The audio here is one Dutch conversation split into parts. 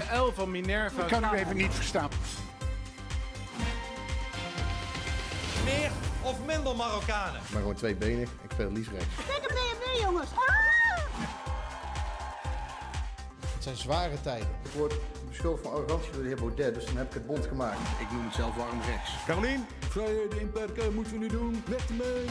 De L van Minerva. Ik kan u even niet verstaan. Meer of minder Marokkanen? Maar gewoon twee benen. Ik speel liefst rechts. Kijk een BMW, jongens. Het zijn zware tijden. Ik word beschuldigd van arrogantie door de heer Baudet, dus dan heb ik het bond gemaakt. Ik noem het zelf warm rechts. Carolien, vrijheden inperken moeten we nu doen. Met mee.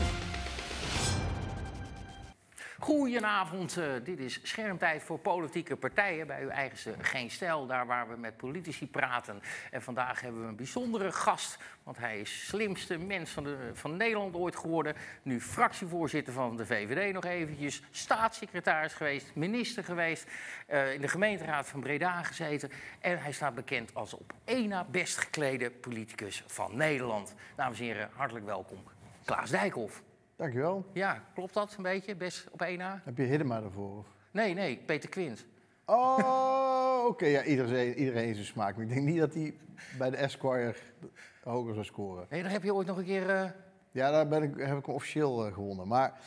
Goedenavond, eh, dit is Schermtijd voor politieke partijen bij uw eigenste Geen Stijl, daar waar we met politici praten. En vandaag hebben we een bijzondere gast, want hij is slimste mens van, de, van Nederland ooit geworden. Nu fractievoorzitter van de VVD nog eventjes, staatssecretaris geweest, minister geweest, eh, in de gemeenteraad van Breda gezeten. En hij staat bekend als op één na best geklede politicus van Nederland. Dames en heren, hartelijk welkom. Klaas Dijkhoff. Dankjewel. Ja, klopt dat een beetje? Best op één na? Heb je Hiddema ervoor? Of? Nee, nee, Peter Quint. Oh, oké. Ja, iedereen, iedereen zijn smaak. Maar ik denk niet dat hij bij de Esquire hoger zou scoren. Nee, daar heb je ooit nog een keer... eh, Ja, daar ben ik, heb ik hem officieel eh, gewonnen. Maar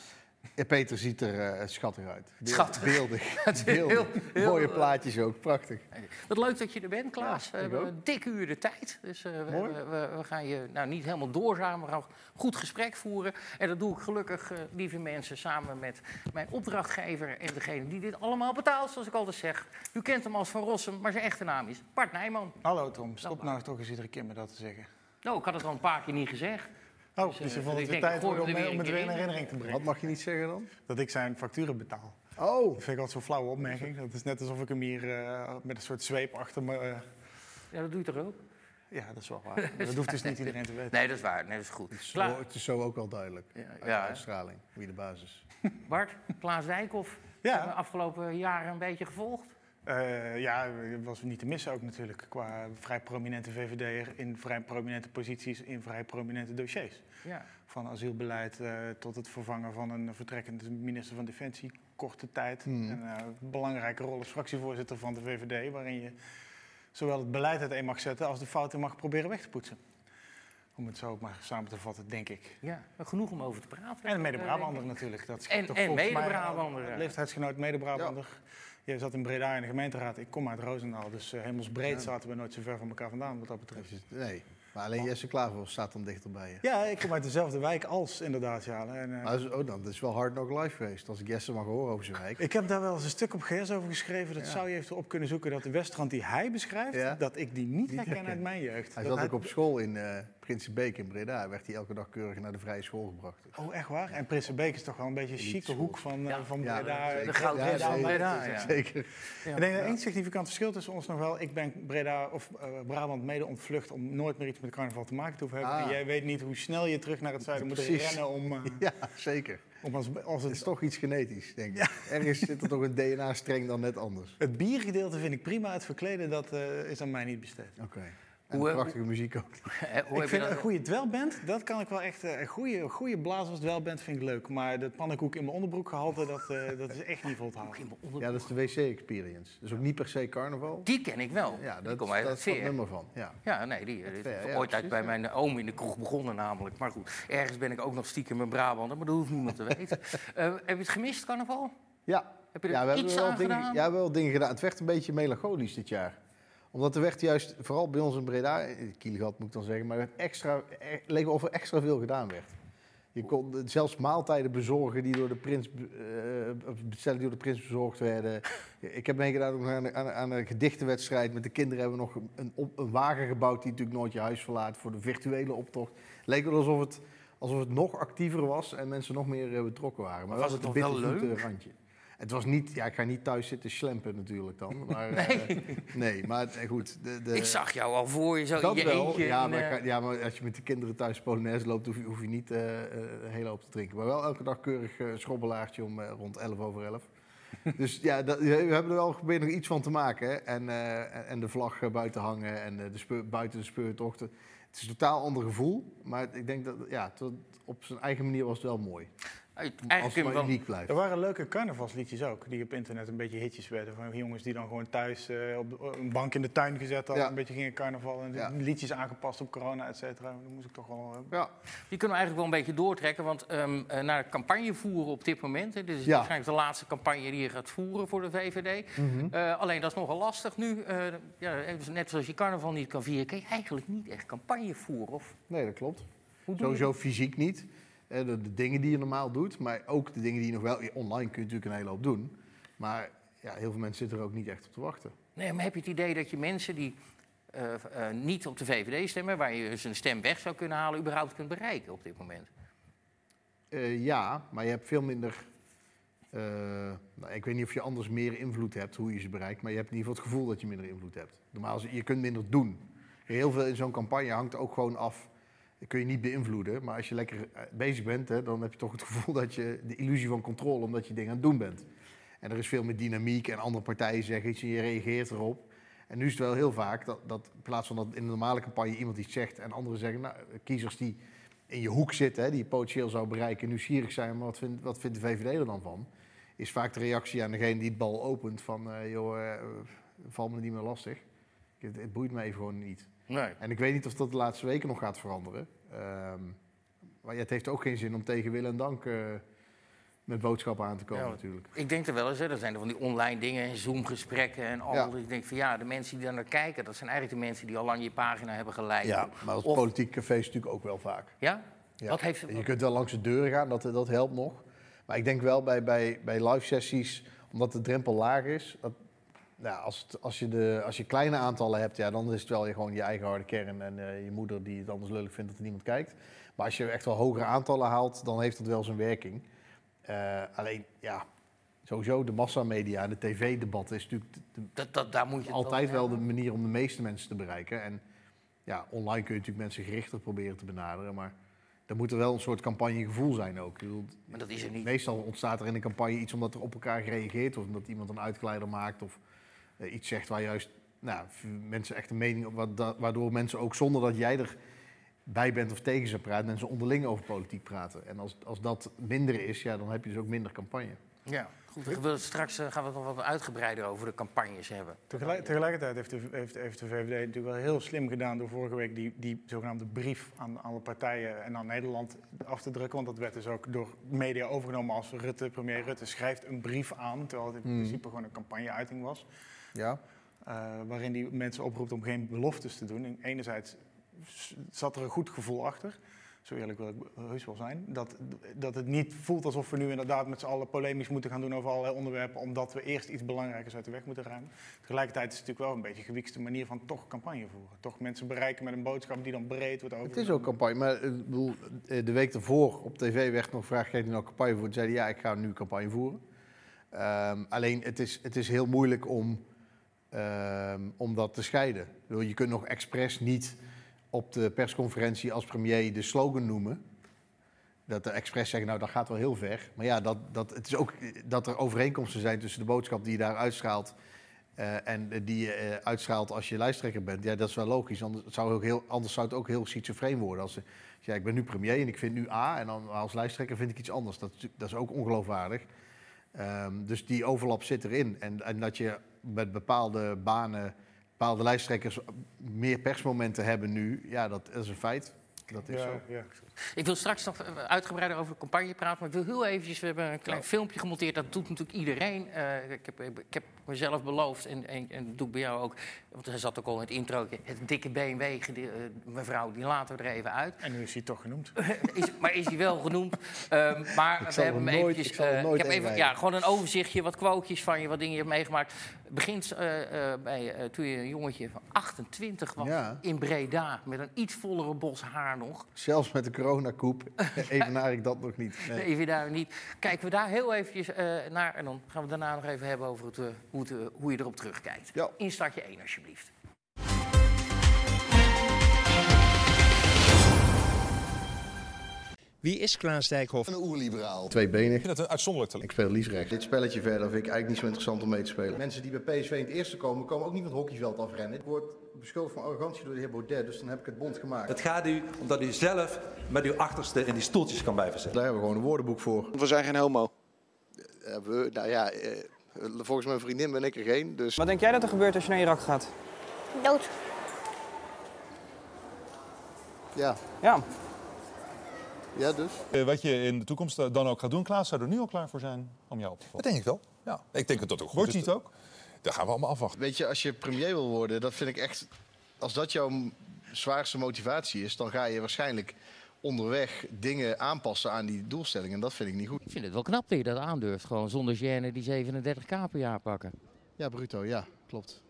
eh, Peter ziet er eh, schattig uit. Beeld- Schattig. Beeldig. Heel- heel- Mooie plaatjes ook. Prachtig. Wat leuk dat je er bent, Klaas. Ja, we hebben een dikke uur de tijd. Dus eh, we, we, we- we gaan je nou, niet helemaal doorzamen, maar we gaan een goed gesprek voeren. En dat doe ik gelukkig, eh, lieve mensen, samen met mijn opdrachtgever... en degene die dit allemaal betaalt, zoals ik altijd zeg. U kent hem als Van Rossum, maar zijn echte naam is Bart Nijman. Hallo Tom, stop nou toch eens iedere keer met dat te zeggen. Nou, ik had het al een paar keer niet gezegd. Oh, Dus, dus, eh, je vond het weer tijd worden om, weer het weer een in herinnering te brengen. Wat mag je niet zeggen dan? Dat ik zijn facturen betaal. Oh, Dat vind ik altijd zo'n flauwe opmerking. Dat is net alsof ik hem hier eh, met een soort zweep achter me... eh, Ja, dat doe je toch ook? ja, dat is wel waar. Maar dat hoeft dus niet iedereen te weten. Nee, dat is waar. Nee, dat is goed. zo, Klaar. het is zo ook wel duidelijk. Ja, Uit ja, uitstraling. Wie de basis. Bart, Klaas Dijkhoff. Ja. Hebben we afgelopen jaren een beetje gevolgd. Eh, ja, dat was niet te missen ook natuurlijk. Qua vrij prominente VVD'er in vrij prominente posities in vrij prominente dossiers. Ja. Van asielbeleid eh, tot het vervangen van een vertrekkende minister van Defensie. Korte tijd. Hmm. En eh, een belangrijke rol als fractievoorzitter van de VVD. Waarin je zowel het beleid uiteen mag zetten als de fouten mag proberen weg te poetsen. Om het zo ook maar samen te vatten, denk ik. Ja, genoeg om over te praten. En een mede-Brabander natuurlijk. Dat is En- toch en volgens mij mede-Brabander, een ja. Jij zat in Breda in de gemeenteraad. Ik kom uit Roosendaal. Dus eh hemelsbreed zaten we nooit zo ver van elkaar vandaan wat dat betreft. Nee, maar alleen Jesse Klaver staat dan dichter bij je. Ja, ik kom uit dezelfde wijk als inderdaad. Ja. En, eh, Maar dat is, oh, dan, dat is wel hard nog live geweest. Als ik Jesse mag horen over zijn wijk. ik heb daar wel eens een stuk op GS over geschreven. Dat Ja. zou je even op kunnen zoeken. Dat de Westrand die hij beschrijft, Ja. dat ik die niet herken uit mijn jeugd. Hij Dat zat ook op school in eh Prinsenbeek in Breda. Werd hij elke dag keurig naar de vrije school gebracht. Oh, echt waar? En Prinsenbeek is toch wel een beetje een chique hoek van, eh, Ja. van Ja, Breda. zeker. De goud Ja, is van zeker. Breda, ja. Zeker. Ik denk dat één significant verschil tussen ons nog wel. Ik ben Breda of eh, Brabant mede ontvlucht om nooit meer iets met carnaval te maken te hoeven hebben. Ah. En jij weet niet hoe snel je terug naar het zuiden moet rennen om, eh, Ja, zeker. om als, als Het is toch iets genetisch, denk ik. Ergens zit er toch een DNA-streng dan net anders. het biergedeelte vind ik prima. Het verkleden dat eh, is aan mij niet besteed. Oké. En Hoe, eh, prachtige muziek ook. Eh, Hoe ik vind dat? een goede dwelband, dat kan ik wel echt. eh, Een goede, goede blazers dwelband vind ik leuk. Maar de pannenkoek in mijn onderbroek gehalte, dat, eh, dat is echt niet vol te houden. Ja, dat is de wc-experience. Dus ook niet per se carnaval. Die ken ik wel. Ja, dat, uit dat het is dat veer. nummer van. Ja. Ja, nee, die, die ja, ooit uit bij ja. mijn oom in de kroeg begonnen namelijk. Maar goed, ergens ben ik ook nog stiekem een Brabander, maar dat hoeft niemand te weten. Eh, heb je het gemist, carnaval? Ja. Heb je er ja, we hebben iets wel aan dingen, gedaan? ja, wel dingen gedaan. Het werd een beetje melancholisch dit jaar. Omdat er werd juist, vooral bij ons in Breda, in Kielgat moet ik dan zeggen, maar er werd extra, er, leek wel of er extra veel gedaan werd. Je kon eh, zelfs maaltijden bezorgen die door de prins, eh, bestellen die door de prins bezorgd werden. Ik heb meegedaan aan, aan, aan een gedichtenwedstrijd. Met de kinderen hebben we nog een, een wagen gebouwd die natuurlijk nooit je huis verlaat voor de virtuele optocht. Leek wel alsof het, alsof het nog actiever was en mensen nog meer eh, betrokken waren. Maar Was het nog wel leuk? randje. Het was niet, ja, ik ga niet thuis zitten slempen natuurlijk dan. Maar, nee. nee, maar eh, goed. De, de, Ik zag jou al voor je zo dat je wel, eentje. ja maar, eh, ga- ja, maar als je met de kinderen thuis Polonaise loopt, hoef je, hoef je niet eh, eh, een hele hoop te drinken. Maar wel elke dag keurig eh, schrobbelaartje om eh, rond 11 over 11. dus ja, dat, we hebben er wel geprobeerd nog iets van te maken. hè. En, eh, en- de vlag eh, buiten hangen en eh, de speur, buiten de speurtochten. Het is een totaal ander gevoel, maar ik denk dat ja, tot, op zijn eigen manier was het wel mooi. Eigenlijk als kun het je wel... uniek blijft. Er waren leuke carnavalsliedjes ook, die op internet een beetje hitjes werden. Van jongens die dan gewoon thuis eh, op een bank in de tuin gezet hadden, Ja. een beetje gingen carnaval. En Ja. liedjes aangepast op corona, et cetera. Dat moest ik toch wel... eh, Ja, Die kunnen we eigenlijk wel een beetje doortrekken. Want ehm eh, naar campagne voeren op dit moment. Hè, dit is Ja. waarschijnlijk de laatste campagne die je gaat voeren voor de VVD. Mhm. Eh, alleen dat is nogal lastig nu. Eh, ja, even net zoals je carnaval niet kan vieren, kan je eigenlijk niet echt campagne voeren. Of nee, dat klopt. Sowieso fysiek niet. Eh, De, de dingen die je normaal doet, maar ook de dingen die je nog wel... Online kun je natuurlijk een hele hoop doen. Maar ja, heel veel mensen zitten er ook niet echt op te wachten. Nee, maar heb je het idee dat je mensen die eh, eh, niet op de VVD stemmen, waar je dus een stem weg zou kunnen halen, überhaupt kunt bereiken op dit moment? Ja, maar je hebt veel minder... nou, ik weet niet of je anders meer invloed hebt hoe je ze bereikt, maar je hebt in ieder geval het gevoel dat je minder invloed hebt. Normaal, is- je kunt minder doen. Heel veel in zo'n campagne hangt ook gewoon af. Dat kun je niet beïnvloeden, maar als je lekker eh, bezig bent, hè, dan heb je toch het gevoel dat je de illusie van controle, omdat je dingen aan het doen bent. En er is veel meer dynamiek en andere partijen zeggen iets en je reageert erop. En nu is het wel heel vaak dat, dat in plaats van dat in een normale campagne iemand iets zegt en anderen zeggen, nou, kiezers die in je hoek zitten, hè, die je potentieel zou bereiken, nieuwsgierig zijn, maar wat vindt, wat vindt de VVD er dan van? Is vaak de reactie aan degene die het bal opent van, eh joh, eh, val me niet meer lastig. Het, het boeit me even gewoon niet. Nee. En ik weet niet of dat de laatste weken nog gaat veranderen. Ehm, maar ja, het heeft ook geen zin om tegen wil en dank eh, met boodschappen aan te komen Ja, natuurlijk. Ik denk er wel eens, hè, er zijn er van die online dingen, Zoom-gesprekken en al. Ja. Ik denk van ja, de mensen die daar naar kijken, dat zijn eigenlijk de mensen die al lang je pagina hebben geliked. Ja, maar als Of- politiek café is natuurlijk ook wel vaak. Ja? Ja. Wat heeft, Je kunt wel langs de deuren gaan, dat, dat helpt nog. Maar ik denk wel bij, bij, bij live sessies, omdat de drempel laag is. Dat, nou, als, het- als, je de, als je kleine aantallen hebt, ja, dan is het wel je, gewoon je eigen harde kern. En eh, je moeder die het anders lullig vindt dat er niemand kijkt. Maar als je echt wel hogere aantallen haalt, dan heeft dat wel zijn werking. Eh, alleen, ja, sowieso de massamedia en de tv-debat is natuurlijk de- dat, dat, daar moet je altijd wel de manier om de meeste mensen te bereiken. En ja, online kun je natuurlijk mensen gerichter proberen te benaderen. Maar er moet er wel een soort campagnegevoel zijn ook. Bedoel, Maar dat is er niet. Meestal ontstaat er in een campagne iets omdat er op elkaar gereageerd wordt. Omdat iemand een uitgeleider maakt of iets zegt waar juist nou, mensen echt een mening op... Waardoor mensen ook zonder dat jij erbij bent of tegen ze praat... mensen onderling over politiek praten. En als, als dat minder is, ja, dan heb je dus ook minder campagne. Ja, goed. we willen straks eh, gaan we het nog wat uitgebreider over de campagnes hebben. Tegelijk- tegelijkertijd heeft de, heeft, heeft de VVD natuurlijk wel heel slim gedaan door vorige week die, die zogenaamde brief aan alle partijen en aan Nederland af te drukken. Want dat werd dus ook door media overgenomen als Rutte, premier Rutte schrijft een brief aan, terwijl het in Hmm. principe gewoon een campagneuiting was. Ja? eh, waarin die mensen oproept om geen beloftes te doen. En enerzijds zat er een goed gevoel achter. Zo eerlijk wil ik heus wel zijn. Dat, dat het niet voelt alsof we nu inderdaad met z'n allen polemisch moeten gaan doen over allerlei onderwerpen. Omdat we eerst iets belangrijkers uit de weg moeten ruimen. Tegelijkertijd is het natuurlijk wel een beetje een gewiekste manier van toch campagne voeren. Toch mensen bereiken met een boodschap die dan breed wordt over. Het is ook campagne, maar eh, bedoel, eh, de week ervoor op tv werd nog gevraagd: ga je nou campagne voeren? Toen zei hij, ja, ik ga nu campagne voeren. Ehm, alleen het is, het is heel moeilijk om, ehm, om dat te scheiden. Je kunt nog expres niet op de persconferentie als premier de slogan noemen. Dat de expres zeggen, nou dat gaat wel heel ver. Maar ja, dat, dat, het is ook dat er overeenkomsten zijn tussen de boodschap die je daar uitstraalt. eh, en die je uitstraalt als je lijsttrekker bent. Ja, dat is wel logisch. Anders zou, ook heel, anders zou het ook heel schizofreen worden. Als, als ja, ik ben nu premier en ik vind nu A. En dan als lijsttrekker vind ik iets anders. Dat, dat is ook ongeloofwaardig. Ehm, dus die overlap zit erin. En, en dat je met bepaalde banen, bepaalde lijsttrekkers meer persmomenten hebben nu. Ja, dat is een feit. Dat is ja, zo. ja. Ik wil straks nog eh, uitgebreider over de campagne praten, maar ik wil heel eventjes, we hebben een klein filmpje gemonteerd, dat doet natuurlijk iedereen. Eh, ik, heb, ik heb mezelf beloofd, en, en, en dat doe ik bij jou ook, want hij zat ook al in het intro, het dikke BMW, gede- eh, mevrouw, die laten we er even uit. En nu is hij toch genoemd. Is, maar is hij wel genoemd? Ehm, maar Ik we hebben hem nooit- eventjes... ik nooit heb even, ja, gewoon een overzichtje, wat quotejes van je, wat dingen je hebt meegemaakt. Begint eh, eh, bij, eh, toen je een jongetje van 28 was Ja. in Breda, met een iets vollere bos haar nog. Zelfs met de coronakoep evenaar ik dat nog niet. Nee. Even daar niet. Kijken we daar heel eventjes eh, naar en dan gaan we daarna nog even hebben over het, eh, hoe, het, eh, hoe je erop terugkijkt. Ja. Instartje 1 alsjeblieft. Wie is Klaas Dijkhoff? Een oerliberaal. Tweebenig. Ik vind het een uitzonderlijk talent. Ik speel liefst rechts. Dit spelletje verder vind ik eigenlijk niet zo interessant om mee te spelen. Mensen die bij PSV in het eerste komen, komen ook niet van het hockeyveld afrennen. Ik word beschuldigd van arrogantie door de heer Baudet, dus dan heb ik het bond gemaakt. Het gaat u omdat u zelf met uw achterste in die stoeltjes kan blijven zitten. Daar hebben we gewoon een woordenboek voor. We zijn geen homo. Eh, we, nou ja, eh, volgens mijn vriendin ben ik er geen, dus... Wat denk jij dat er gebeurt als je naar Irak gaat? Dood. Ja, Ja, ja dus. Eh, Wat je in de toekomst dan ook gaat doen, Klaas, zou er nu al klaar voor zijn om jou op te Dat volgen? denk ik wel. Ja, ik denk dat dat ook goed Wordt is. hij het ook? Dat gaan we allemaal afwachten. Weet je, als je premier wil worden, dat vind ik echt... Als dat jouw zwaarste motivatie is, dan ga je waarschijnlijk onderweg dingen aanpassen aan die doelstellingen. En dat vind ik niet goed. Ik vind het wel knap dat je dat aandurft. Gewoon zonder gêne die 37k per jaar pakken. Ja, bruto, ja, klopt.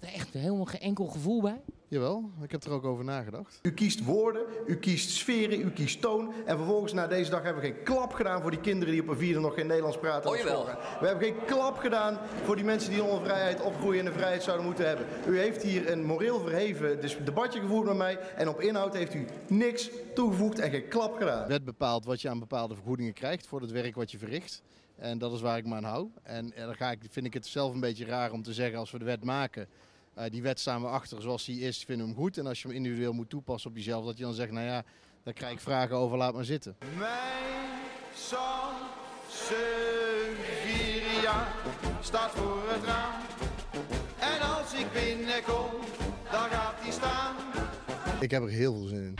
Er echt helemaal geen enkel gevoel bij. Jawel, ik heb er ook over nagedacht. U kiest woorden, u kiest sferen, u kiest toon. En vervolgens na deze dag hebben we geen klap gedaan voor die kinderen die op een vierde nog geen Nederlands praten. Oh, op jawel. We hebben geen klap gedaan voor die mensen die in onvrijheid opgroeien en de vrijheid zouden moeten hebben. U heeft hier een moreel verheven dus debatje gevoerd met mij. En op inhoud heeft u niks toegevoegd en geen klap gedaan. De wet bepaalt wat je aan bepaalde vergoedingen krijgt voor het werk wat je verricht. En dat is waar ik me aan hou. En, en dan ga ik, vind ik het zelf een beetje raar om te zeggen als we de wet maken. Eh, die wet staan we achter zoals die is, vinden we hem goed. En als je hem individueel moet toepassen op jezelf, dat je dan zegt, nou ja, daar krijg ik vragen over, laat maar zitten. Mijn Sansevieria staat voor het raam. En als ik binnenkom, dan gaat hij staan. Ik heb er heel veel zin in.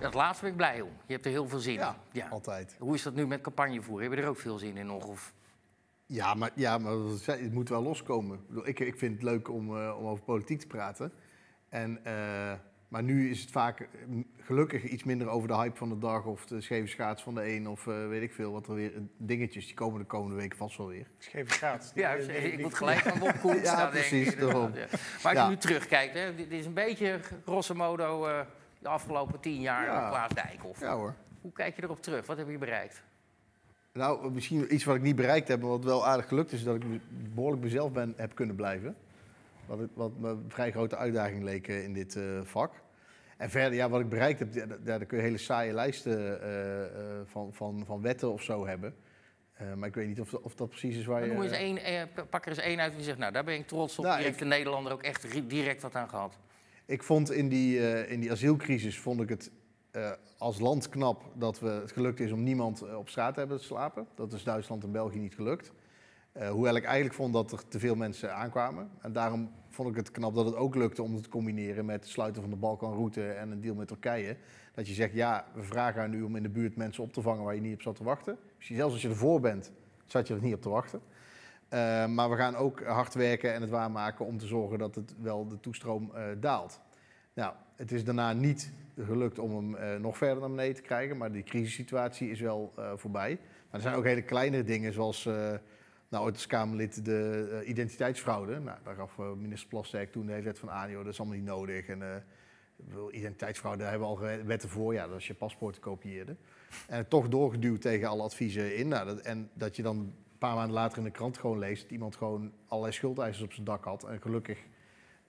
Dat laatste ben ik blij om. Je hebt er heel veel zin Ja, in. Ja. altijd. Hoe is dat nu met campagnevoer? Heb je er ook veel zin in nog? Of... Ja, maar, ja, maar het moet wel loskomen. Ik, ik, vind het leuk om, eh, om over politiek te praten. En, eh, maar nu is het vaak eh, m- gelukkig iets minder over de hype van de dag... of de scheve schaats van de een of eh, weet ik veel. Wat er weer dingetjes, die komen de komende weken vast wel weer. Scheve schaats. Ja, Die- die- ik die- moet gelijk aan Bob Koens Ja, precies, inderdaad, daarom. ja. Maar als Ja. je nu terugkijkt, hè, dit is een beetje grosso modo eh, de afgelopen tien jaar Ja. van Klaas Dijkhoff. Ja hoor. Hoe kijk je erop terug? Wat heb je bereikt? Nou, misschien iets wat ik niet bereikt heb, maar wat wel aardig gelukt is... dat ik behoorlijk mezelf ben, heb kunnen blijven. Wat, wat me een vrij grote uitdaging leek eh, in dit eh, vak. En verder, ja, wat ik bereikt heb, ja, daar, kun je hele saaie lijsten eh, van, van, van wetten of zo hebben. Maar ik weet niet of, of dat precies is waar je... Noem eens één, pak er eens één uit die zegt, nou daar ben ik trots op. Nou, heeft ik- de Nederlander ook echt direct wat aan gehad. Ik vond in die, in die asielcrisis vond ik het eh, als land knap dat we het gelukt is om niemand eh, op straat te hebben te slapen. Dat is Duitsland en België niet gelukt. Eh, hoewel ik eigenlijk vond dat er te veel mensen aankwamen. En daarom vond ik het knap dat het ook lukte om het te combineren met het sluiten van de Balkanroute en een deal met Turkije. Dat je zegt, ja, we vragen aan u om in de buurt mensen op te vangen waar je niet op zat te wachten. Misschien zelfs als je ervoor bent, zat je er niet op te wachten. Maar we gaan ook hard werken en het waarmaken om te zorgen dat het wel de toestroom daalt. Nou, het is daarna niet gelukt om hem eh, nog verder naar beneden te krijgen, maar die crisissituatie is wel eh, voorbij. Maar er zijn ook hele kleine dingen, zoals uh, nou, ooit als Kamerlid de identiteitsfraude. Nou, daar gaf minister Plasterk toen de hele tijd van aan, joh, dat is allemaal niet nodig. En identiteitsfraude, daar hebben we al wetten voor, ja, dat als je paspoorten kopieerde. En toch doorgeduwd tegen alle adviezen in. Nou, dat, en dat je dan een paar maanden later in de krant gewoon leest dat iemand gewoon allerlei schuldeisers op zijn dak had. En gelukkig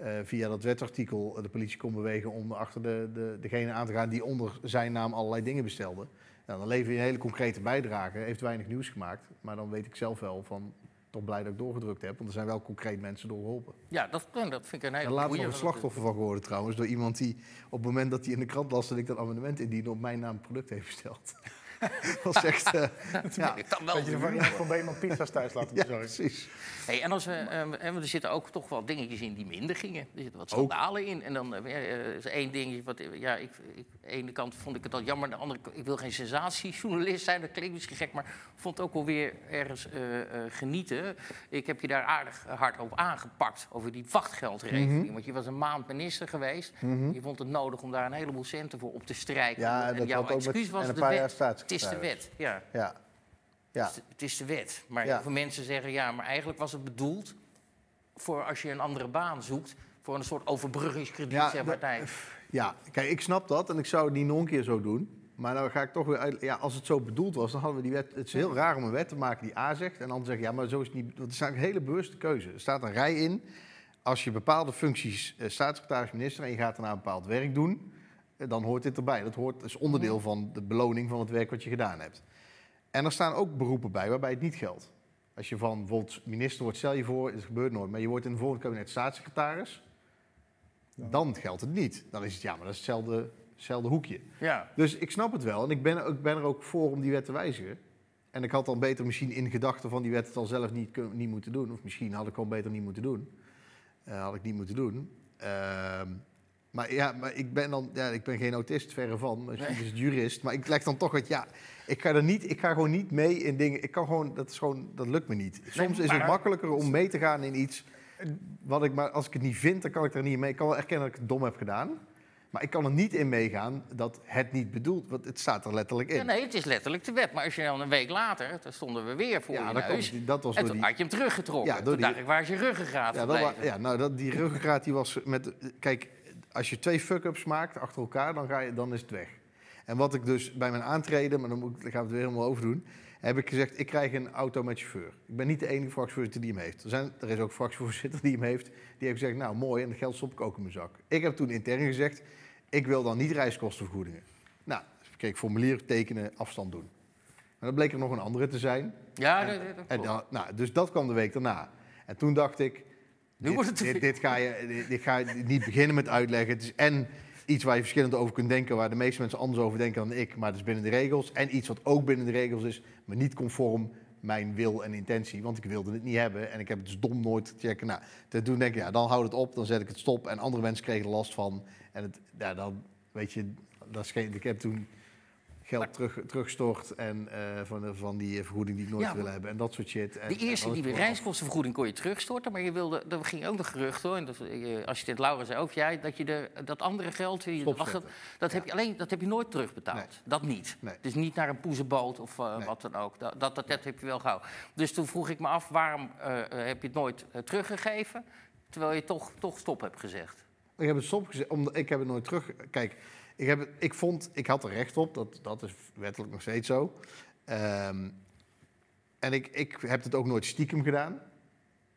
uh, via dat wetartikel de politie kon bewegen om achter de, de, degene aan te gaan die onder zijn naam allerlei dingen bestelde. Nou, dan lever je een hele concrete bijdrage, heeft weinig nieuws gemaakt. Maar dan weet ik zelf wel van, toch blij dat ik doorgedrukt heb. Want er zijn wel concreet mensen door geholpen. Ja, dat, dat vind ik een hele En later nog een slachtoffer van geworden trouwens. Door iemand die op het moment dat hij in de krant las dat ik dat amendement indiende op mijn naam product heeft besteld. dat was echt... Uh, ja. ik dan wel dat je ervan iemand van Beeman pizza's thuis laten ja, bezorgen. precies. Hey, en als we, uh, er zitten ook toch wel dingetjes in die minder gingen. Er zitten wat schandalen in. En dan uh, is één ding. Wat, ja, ik, ik, aan de ene kant vond ik het al jammer. Aan de andere kant, ik wil geen sensatiejournalist zijn. Dat klinkt misschien gek, maar vond het ook wel weer ergens uh, genieten. Ik heb je daar aardig hard op aangepakt. Over die wachtgeldregeling. Mhm. Mm -hmm. Want je was een maand minister geweest. Mm -hmm. Je vond het nodig om daar een heleboel centen voor op te strijken. Ja, en dat jouw had ook excuus met, was en de een paar jaar Het is de wet, ja. Ja. ja. Het, is de, het is de wet. Maar heel veel mensen zeggen, ja, maar eigenlijk was het bedoeld voor als je een andere baan zoekt, voor een soort overbruggingskrediet, Ja, zeg maar. de-. Ja, kijk, ik snap dat en ik zou het niet nog een keer zo doen. Maar dan ga ik toch weer uit. Ja, als het zo bedoeld was, dan hadden we die wet. Het is heel raar om een wet te maken die A zegt en dan zeggen ja, maar zo is het niet. Het is eigenlijk een hele bewuste keuze. Er staat een rij in. Als je bepaalde functies, eh, staatssecretaris, minister, en je gaat daarna een bepaald werk doen, dan hoort dit erbij. Dat hoort, is onderdeel van de beloning van het werk wat je gedaan hebt. En er staan ook beroepen bij waarbij het niet geldt. Als je van bijvoorbeeld minister wordt, stel je voor, het gebeurt nooit, maar je wordt in het volgende kabinet staatssecretaris, dan geldt het niet. Dan is het ja, maar dat is hetzelfde, hetzelfde hoekje. Ja. Dus ik snap het wel. En ik ben, ik ben er ook voor om die wet te wijzigen. En ik had dan beter misschien in gedachten van die wet het al zelf niet, niet moeten doen. Of misschien had ik gewoon beter niet moeten doen. Eh, had ik niet moeten doen. Ehm, maar ja, maar ik ben dan, ja, ik ben geen autist, verre van. Misschien is het jurist. Maar ik leg dan toch het, ja, ik ga er niet, ik ga gewoon niet mee in dingen. Ik kan gewoon, dat is gewoon, dat lukt me niet. Soms is het makkelijker om mee te gaan in iets wat ik maar, als ik het niet vind, dan kan ik er niet mee. Ik kan wel erkennen dat ik het dom heb gedaan. Maar ik kan er niet in meegaan dat het niet bedoeld, want het staat er letterlijk in. Ja, nee, het is letterlijk de wet. Maar als je dan een week later, dan stonden we weer voor Ja, je komt- dat was en toen die- had je hem teruggetrokken. Ja, door toen die- dacht ik, waar is je ruggengraat Ja, dat ja nou, dat, die ruggengraat die was met... Kijk, als je twee fuck-ups maakt achter elkaar, dan, ga je, dan is het weg. En wat ik dus bij mijn aantreden, maar dan, moet, ik- dan gaan we het weer helemaal over doen... heb ik gezegd, ik krijg een auto met chauffeur. Ik ben niet de enige fractievoorzitter die hem heeft. Er, zijn, er is ook een fractievoorzitter die hem heeft. Die heeft gezegd, nou mooi, en dat geld stop ik ook in mijn zak. Ik heb toen intern gezegd, ik wil dan niet reiskostenvergoedingen. Nou, dus kreeg ik formulier tekenen, afstand doen. Maar dan bleek er nog een andere te zijn. Ja, dat, dat En nou, dus dat kwam de week daarna. En toen dacht ik, Nu dit, wordt het dit, dit ga je, dit, dit ga je niet beginnen met uitleggen. Het is en iets waar je verschillend over kunt denken, waar de meeste mensen anders over denken dan ik, maar het is binnen de regels. En iets wat ook binnen de regels is, maar niet conform mijn wil en intentie. Want ik wilde het niet hebben en ik heb het dus dom nooit te checken. Nou, toen denk ik, ja, dan houd het op, dan zet ik het stop. En andere mensen kregen er last van. En het, ja, dan, weet je, dat is geen, ik heb toen geld terug, teruggestort en eh, van, de- van die vergoeding die ik nooit Ja, wil hebben en dat soort shit. En, De eerste dat die reiskostenvergoeding kon je terugstorten, maar je wilde, er ging ook nog gerucht hoor. En dat, eh, assistent Laura zei ook, jij, dat je de, dat andere geld, dat, dat, heb je alleen, dat heb je nooit terugbetaald. Nee. Dat niet. Nee. Dus niet naar een poezenboot of eh, Nee. wat dan ook. Dat, dat, dat, dat heb je wel gehouden. Dus toen vroeg ik me af, waarom eh, eh, heb je het nooit eh, teruggegeven, terwijl je toch, toch stop hebt gezegd? Ik heb het stopgezet, omdat ik heb het nooit terug. Kijk, ik, heb ik vond, ik had er recht op, dat, dat is wettelijk nog steeds zo. Ehm, en ik, ik heb het ook nooit stiekem gedaan.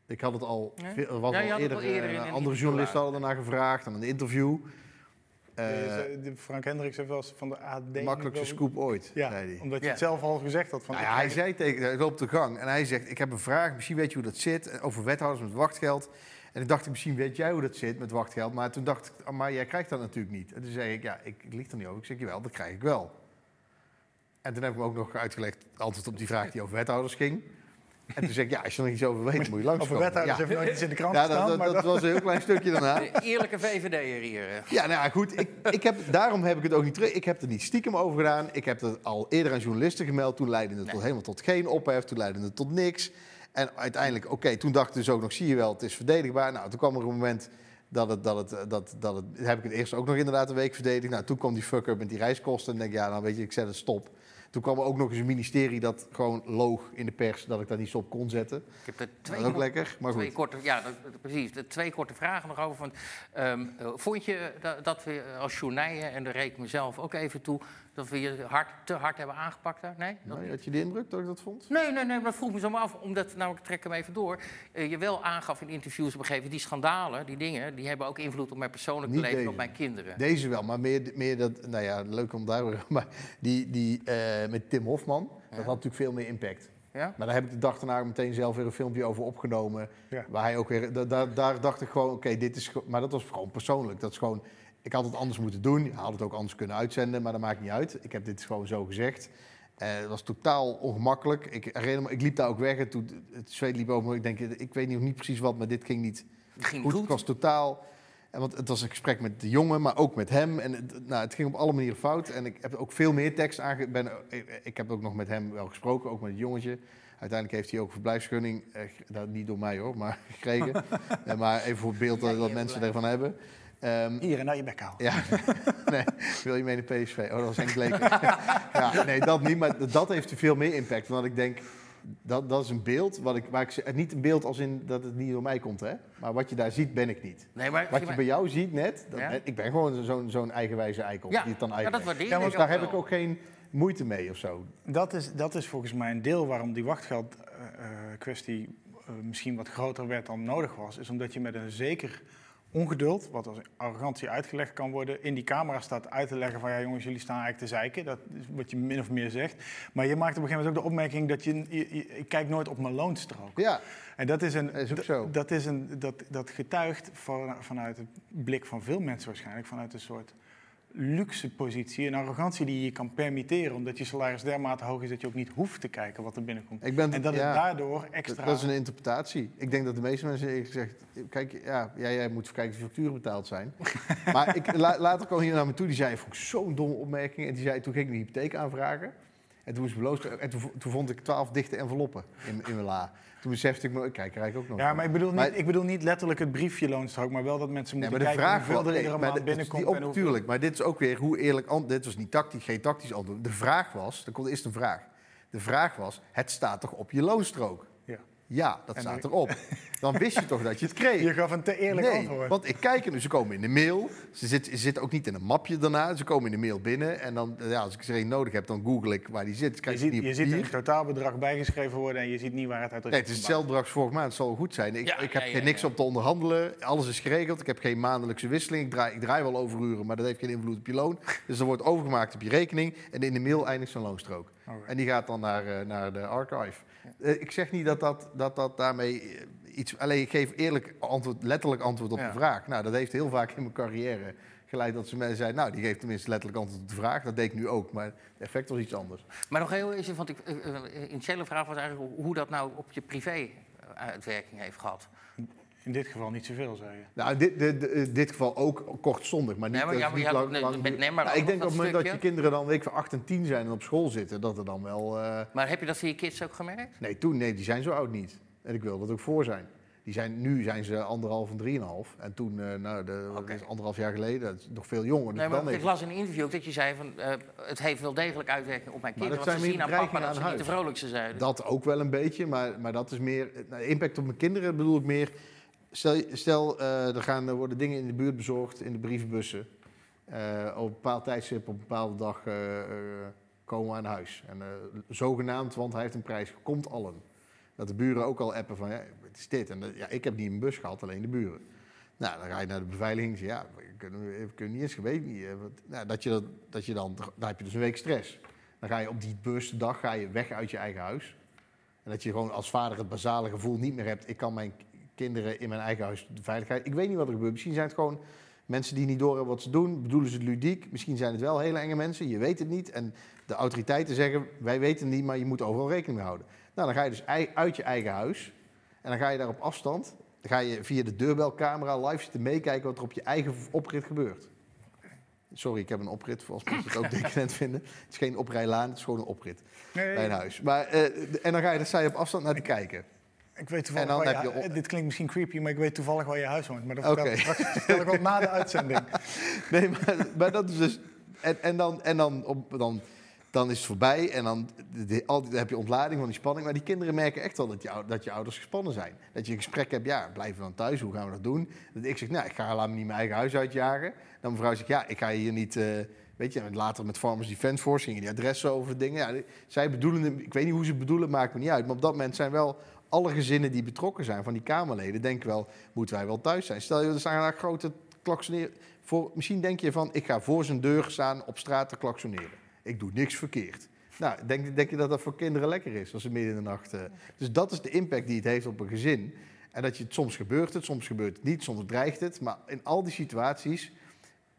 Ik had het al, Nee? veel- er was Ja, al had het eerder, al eerder eh, andere journalisten hadden ernaar gevraagd, aan een interview. Eh, Frank Hendricks heeft wel eens van de AD... de makkelijkste scoop ooit, Ja, zei hij. omdat je Ja. het zelf al gezegd had. Van, Nou ja, hij zei tegen, hij loopt de gang en hij zegt: Ik heb een vraag, misschien weet je hoe dat zit, over wethouders met wachtgeld. En ik dacht, misschien weet jij hoe dat zit met wachtgeld. Maar toen dacht ik, ah, maar jij krijgt dat natuurlijk niet. En toen zei ik, ja, ik, ik lieg er niet over. Ik zeg, jawel, dat krijg ik wel. En toen heb ik hem ook nog uitgelegd, antwoord op die vraag die over wethouders ging. En toen zei ik, ja, als je er nog iets over weet, moet je langs Over wethouders ja. heeft nooit iets in de krant Ja, gestaan. dat, dat, maar dat was een heel klein stukje daarna. De eerlijke VVD'er hier. eh. Ja, nou ja, goed. Ik, ik heb, daarom heb ik het ook niet terug. Ik heb er niet stiekem over gedaan. Ik heb het al eerder aan journalisten gemeld. Toen leidde het tot, helemaal tot geen ophef. Toen leidde het tot niks. En uiteindelijk, oké, toen dacht ik dus ook nog, zie je wel, het is verdedigbaar. Nou, toen kwam er een moment dat het, dat het, eh, dat, dat het, heb ik het eerst ook nog inderdaad een week verdedigd. Nou, toen kwam die fucker met die reiskosten. En denk ik, ja, dan weet je, ik zet het stop. Toen kwam er ook nog eens een ministerie dat gewoon loog in de pers dat ik dat niet stop kon zetten. Ik heb er twee ook lekker, maar twee goed. korte, ja, dat- precies. De twee korte vragen nog over. Ehm, eh, vond je dat, dat we als journijen, en daar reken ik mezelf ook even toe, dat we je hard, te hard hebben aangepakt daar? Nee? Dat Nou, had je de indruk dat ik dat vond? Nee, nee, nee, maar dat vroeg me zo maar af. Omdat, nou, ik trek hem even door. eh, je wel aangaf in interviews op een gegeven moment, die schandalen, die dingen, die hebben ook invloed op mijn persoonlijke Niet leven en op mijn kinderen. Deze wel, maar meer, meer dat, nou ja, leuk om daar, maar die, die eh, met Tim Hofman, dat had natuurlijk veel meer impact. Ja? Maar daar heb ik de dag daarna meteen zelf weer een filmpje over opgenomen. Ja. Waar hij ook weer, da- da- daar dacht ik gewoon, oké, dit is, maar dat was gewoon persoonlijk. Dat is gewoon, ik had het anders moeten doen. Ik had het ook anders kunnen uitzenden, maar dat maakt niet uit. Ik heb dit gewoon zo gezegd. Eh, het was totaal ongemakkelijk. Ik, herinner me, ik liep daar ook weg en toen het zweet liep over me. Ik denk, ik weet nog niet precies wat, maar dit ging niet Het ging goed. goed. Het was totaal. En want het was een gesprek met de jongen, maar ook met hem. En het, nou, het ging op alle manieren fout. En ik heb ook veel meer tekst aange... Ben, ik, heb ook nog met hem wel gesproken, ook met het jongetje. Uiteindelijk heeft hij ook een verblijfsvergunning, eh, nou, niet door mij hoor, maar gekregen. Eh, maar even voor het beeld dat, dat mensen ervan hebben. Ehm, Hier en naar je bek halen. ja, nee, wil je mee naar PSV? Oh, dat was Henk Bleker. ja, nee, dat niet, maar dat heeft veel meer impact. Want ik denk, dat, dat is een beeld, wat ik, waar ik, ze- niet een beeld als in dat het niet door mij komt, hè? Maar wat je daar ziet, ben ik niet. Nee, maar, Wat je bij jou ziet net, dat Ja? ik ben gewoon zo'n zo'n eigenwijze eikel. ja, die het dan ja, eigen dat waardeer Ja, ook Daar heb wel. ik ook geen moeite mee of zo. Dat is, dat is volgens mij een deel waarom die wachtgeldkwestie misschien wat groter werd dan nodig was. Is omdat je met een zeker ongeduld, wat als arrogantie uitgelegd kan worden, in die camera staat uit te leggen van ja jongens, jullie staan eigenlijk te zeiken. Dat is wat je min of meer zegt. Maar je maakt op een gegeven moment ook de opmerking dat je, je, je- ik kijk nooit op mijn loonstrook. Ja, En dat is een, Dat is zo. Dat, is een, dat, dat getuigt van, vanuit het blik van veel mensen waarschijnlijk, vanuit een soort luxe positie, een arrogantie die je kan permitteren, omdat je salaris dermate hoog is dat je ook niet hoeft te kijken wat er binnenkomt. ik ben, En dat ja, het daardoor extra... Dat is een interpretatie. Ik denk dat de meeste mensen eerlijk gezegd... Kijk, ja, jij, jij moet kijken of de facturen betaald zijn. maar ik, la- later kwam hier naar me toe, die zei, vond ik zo'n domme opmerking. En die zei, toen ging ik een hypotheek aanvragen. En toen, ik beloofd, en toen, vo- toen vond ik twaalf dichte enveloppen in, in mijn la. Toen besefte ik me, ik kijk er eigenlijk ook nog. Ja, maar ik bedoel, niet, Maar- ik bedoel niet letterlijk het briefje loonstrook, maar wel dat mensen Ja, moeten maar de kijken vraag hoeveel er iedere maar maand binnenkomt. op, tuurlijk, maar dit is ook weer hoe eerlijk... Dit was niet tactisch, geen tactisch antwoord. De vraag was, er komt eerst een vraag. De vraag was, het staat toch op je loonstrook? Ja. Dat En staat erop. Dan wist je toch dat je het kreeg. Je gaf een te eerlijk nee, antwoord. want ik kijk er nu, ze komen in de mail. Ze zitten, ze zitten ook niet in een mapje daarna. Ze komen in de mail binnen. En dan, ja, als ik er een nodig heb, dan google ik waar die zit. Je ziet, je ziet een totaalbedrag bijgeschreven worden en je ziet niet waar het uit Nee, het is hetzelfde bedrag als vorige maand. Het zal goed zijn. Ik, Ja, ik heb ja, geen niks ja. op te onderhandelen. Alles is geregeld. Ik heb geen maandelijkse wisseling. Ik draai, ik draai wel overuren, maar dat heeft geen invloed op je loon. Dus er wordt overgemaakt op je rekening. En in de mail eindigt zo'n loonstrook. En die gaat dan naar, eh, naar de archive. Eh, ik zeg niet dat dat, dat, dat daarmee eh, iets... Alleen ik geef eerlijk antwoord, letterlijk antwoord op Ja. de vraag. Nou, dat heeft heel vaak in mijn carrière geleid dat ze mensen zeiden... nou, die geeft tenminste letterlijk antwoord op de vraag. Dat deed ik nu ook, maar het effect was iets anders. Maar nog heel even, want ik, eh, initiële vraag was eigenlijk hoe dat nou op je privé uitwerking heeft gehad. In dit geval niet zoveel, zei je. Nou, in dit, dit, dit, dit geval ook kortstondig, maar niet, Nee, maar ja, maar niet je had- lang, nee, lang met- nee, maar Nou, ik denk op dat het moment dat je kinderen dan week van 8 en 10 zijn en op school zitten, dat er dan wel... eh, Maar heb je dat van je kids ook gemerkt? Nee, toen, nee, die zijn zo oud niet. En ik wil dat ook voor zijn. Die zijn, nu zijn ze anderhalf en drieënhalf. En toen, eh, nou, de, is anderhalf jaar geleden, dat is nog veel jonger. Dus Nee, maar dan ik even- las in een interview ook dat je zei van eh, het heeft wel degelijk uitwerking op mijn kinderen. dat Want ze zien aan papa dat ze niet de vrolijkste zijn. Dat ook wel een beetje, maar, maar dat is meer... Nou, impact op mijn kinderen bedoel ik meer... Stel, stel eh, er, gaan, er worden dingen in de buurt bezorgd, in de brievenbussen. Eh, op een bepaald tijdstip, op een bepaalde dag eh, komen we aan huis. En zogenaamd, want hij heeft een prijs, komt allen. Dat de buren ook al appen van, ja, wat is dit? En ja, ik heb niet mijn bus gehad, alleen de buren. Nou, dan ga je naar de beveiliging en ja, we kunnen, we kunnen niet eens geweten. Niet, nou, dat je dat, dat je dan, dan heb je dus een week stress. Dan ga je op die bewuste dag ga je weg uit je eigen huis. En dat je gewoon als vader het basale gevoel niet meer hebt. Ik kan mijn kinderen in mijn eigen huis de veiligheid. Ik weet niet wat er gebeurt. Misschien zijn het gewoon mensen die niet doorhebben wat ze doen. Bedoelen ze het ludiek. Misschien zijn het wel hele enge mensen. Je weet het niet. En de autoriteiten zeggen: wij weten het niet, maar je moet overal rekening mee houden. Nou, dan ga je dus uit je eigen huis. En dan ga je daar op afstand. Dan ga je via de deurbelcamera live zitten meekijken wat er op je eigen oprit gebeurt. Sorry, ik heb een oprit, voor als mensen het ook decadent vinden. Het is geen oprijlaan, het is gewoon een oprit Nee, bij een huis. Maar, eh, en dan ga je, dan sta je op afstand naar te kijken. Ik weet toevallig En dan waar heb je, je op- Dit klinkt misschien creepy, maar ik weet toevallig waar je huis woont. Maar dat Oké. vertel, ik wel na de uitzending. Nee, maar, maar dat is dus. En, en, dan, en dan, op, dan, dan is het voorbij en dan, de- al die- dan heb je ontlading van die spanning. Maar die kinderen merken echt wel dat je, dat je ouders gespannen zijn. Dat je een gesprek hebt, ja, blijven we dan thuis, hoe gaan we dat doen? Dat ik zeg, nou, ik ga laat me niet mijn eigen huis uitjagen. Dan mevrouw zegt, ja, ik ga hier niet. eh, weet je, en later met Farmers Defence Force gingen die adressen over dingen. Ja, zij bedoelen, ik weet niet hoe ze het bedoelen, maakt me niet uit. Maar op dat moment zijn wel alle gezinnen die betrokken zijn van die Kamerleden, denken wel, moeten wij wel thuis zijn? Stel je, er staan daar grote klaksoneren. Misschien denk je van, ik ga voor zijn deur staan op straat te klaksoneren. Ik doe niks verkeerd. Nou, denk, denk je dat dat voor kinderen lekker is als ze midden in de nacht... eh, Dus dat is de impact die het heeft op een gezin. En dat je het soms gebeurt het, soms gebeurt het niet, soms dreigt het. Maar in al die situaties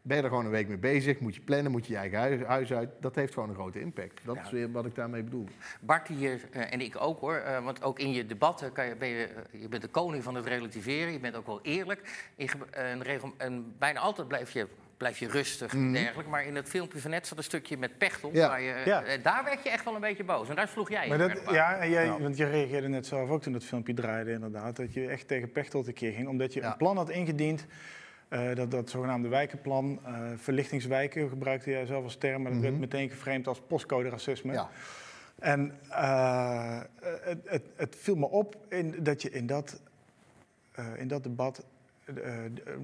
ben je er gewoon een week mee bezig. Moet je plannen, moet je je eigen huis, huis uit. Dat heeft gewoon een grote impact. Dat Ja. is weer wat ik daarmee bedoel. Bart hier eh, en ik ook hoor, eh, want ook in je debatten kan je, ben je, eh, je bent de koning van het relativeren, je bent ook wel eerlijk. Je ge- en, regel, en bijna altijd blijf je, blijf je rustig en dergelijke, maar in het filmpje van net zat een stukje met Pechtel, Mhm. Ja. waar je, Ja. daar werd je echt wel een beetje boos en daar sloeg jij Maar dat, aan. ja, en jij, want je reageerde net zelf ook toen dat filmpje draaide, inderdaad. Dat je echt tegen Pechtold een keer ging, omdat je Ja. een plan had ingediend. Eh, dat, dat zogenaamde wijkenplan, eh, verlichtingswijken gebruikte jij zelf als term, maar dat werd Mhm. meteen geframed als postcode racisme. Ja. En eh, het, het, het viel me op in, dat je in dat, in dat debat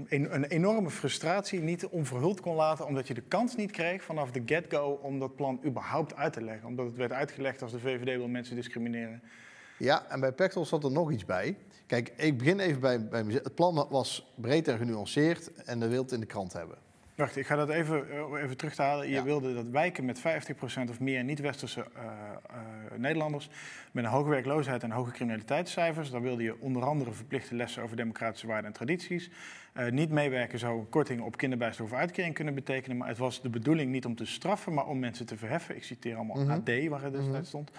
een, een enorme frustratie niet onverhuld kon laten, omdat je de kans niet kreeg vanaf de get-go om dat plan überhaupt uit te leggen. Omdat het werd uitgelegd als de VVD wil mensen discrimineren. Ja, en bij Pechtel zat er nog iets bij. Kijk, ik begin even bij, bij. Het plan was breed en genuanceerd en de wil het in de krant hebben. Wacht, ik ga dat even, eh, even terughalen. Je Ja. wilde dat wijken met 50% of meer niet-westerse eh, eh, Nederlanders... met een hoge werkloosheid en hoge criminaliteitscijfers... daar wilde je onder andere verplichte lessen over democratische waarden en tradities. Niet meewerken zou een korting op kinderbijstand of uitkering kunnen betekenen... maar het was de bedoeling niet om te straffen, maar om mensen te verheffen. Ik citeer allemaal Mhm. AD, waar het destijds stond.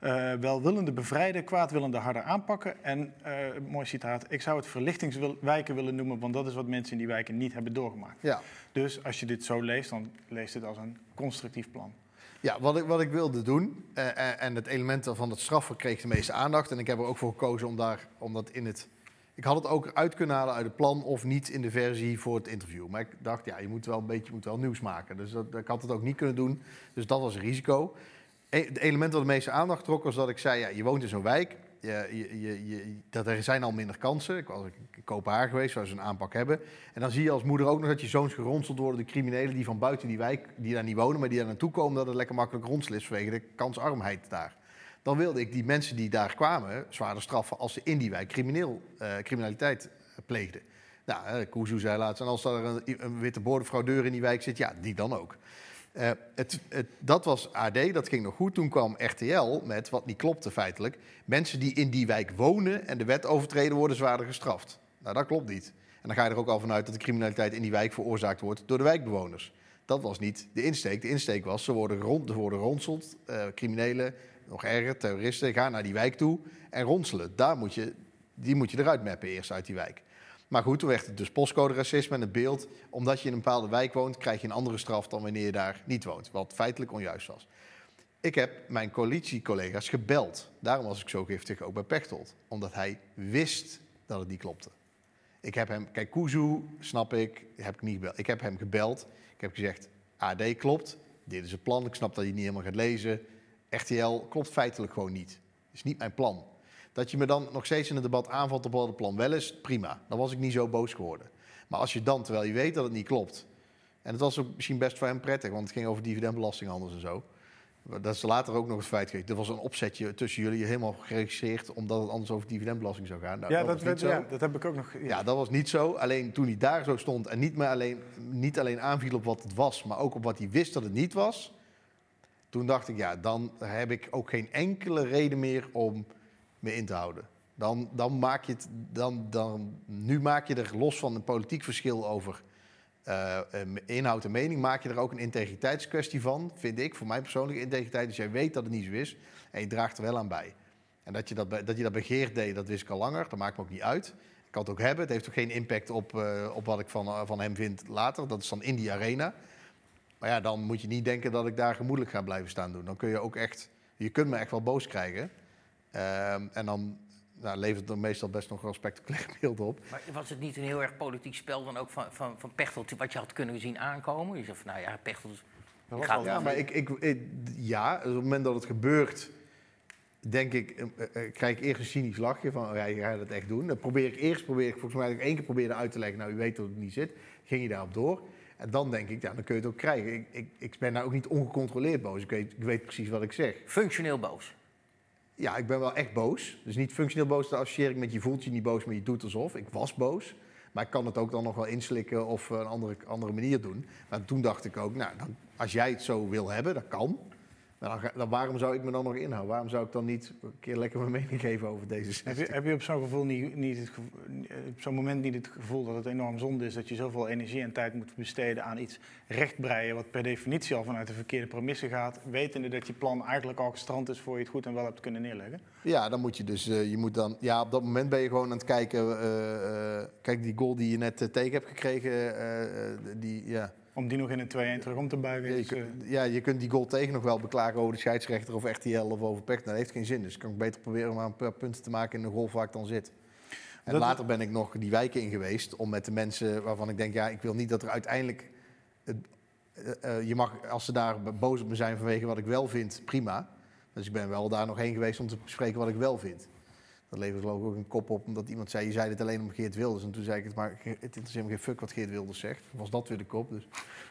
Eh, welwillende bevrijden, kwaadwillende harder aanpakken. En, eh, mooi citaat, ik zou het verlichtingswijken willen noemen... want dat is wat mensen in die wijken niet hebben doorgemaakt. Ja, Dus als je dit zo leest, dan leest het als een constructief plan. ja wat, ik, wat ik wilde doen, eh, en het element van het straffen kreeg de meeste aandacht. En ik heb er ook voor gekozen om, daar, om dat in het... Ik had het ook uit kunnen halen uit het plan of niet in de versie voor het interview. Maar ik dacht, ja, je moet wel een beetje je moet wel nieuws maken. Dus dat, ik had het ook niet kunnen doen. Dus dat was een risico. Het element dat de meeste aandacht trok was dat ik zei, ja, je woont in zo'n wijk. Je, je, je, dat er zijn al minder kansen. Ik was in Kopenhagen geweest, waar ze een aanpak hebben. En dan zie je als moeder ook nog dat je zoons geronseld worden... door criminelen die van buiten die wijk, die daar niet wonen... maar die daar naartoe komen, dat het lekker makkelijk ronselen is... vanwege de kansarmheid daar. Dan wilde ik die mensen die daar kwamen zwaarder straffen... als ze in die wijk crimineel, eh, criminaliteit eh, pleegden. Nou, eh, zei laatst, en als er een, een witte boordenfraudeur in die wijk zit... ja, die dan ook. Eh, dat was AD, dat ging nog goed. Toen kwam RTL met, wat niet klopte feitelijk... mensen die in die wijk wonen en de wet overtreden worden zwaarder gestraft. Nou, dat klopt niet. En dan ga je er ook al vanuit dat de criminaliteit in die wijk veroorzaakt wordt door de wijkbewoners. Dat was niet de insteek. De insteek was, ze worden, rond, ze worden ronseld, eh, criminelen, nog erger, terroristen, gaan naar die wijk toe en ronselen. Daar moet je, die moet je eruit mappen eerst uit die wijk. Maar goed, toen werd het dus postcode racisme en het beeld. Omdat je in een bepaalde wijk woont, krijg je een andere straf dan wanneer je daar niet woont. Wat feitelijk onjuist was. Ik heb mijn coalitiecollega's gebeld. Daarom was ik zo giftig ook bij Pechtold. Omdat hij wist dat het niet klopte. Ik heb hem, kijk, Kuzu, snap ik, heb ik niet gebeld. Ik heb hem gebeld. Ik heb gezegd, AD klopt. Dit is het plan. Ik snap dat hij niet helemaal gaat lezen. RTL klopt feitelijk gewoon niet. Het is niet mijn plan. Dat je me dan nog steeds in het debat aanvalt op wat het plan wel is, prima. Dan was ik niet zo boos geworden. Maar als je dan, terwijl je weet dat het niet klopt... en het was ook misschien best voor hem prettig, want het ging over dividendbelasting anders en zo... Dat is later ook nog het feit geweest. Er was een opzetje tussen jullie helemaal geregistreerd... omdat het anders over dividendbelasting zou gaan. Nou, ja, dat, dat, was werd- niet zo. ja, dat heb ik ook nog. Ja, dat was niet zo. Alleen toen hij daar zo stond en niet, meer alleen, niet alleen aanviel op wat het was, maar ook op wat hij wist dat het niet was. Toen dacht ik, ja, dan heb ik ook geen enkele reden meer om me in te houden. Dan, dan maak je het, dan, dan, nu maak je er los van een politiek verschil over eh, eh, inhoud en mening, maak je er ook een integriteitskwestie van, vind ik, voor mijn persoonlijke integriteit. Dus jij weet dat het niet zo is en je draagt er wel aan bij. En dat je dat, dat je dat begeerd deed, dat wist ik al langer. Dat maakt me ook niet uit. Ik kan het ook hebben. Het heeft ook geen impact op, eh, op wat ik van, van hem vind later. Dat is dan in die arena. Maar ja, dan moet je niet denken dat ik daar gemoedelijk ga blijven staan doen. Dan kun je ook echt... Je kunt me echt wel boos krijgen. Ehm, en dan nou, levert het er meestal best nog wel een spectaculair beeld op. Maar was het niet een heel erg politiek spel dan ook van, van, van Pechtold... wat je had kunnen zien aankomen? Je zegt van, nou ja, Pechtold... gaat Ja, maar ik, ik, ik- ja, dus op het moment dat het gebeurt, denk ik, eh, eh, krijg ik eerst een cynisch lachje van, oh ja, je gaat het echt doen. Dan probeer ik eerst, probeer ik volgens mij dat ik één keer probeerde uit te leggen, nou, u weet dat het niet zit. Ging je daarop door. En dan denk ik, ja, dan kun je het ook krijgen. Ik, ik, ik ben nou ook niet ongecontroleerd boos. Ik weet, ik weet precies wat ik zeg. Functioneel boos. Ja, ik ben wel echt boos. Dus niet functioneel boos, dat associeer met je voelt je niet boos, maar je doet alsof. Ik was boos. Maar ik kan het ook dan nog wel inslikken of een andere, andere manier doen. Maar toen dacht ik ook, nou, dan, als jij het zo wil hebben, dat kan. Maar dan, waarom zou ik me dan nog inhouden? Waarom zou ik dan niet een keer lekker mijn mening geven over deze Heb je, heb je op zo'n gevoel niet, niet het op zo'n moment niet het gevoel dat het enorm zonde is dat je zoveel energie en tijd moet besteden aan iets rechtbreien wat per definitie al vanuit de verkeerde premisse gaat, wetende dat je plan eigenlijk al gestrand is voor je het goed en wel hebt kunnen neerleggen? Ja, dan moet je dus, eh, je moet dan, ja, op dat moment ben je gewoon aan het kijken. eh, eh, kijk, die goal die je net tegen hebt gekregen, die, ja. Om die nog in een 2-1 terug om te buigen. Ja, je, is, eh, kunt, ja, je kunt die goal tegen nog wel beklagen over de scheidsrechter of RTL of over Peck. Dat heeft geen zin. Dus kan ik beter proberen om een paar punten te maken in de goal waar ik dan zit. En Dat- later ben ik nog die wijken in geweest om met de mensen waarvan ik denk, ja, ik wil niet dat er uiteindelijk. het- eh, eh, je mag, als ze daar boos op me zijn vanwege wat ik wel vind, prima. Dus ik ben wel daar nog heen geweest om te bespreken wat ik wel vind. Dat leverde geloof ik ook een kop op, omdat iemand zei, je zei dit alleen om Geert Wilders. En toen zei ik het, maar het interesseert me geen fuck wat Geert Wilders zegt. Was dat weer de kop, dus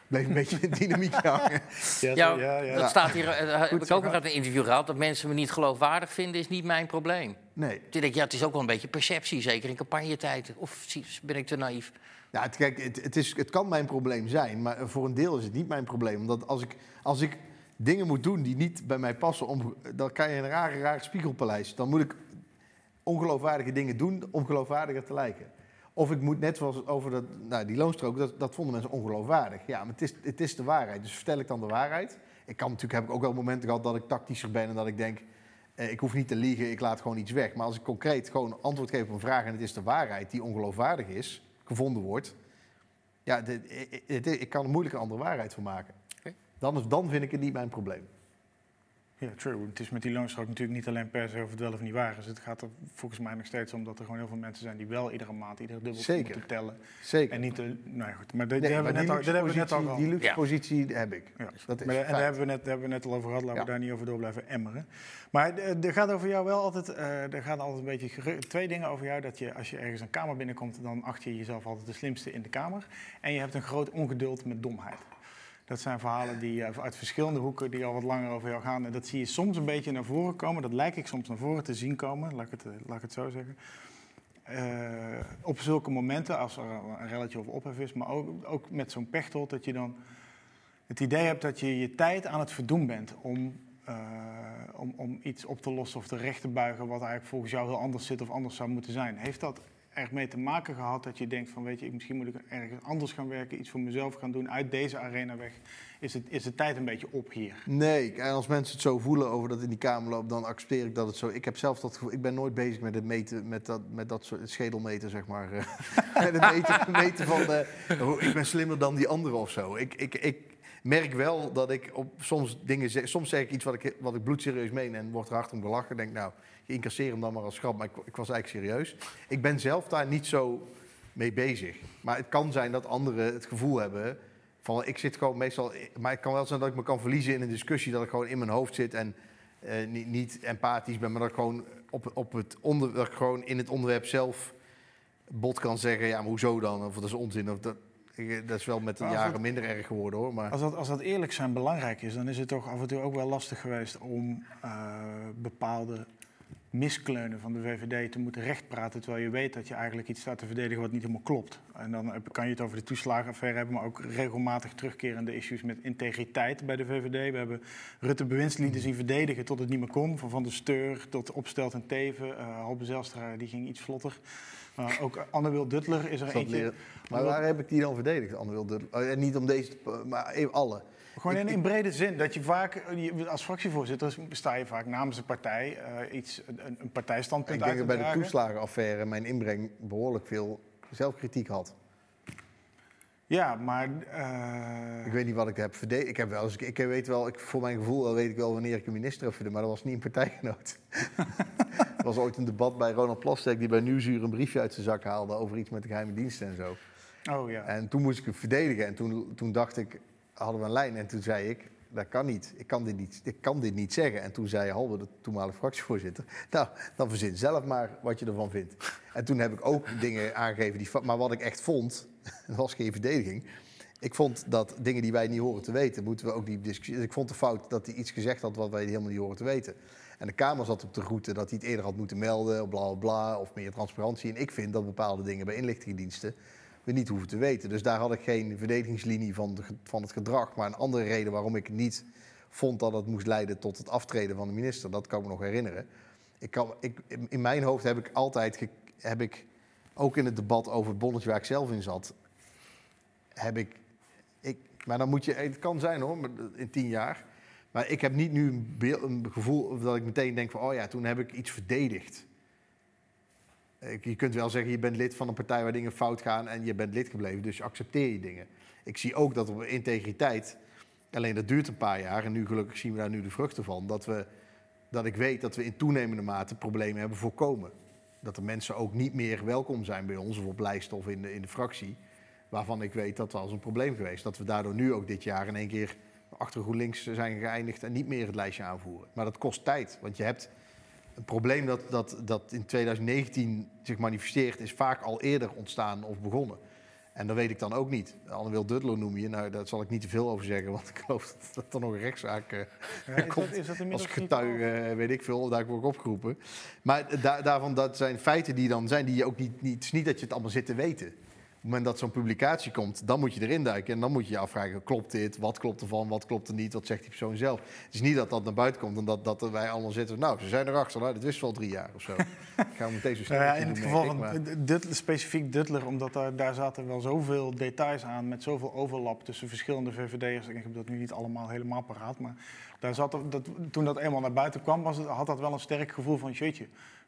bleef een beetje in dynamiek hangen. Ja, Ja, ja, ja. dat staat hier, eh, heb ik ook nog uit een interview gehad. Dat mensen me niet geloofwaardig vinden, is niet mijn probleem. Nee, Toen denk ik, ja, het is ook wel een beetje perceptie, zeker in campagnetijd. Of zie- ben ik te naïef? Ja, het, kijk, het, het, is, het kan mijn probleem zijn, maar voor een deel is het niet mijn probleem. Omdat als ik, als ik dingen moet doen die niet bij mij passen, om, dan krijg je een rare, rare spiegelpaleis. Dan moet ik ongeloofwaardige dingen doen om geloofwaardiger te lijken. Of ik moet net zoals over dat, nou, die loonstrook, dat, dat vonden mensen ongeloofwaardig. Ja, maar het is, het is de waarheid. Dus vertel ik dan de waarheid. Ik kan natuurlijk, heb ik ook wel momenten gehad dat ik tactischer ben en dat ik denk, eh, ik hoef niet te liegen, ik laat gewoon iets weg. Maar als ik concreet gewoon antwoord geef op een vraag en het is de waarheid die ongeloofwaardig is, gevonden wordt, ja, dit- ik- ik, ik kan er moeilijk een andere waarheid van maken. Dan, dan vind ik het niet mijn probleem. Ja, true. Het is met die loonstrook natuurlijk niet alleen per se of het wel of niet waar is. Het gaat er volgens mij nog steeds om dat er gewoon heel veel mensen zijn die wel iedere maand, iedere dubbel Zeker. moeten tellen. Zeker. En niet de, nou ja, goed, maar Nee, hebben we net die al, dit hebben we net al luxe gehad. positie- Die luxe Ja. positie heb ik. Ja. Dat is Maar, en daar hebben, we net, daar hebben we net al over gehad, laten Ja. we daar niet over door blijven emmeren. Maar eh, er gaat over jou wel altijd, eh, er gaan altijd een beetje twee dingen over jou. Dat je als je ergens een kamer binnenkomt, dan acht je jezelf altijd de slimste in de kamer. En je hebt een groot ongeduld met domheid. Dat zijn verhalen die eh, uit verschillende hoeken die al wat langer over jou gaan. En dat zie je soms een beetje naar voren komen. Dat lijkt ik soms naar voren te zien komen, laat ik het, eh, laat ik het zo zeggen. Eh, op zulke momenten, als er een relletje of ophef is, maar ook, ook met zo'n pechtold, dat je dan het idee hebt dat je je tijd aan het verdoen bent om, om, om iets op te lossen of terecht te buigen wat eigenlijk volgens jou heel anders zit of anders zou moeten zijn. Heeft dat ermee te maken gehad dat je denkt van weet je, misschien moet ik ergens anders gaan werken, iets voor mezelf gaan doen, uit deze arena weg? Is, het, is de tijd een beetje op hier? Nee, en als mensen het zo voelen over dat in die kamer loopt, dan accepteer ik dat het zo. Ik heb zelf dat gevoel. Ik ben nooit bezig met het meten, met dat, met dat soort schedelmeten, zeg maar. eh. met het meten, meten van. eh, oh, ik ben slimmer dan die andere of zo. Ik, ik, ik merk wel dat ik op soms dingen zeg. Soms zeg ik iets wat ik, wat ik bloedserieus meen en wordt er hard om gelachen. Denk, nou, incasseer hem dan maar als grap. Maar ik, ik was eigenlijk serieus. Ik ben zelf daar niet zo mee bezig. Maar het kan zijn dat anderen het gevoel hebben van ik zit gewoon meestal. Maar het kan wel zijn dat ik me kan verliezen in een discussie. Dat ik gewoon in mijn hoofd zit en eh, niet, niet empathisch ben. Maar dat ik gewoon, op, op het onder, dat ik gewoon in het onderwerp zelf bot kan zeggen. Ja, maar hoezo dan? Of dat is onzin. Of dat, dat is wel met de jaren minder erg geworden hoor. Maar Als dat, als dat eerlijk zijn belangrijk is, dan is het toch af en toe ook wel lastig geweest om eh, bepaalde miskleunen van de VVD te moeten rechtpraten, terwijl je weet dat je eigenlijk iets staat te verdedigen wat niet helemaal klopt. En dan kan je het over de toeslagenaffaire hebben, maar ook regelmatig terugkerende issues met integriteit bij de VVD. We hebben Rutte bewindslieden zien verdedigen tot het niet meer kon, van Van der Steur tot Opstelt en Teven. Eh Halbe Zijlstra die ging iets vlotter. Maar ook Anne Wil Duttler is er eentje. leren- maar waar heb ik die dan verdedigd? Anne Wilde? Oh, en niet om deze, maar even alle. Gewoon in, brede zin. Dat je vaak, je- als fractievoorzitter sta je vaak namens een partij eh, iets, een, een partijstandpunt Ik denk uit dat bij de toeslagenaffaire mijn inbreng behoorlijk veel zelfkritiek had. Ja, maar... eh, Ik weet niet wat ik heb verdedigd. Ik heb wel eens, ik weet wel, ik, voor mijn gevoel weet ik wel wanneer ik een minister heb verdedigd, maar dat was niet een partijgenoot. er was ooit een debat bij Ronald Plasterk die bij Nieuwsuur een briefje uit zijn zak haalde over iets met de geheime diensten en zo. oh ja. En toen moest ik hem verdedigen en toen, toen dacht ik, hadden we een lijn en toen zei ik, dat kan niet. Ik kan dit niet, ik kan dit niet zeggen. En toen zei Halbe, de toenmalige fractievoorzitter, nou, dan verzin zelf maar wat je ervan vindt. En toen heb ik ook dingen aangegeven, die, maar wat ik echt vond, dat was geen verdediging. Ik vond dat dingen die wij niet horen te weten, moeten we ook niet discussiëren. Ik vond de fout dat hij iets gezegd had wat wij helemaal niet horen te weten. En de Kamer zat op de route dat hij het eerder had moeten melden, bla bla bla, of meer transparantie. En ik vind dat bepaalde dingen bij inlichtingendiensten we niet hoeven te weten. Dus daar had ik geen verdedigingslinie van, van het gedrag. Maar een andere reden waarom ik niet vond dat het moest leiden tot het aftreden van de minister, dat kan ik me nog herinneren. Ik kan, ik, in mijn hoofd heb ik altijd, heb ik, ook in het debat over het bonnetje waar ik zelf in zat, heb ik, ik maar dan moet je, het kan zijn hoor, maar in tien jaar. Maar ik heb niet nu een, een gevoel dat ik meteen denk van, oh ja, toen heb ik iets verdedigd. Je kunt wel zeggen, je bent lid van een partij waar dingen fout gaan en je bent lid gebleven, dus accepteer je dingen. Ik zie ook dat op integriteit, alleen dat duurt een paar jaar en nu gelukkig zien we daar nu de vruchten van, dat, we, dat ik weet dat we in toenemende mate problemen hebben voorkomen. Dat de mensen ook niet meer welkom zijn bij ons of op lijst of in de, in de fractie, waarvan ik weet dat was een probleem geweest. Dat we daardoor nu ook dit jaar in één keer achter GroenLinks zijn geëindigd en niet meer het lijstje aanvoeren. Maar dat kost tijd, want je hebt een probleem dat, dat, dat in 2019 zich manifesteert, is vaak al eerder ontstaan of begonnen. En dat weet ik dan ook niet. Anne-Wil Dudler noem je. Nou, daar zal ik niet te veel over zeggen, want ik geloof dat, dat er nog een rechtszaak eh, Ja, is, komt dat, is dat als getuige, eh, weet ik veel, daar word ik opgeroepen. Maar da- daarvan, dat zijn feiten die dan zijn, die je ook niet, niet... Het is niet dat je het allemaal zit te weten. Op het moment dat zo'n publicatie komt, dan moet je erin duiken. En dan moet je je afvragen, klopt dit? Wat klopt ervan? Wat klopt er niet? Wat zegt die persoon zelf? Het is niet dat dat naar buiten komt en dat, dat wij allemaal zitten... Nou, ze zijn erachter. Nou, dat wisten we al drie jaar of zo. Gaan we meteen zo snel ja, in het geval van maar- Dutler, specifiek Duttler, omdat daar, daar zaten wel zoveel details aan met zoveel overlap tussen verschillende VVD'ers. Ik heb dat nu niet allemaal helemaal paraat, maar daar zat dat, toen dat eenmaal naar buiten kwam, was het, had dat wel een sterk gevoel van jeetje.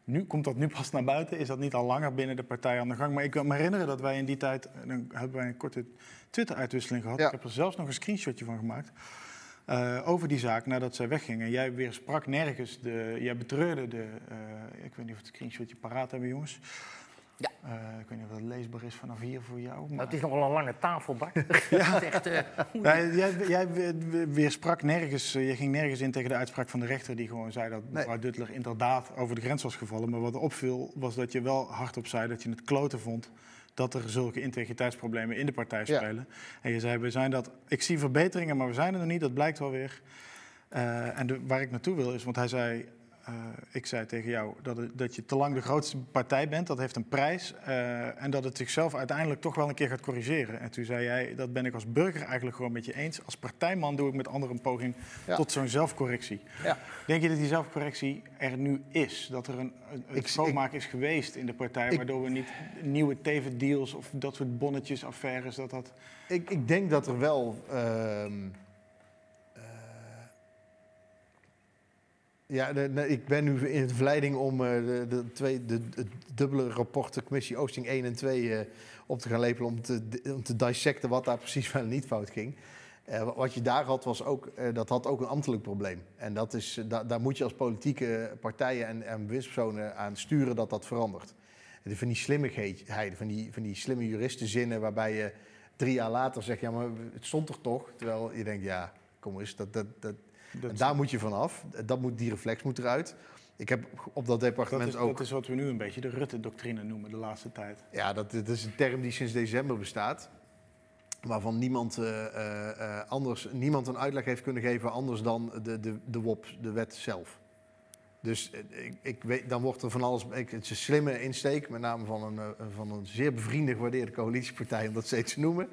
Nu komt dat nu pas naar buiten, is dat niet al langer binnen de partij aan de gang. Maar ik kan me herinneren dat wij in die tijd, dan hebben wij een korte Twitter-uitwisseling gehad. Ja. Ik heb er zelfs nog een screenshotje van gemaakt. eh, over die zaak nadat zij weggingen. Jij weer sprak nergens, de, jij betreurde de, eh, ik weet niet of het screenshotje paraat hebben jongens. Ja. Eh, ik weet niet of dat leesbaar is vanaf hier voor jou. Maar... Nou, het is nogal een lange tafel, Bart. Het is echt, eh, Nee, jij, jij weer- weer- weer sprak nergens, eh, je ging nergens in tegen de uitspraak van de rechter die gewoon zei dat mevrouw Duttler inderdaad over de grens was gevallen. Maar wat opviel was dat je wel hardop zei dat je het kloten vond dat er zulke integriteitsproblemen in de partij Ja. spelen. En je zei, we zijn dat, ik zie verbeteringen, maar we zijn er nog niet, dat blijkt wel weer. En de, waar ik naartoe wil is, want hij zei, ik zei tegen jou dat, het- dat je te lang de grootste partij bent, dat heeft een prijs. eh, en dat het zichzelf uiteindelijk toch wel een keer gaat corrigeren. En toen zei jij, dat ben ik als burger eigenlijk gewoon met je eens. Als partijman doe ik met anderen een poging Ja. tot zo'n zelfcorrectie. Ja. Denk je dat die zelfcorrectie er nu is? Dat er een, een, schoonmaak is geweest in de partij, Ik- waardoor we niet nieuwe tevendeals of dat soort bonnetjes, affaires, dat dat... Ik, ik denk dat er wel. ehm, ja, ik ben nu in de verleiding om eh, de, twee, de, dubbele rapport, de commissie Oosting 1 en 2, eh, op te gaan lepelen. Om te, om te dissecten wat daar precies wel niet fout ging. Eh, wa- wat je daar had, was ook, dat had ook een ambtelijk probleem. En dat is, da- daar moet je als politieke partijen en, en bewindspersonen aan sturen dat dat verandert. En Van die slimmigheid, van die, van die slimme juristenzinnen waarbij je drie jaar later zegt, ja, maar het stond er toch? Terwijl je denkt, ja, kom eens, dat, dat, dat, dat en daar moet je vanaf. Dat moet, die reflex moet eruit. Ik heb op dat dat departement is, ook... dat is wat we nu een beetje de Rutte-doctrine noemen de laatste tijd. Ja, dat, dat is een term die sinds december bestaat. Waarvan niemand, eh, eh, eh, anders, niemand een uitleg heeft kunnen geven anders dan de, de, de WOP, de wet zelf. Dus eh, ik, ik weet, dan wordt er van alles. Ik, het is een slimme insteek, met name van een, eh, van een zeer bevriende, gewaardeerde coalitiepartij, om dat steeds te noemen.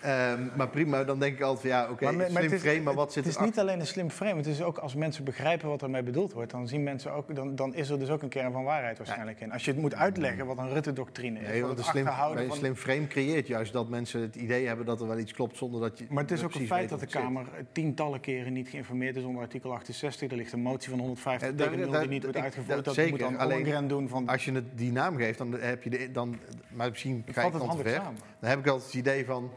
Ehm, maar prima, dan denk ik altijd van ja, oké, slim is- frame, maar wat zit Het is niet alleen een slim frame, het is ook als mensen begrijpen wat ermee bedoeld wordt, dan zien mensen ook, dan, dan is er dus ook een kern van waarheid waarschijnlijk in. Als je het moet uitleggen wat een Rutte-doctrine is, Nee, want het een slim, een van- slim frame creëert juist dat mensen het idee hebben dat er wel iets klopt zonder dat je. Maar het is ook een feit dat de. Kamer tientallen keren niet geïnformeerd is onder artikel 68. Er ligt een motie van 150 Eh, tegen daar- 0 daar- die niet wordt uitgevoerd. dat Dat zeker, moet dan alleen- doen van... Als je het die naam geeft, dan heb je de, dan, maar misschien valt ik het dan te ver. samen. Dan heb ik altijd het idee van,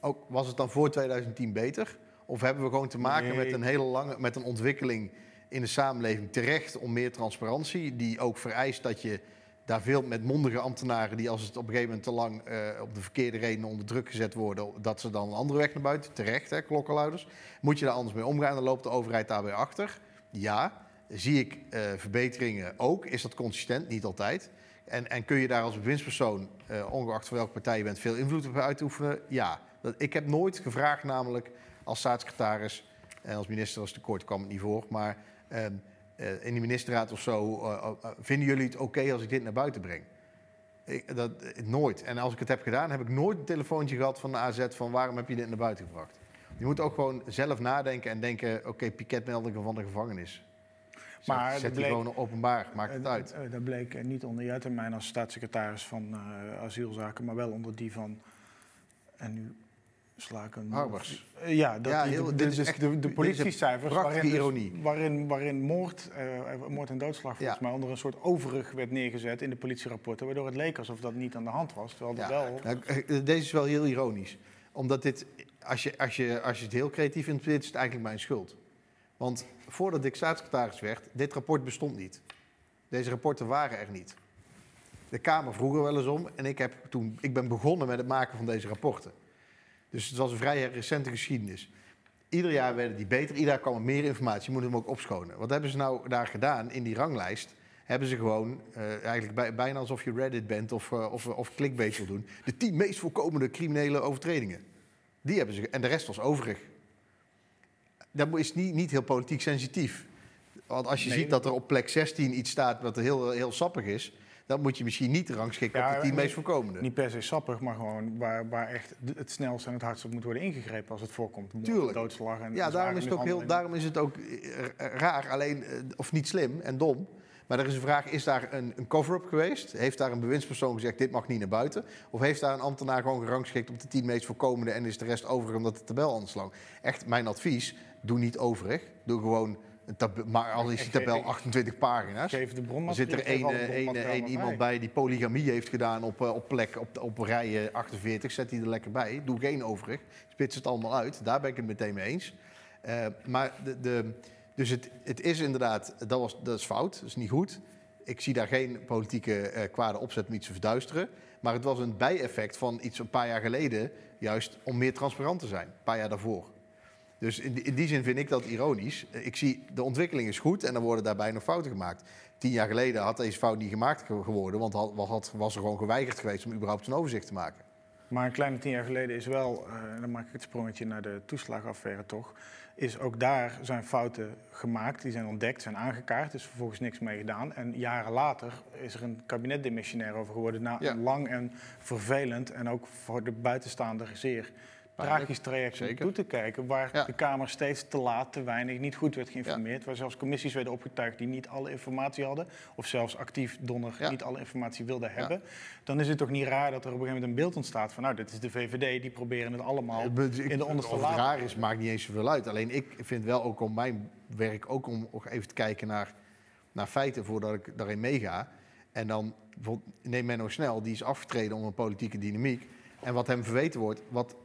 ook, was het dan voor 2010 beter? Of hebben we gewoon te maken Nee. met een hele lange, met een ontwikkeling in de samenleving terecht om meer transparantie, die ook vereist dat je daar veel met mondige ambtenaren die als het op een gegeven moment te lang eh, op de verkeerde redenen onder druk gezet worden, dat ze dan een andere weg naar buiten, terecht hè, klokkenluiders. Moet je daar anders mee omgaan, dan loopt de overheid daarbij achter. Ja, zie ik eh, verbeteringen ook. Is dat consistent? Niet altijd. En, en kun je daar als bewindspersoon, eh, ongeacht van welke partij je bent, veel invloed op uitoefenen? Ja. Dat, ik heb nooit gevraagd, namelijk als staatssecretaris en als minister, als tekort kwam het niet voor, maar ehm, eh, in de ministerraad of zo, eh, eh, vinden jullie het oké als ik dit naar buiten breng? Ik, dat, eh, nooit. En als ik het heb gedaan, heb ik nooit een telefoontje gehad van de AZ van waarom heb je dit naar buiten gebracht? Je moet ook gewoon zelf nadenken en denken, oké, piketmeldingen van de gevangenis. Zet, Maar zet dat die bleek- gewoon openbaar, maakt het Eh, uit. eh, dat bleek eh, niet onder jouw termijn als staatssecretaris van eh, asielzaken, maar wel onder die van. En nu sla ik een. Harbers. Ja, dat Ja, die, heel- de, dit is dus echt- de, politiecijfers. Waarin, dus- ironie. waarin, waarin moord, moord en doodslag volgens Ja. mij onder een soort overig werd neergezet in de politierapporten, waardoor het leek alsof dat niet aan de hand was. Terwijl dat Ja, wel. nou, deze is wel heel ironisch. Omdat dit, als je, als, je, als je het heel creatief vindt, dit is het eigenlijk mijn schuld. Want voordat ik staatssecretaris werd, dit rapport bestond niet. Deze rapporten waren er niet. De Kamer vroeg er wel eens om en ik, heb toen, ik ben begonnen met het maken van deze rapporten. Dus het was een vrij recente geschiedenis. Ieder jaar werden die beter, ieder jaar kwam er meer informatie, je moet hem ook opschonen. Wat hebben ze nou daar gedaan in die ranglijst? Hebben ze gewoon, eh, eigenlijk bij- bijna alsof je Reddit bent of, eh, of, of clickbait wil doen, de tien meest voorkomende criminele overtredingen. Die hebben ze, en de rest was overig. Dat is niet, niet heel politiek sensitief. Want als je Nee. ziet dat er op plek 16 iets staat wat heel, heel sappig is, dan moet je misschien niet rangschikken Ja, op de tien meest voorkomende. Niet per se sappig, maar gewoon waar, waar echt het snelst en het hardst op moet worden ingegrepen als het voorkomt. Tuurlijk. Doodslag en Ja, daarom is, het ook heel, mishandeling. daarom is het ook eh, raar, alleen, eh, of niet slim en dom. Maar er is een vraag, is daar een, een cover-up geweest? Heeft daar een bewindspersoon gezegd, dit mag niet naar buiten? Of heeft daar een ambtenaar gewoon gerangschikt op de tien meest voorkomende... en is de rest overig omdat de tabel anders? Echt, mijn advies, doe niet overig. Doe gewoon, een maar al is die tabel ik- 28 pagina's... Geef de Er bronmateriaal. zit er één, eh, iemand bij die polygamie heeft gedaan op, eh, op plek op, op rij eh, 48. Zet die er lekker bij. Doe geen overig. Spits het allemaal uit. Daar ben ik het meteen mee eens. Eh, maar de, de, dus het, het is inderdaad, dat, was, dat is fout. Dat is niet goed. Ik zie daar geen politieke eh, kwade opzet om iets te verduisteren. Maar het was een bijeffect van iets een paar jaar geleden. Juist om meer transparant te zijn. Een paar jaar daarvoor. Dus in die, in die zin vind ik dat ironisch. Eh, Ik zie, de ontwikkeling is goed en er worden daarbij nog fouten gemaakt. Tien jaar geleden had deze fout niet gemaakt ge- geworden, want had, had- was er gewoon geweigerd geweest om überhaupt een overzicht te maken. Maar een kleine tien jaar geleden is wel, eh, dan maak ik het sprongetje naar de toeslagaffaire toch, is ook daar zijn fouten gemaakt, die zijn ontdekt, zijn aangekaart, is vervolgens niks mee gedaan. En jaren later is er een kabinet demissionair over geworden na Ja. een lang en vervelend en ook voor de buitenstaander zeer. Tragisch traject om toe te kijken, waar Ja. de Kamer steeds te laat, te weinig, niet goed werd geïnformeerd, waar zelfs commissies werden opgetuigd die niet alle informatie hadden, of zelfs actief donner Ja. niet alle informatie wilden hebben, dan is het toch niet raar dat er op een gegeven moment een beeld ontstaat van, nou, dit is de VVD, die proberen het allemaal ik- in de onderste laag. raar is, maakt niet eens zoveel uit. Alleen ik vind wel ook om mijn werk ook om even te kijken naar, naar feiten voordat ik daarin meega. En dan bijvoorbeeld, neem Menno Snel, die is afgetreden om een politieke dynamiek. En wat hem verweten wordt, wat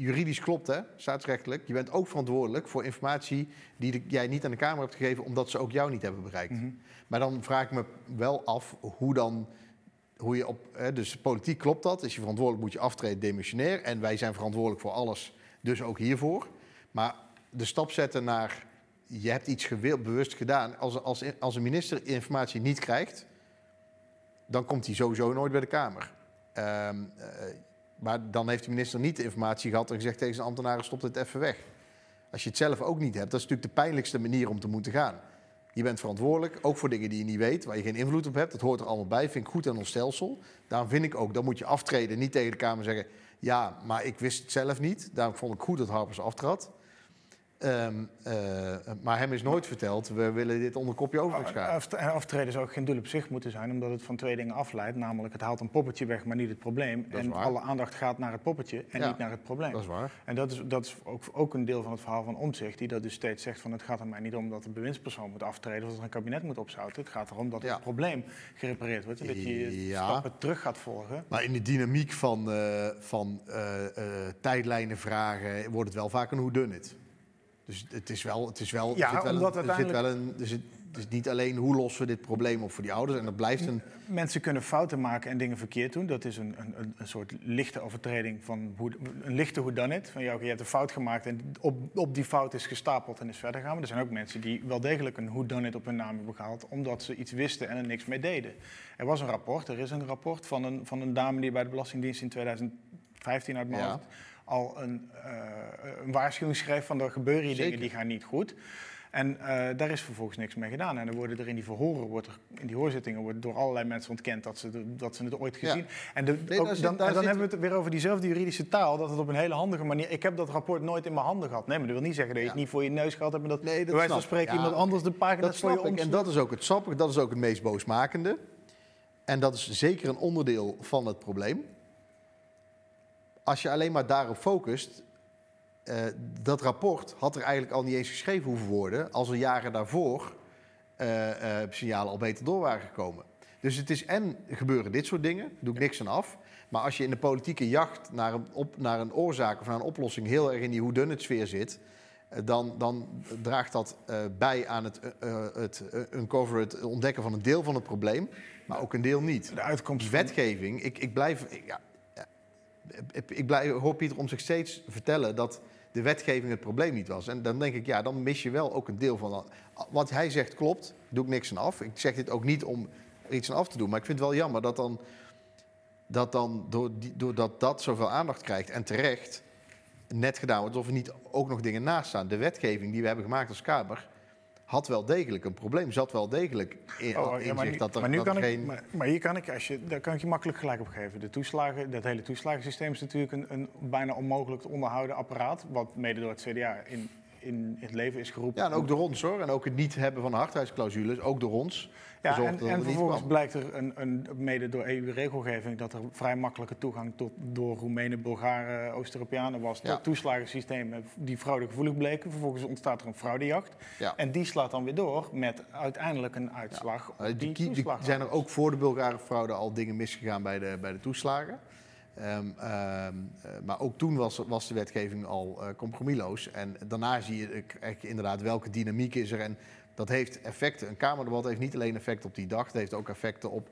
juridisch klopt, hè, staatsrechtelijk. Je bent ook verantwoordelijk voor informatie die de- jij niet aan de Kamer hebt gegeven, omdat ze ook jou niet hebben bereikt. Mhm. Maar dan vraag ik me wel af hoe dan. Hoe je op, hè, dus politiek klopt dat. Is je verantwoordelijk, moet je aftreden, demissionair. En wij zijn verantwoordelijk voor alles, dus ook hiervoor. Maar de stap zetten naar. Je hebt iets gewild, bewust gedaan. Als, als, als een minister informatie niet krijgt, dan komt hij sowieso nooit bij de Kamer. Ehm, eh, maar dan heeft de minister niet de informatie gehad en gezegd tegen zijn ambtenaren: stop dit even weg. Als je het zelf ook niet hebt, dat is natuurlijk de pijnlijkste manier om te moeten gaan. Je bent verantwoordelijk, ook voor dingen die je niet weet, waar je geen invloed op hebt. Dat hoort er allemaal bij, vind ik goed aan ons stelsel. Daarom vind ik ook, dan moet je aftreden, niet tegen de Kamer zeggen... ja, maar ik wist het zelf niet. Daarom vond ik goed dat Harpers aftrad. Ehm, eh, maar hem is nooit verteld, we willen dit onder kopje gaan. Aft- Aftreden zou ook geen doel op zich moeten zijn, omdat het van twee dingen afleidt. Namelijk, het haalt een poppetje weg, maar niet het probleem. En waar. alle aandacht gaat naar het poppetje en Ja. niet naar het probleem. Dat is waar. En dat is, dat is ook, ook een deel van het verhaal van Omtzigt, die dat dus steeds zegt van het gaat er mij niet om dat de bewindspersoon moet aftreden of dat er een kabinet moet opzouten. Het gaat erom dat Ja. het probleem gerepareerd wordt en dat je Ja. stappen terug gaat volgen. Maar in de dynamiek van, eh, van eh, tijdlijnen vragen wordt het wel vaak een whodunit. Dus het is wel, het is wel, Ja, er zit wel, er zit wel een, er zit, niet alleen hoe lossen we dit probleem op voor die ouders. En dat blijft een, Mensen kunnen fouten maken en dingen verkeerd doen. Dat is een, een, een- soort lichte overtreding van hoe, een lichte whodunit. Van oké, je hebt een fout gemaakt en op, op die fout is gestapeld en is verder gaan. Maar er zijn ook mensen die wel degelijk een whodunit op hun naam hebben gehaald, omdat ze iets wisten en er niks mee deden. Er was een rapport, er is een rapport van een, van een dame die bij de Belastingdienst in 2015 uit mijn Ja. Al een, eh, een waarschuwing schreef van er gebeuren hier Zeker. dingen die gaan niet goed. En eh, daar is vervolgens niks mee gedaan. En dan worden er in die verhoren, wordt er, in die hoorzittingen, wordt door allerlei mensen ontkend dat ze, de- dat ze het ooit Ja. gezien. En, de, Nee, ook daar zit- dan, en dan zit- hebben we het weer over diezelfde juridische taal, dat het op een hele handige manier. Ik heb dat rapport nooit in mijn handen gehad. Nee, maar dat wil niet zeggen dat je Ja. het niet voor je neus gehad hebt, maar dat, Nee, dat van spreken Ja, iemand anders de pagina dat voor je ik. En dat is ook het sappige, dat is ook het meest boosmakende. En dat is zeker een onderdeel van het probleem. Als je alleen maar daarop focust, eh, dat rapport had er eigenlijk al niet eens geschreven hoeven worden als er jaren daarvoor eh, eh, signalen al beter door waren gekomen. Dus het is en gebeuren dit soort dingen, doe ik niks aan af. Maar als je in de politieke jacht naar een, op, naar een oorzaak of naar een oplossing heel erg in die whodunit sfeer zit, dan, dan draagt dat bij aan het, het uncover, het ontdekken van een deel van het probleem, maar ook een deel niet. De uitkomst wetgeving, ik, ik blijf. Ik, ja, ik, blijf, hoor Pieter om zich steeds vertellen dat de wetgeving het probleem niet was. En dan denk ik, ja, dan mis je wel ook een deel van... Wat hij zegt klopt, doe ik niks aan af. Ik zeg dit ook niet om er iets aan af te doen. Maar ik vind het wel jammer dat dan, dat dan doordat dat zoveel aandacht krijgt en terecht net gedaan wordt, alsof er niet ook nog dingen naast staan. De wetgeving die we hebben gemaakt als Kamer had wel degelijk een probleem. Zat wel degelijk in, Oh, in ja, maar, zich dat er, maar nu dat kan er ik, geen... maar, maar hier kan ik, als je, daar kan ik je makkelijk gelijk op geven. De toeslagen, dat hele toeslagensysteem is natuurlijk een, een bijna onmogelijk te onderhouden apparaat. Wat mede door het CDA in, in, in het leven is geroepen. Ja, en ook door ons hoor. En ook het niet hebben van hardheidsclausules, ook door ons. Ja, en, vervolgens kwam. blijkt er een, een, mede door EU-regelgeving dat er vrij makkelijke toegang tot, door Roemenen, Bulgaren, Oost-Europeanen was Ja. tot toeslagensystemen die fraudegevoelig bleken. Vervolgens ontstaat er een fraudejacht. Ja. En die slaat dan weer door met uiteindelijk een uitslag Uh, op die, die, die- toeslag. zijn er ook voor de Bulgare fraude al dingen misgegaan bij de, bij de toeslagen. Ehm, ehm, eh, maar ook toen was, was de wetgeving al eh, compromisloos. En daarna zie je inderdaad welke dynamiek is er. En dat heeft effecten. Een Kamerdebat heeft niet alleen effect op die dag. Het heeft ook effecten op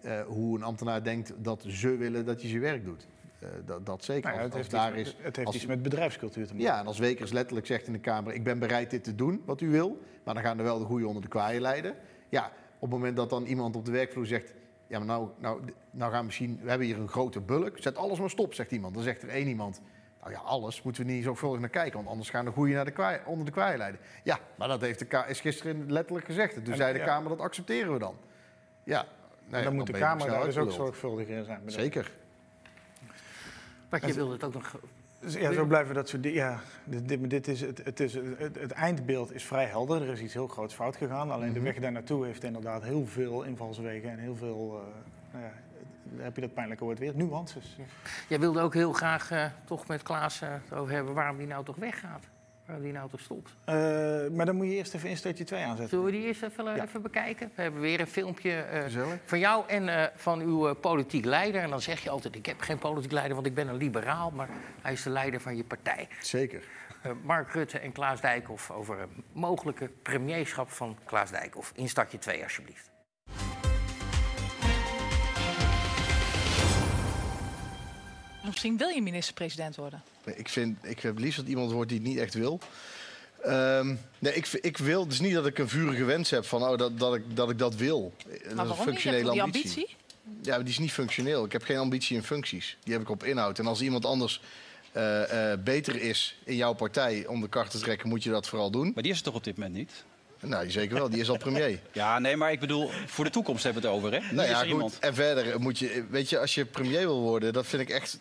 eh, hoe een ambtenaar denkt dat ze willen dat je zijn werk doet. Dat, dat zeker. Nou ja, Als- het als heeft, daar iets, is, met- het heeft als- iets met bedrijfscultuur te maken. Ja, en als Wekers letterlijk zegt in de Kamer... ik ben bereid dit te doen, wat u wil... maar dan gaan er wel de goeie onder de kwaaien leiden. Ja, op het moment dat dan iemand op de werkvloer zegt... ja, maar nou, nou, nou gaan we misschien... we hebben hier een grote bulk, zet alles maar stop, zegt iemand. Dan zegt er één iemand... nou ja, alles moeten we niet zorgvuldig naar kijken... want anders gaan de goeie naar de kwaai, onder de kwaaien leiden. Ja, maar dat heeft de Ka- is gisteren letterlijk gezegd. En toen En, zei de ja. Kamer, dat accepteren we dan. Ja, ja, dan moet de Kamer daar dus ook zorgvuldiger in zijn. Zeker. Want je wilde het ook nog... Dus ja, zo blijven dat soort dingen. Ja, dit, dit, dit is het, het, is, het, het eindbeeld is vrij helder. Er is iets heel groots fout gegaan. Alleen de weg daar naartoe heeft inderdaad heel veel invalswegen en heel veel. nou ja, daar heb je dat pijnlijke woord weer. Nuances. Jij wilde ook heel graag eh, toch met Klaas het over hebben waarom die nou toch weggaat. Waarom die nou toch stopt. Eh, maar dan moet je eerst even instartje 2 aanzetten. Zullen we die eerst even, even bekijken? We hebben weer een filmpje eh, van jou en eh, van uw eh, politiek leider. En dan zeg je altijd, ik heb geen politiek leider, want ik ben een liberaal. Maar hij is de leider van je partij. Zeker. Eh, Mark Rutte en Klaas Dijkhoff over een mogelijke premierschap van Klaas Dijkhoff. Instartje 2 alsjeblieft. Misschien wil je minister-president worden. Nee, Ik, vind, ik heb liefst dat iemand wordt die het niet echt wil. Ehm, nee, ik, ik wil. Het is niet dat ik een vurige wens heb van oh, dat, dat, ik, dat ik dat wil. Dat is Maar een waarom niet? Je hebt functionele ambitie. ambitie? Ja, die is niet functioneel. Ik heb geen ambitie in functies. Die heb ik op inhoud. En als iemand anders eh, eh, beter is in jouw partij om de kar te trekken, moet je dat vooral doen. Maar die is er toch op dit moment niet? Nou, zeker wel. Die is al premier. Ja, nee, maar ik bedoel, voor de toekomst hebben we het over, hè? Nu Nou ja, goed. iemand. En verder moet je, weet je, als je premier wil worden, dat vind ik echt.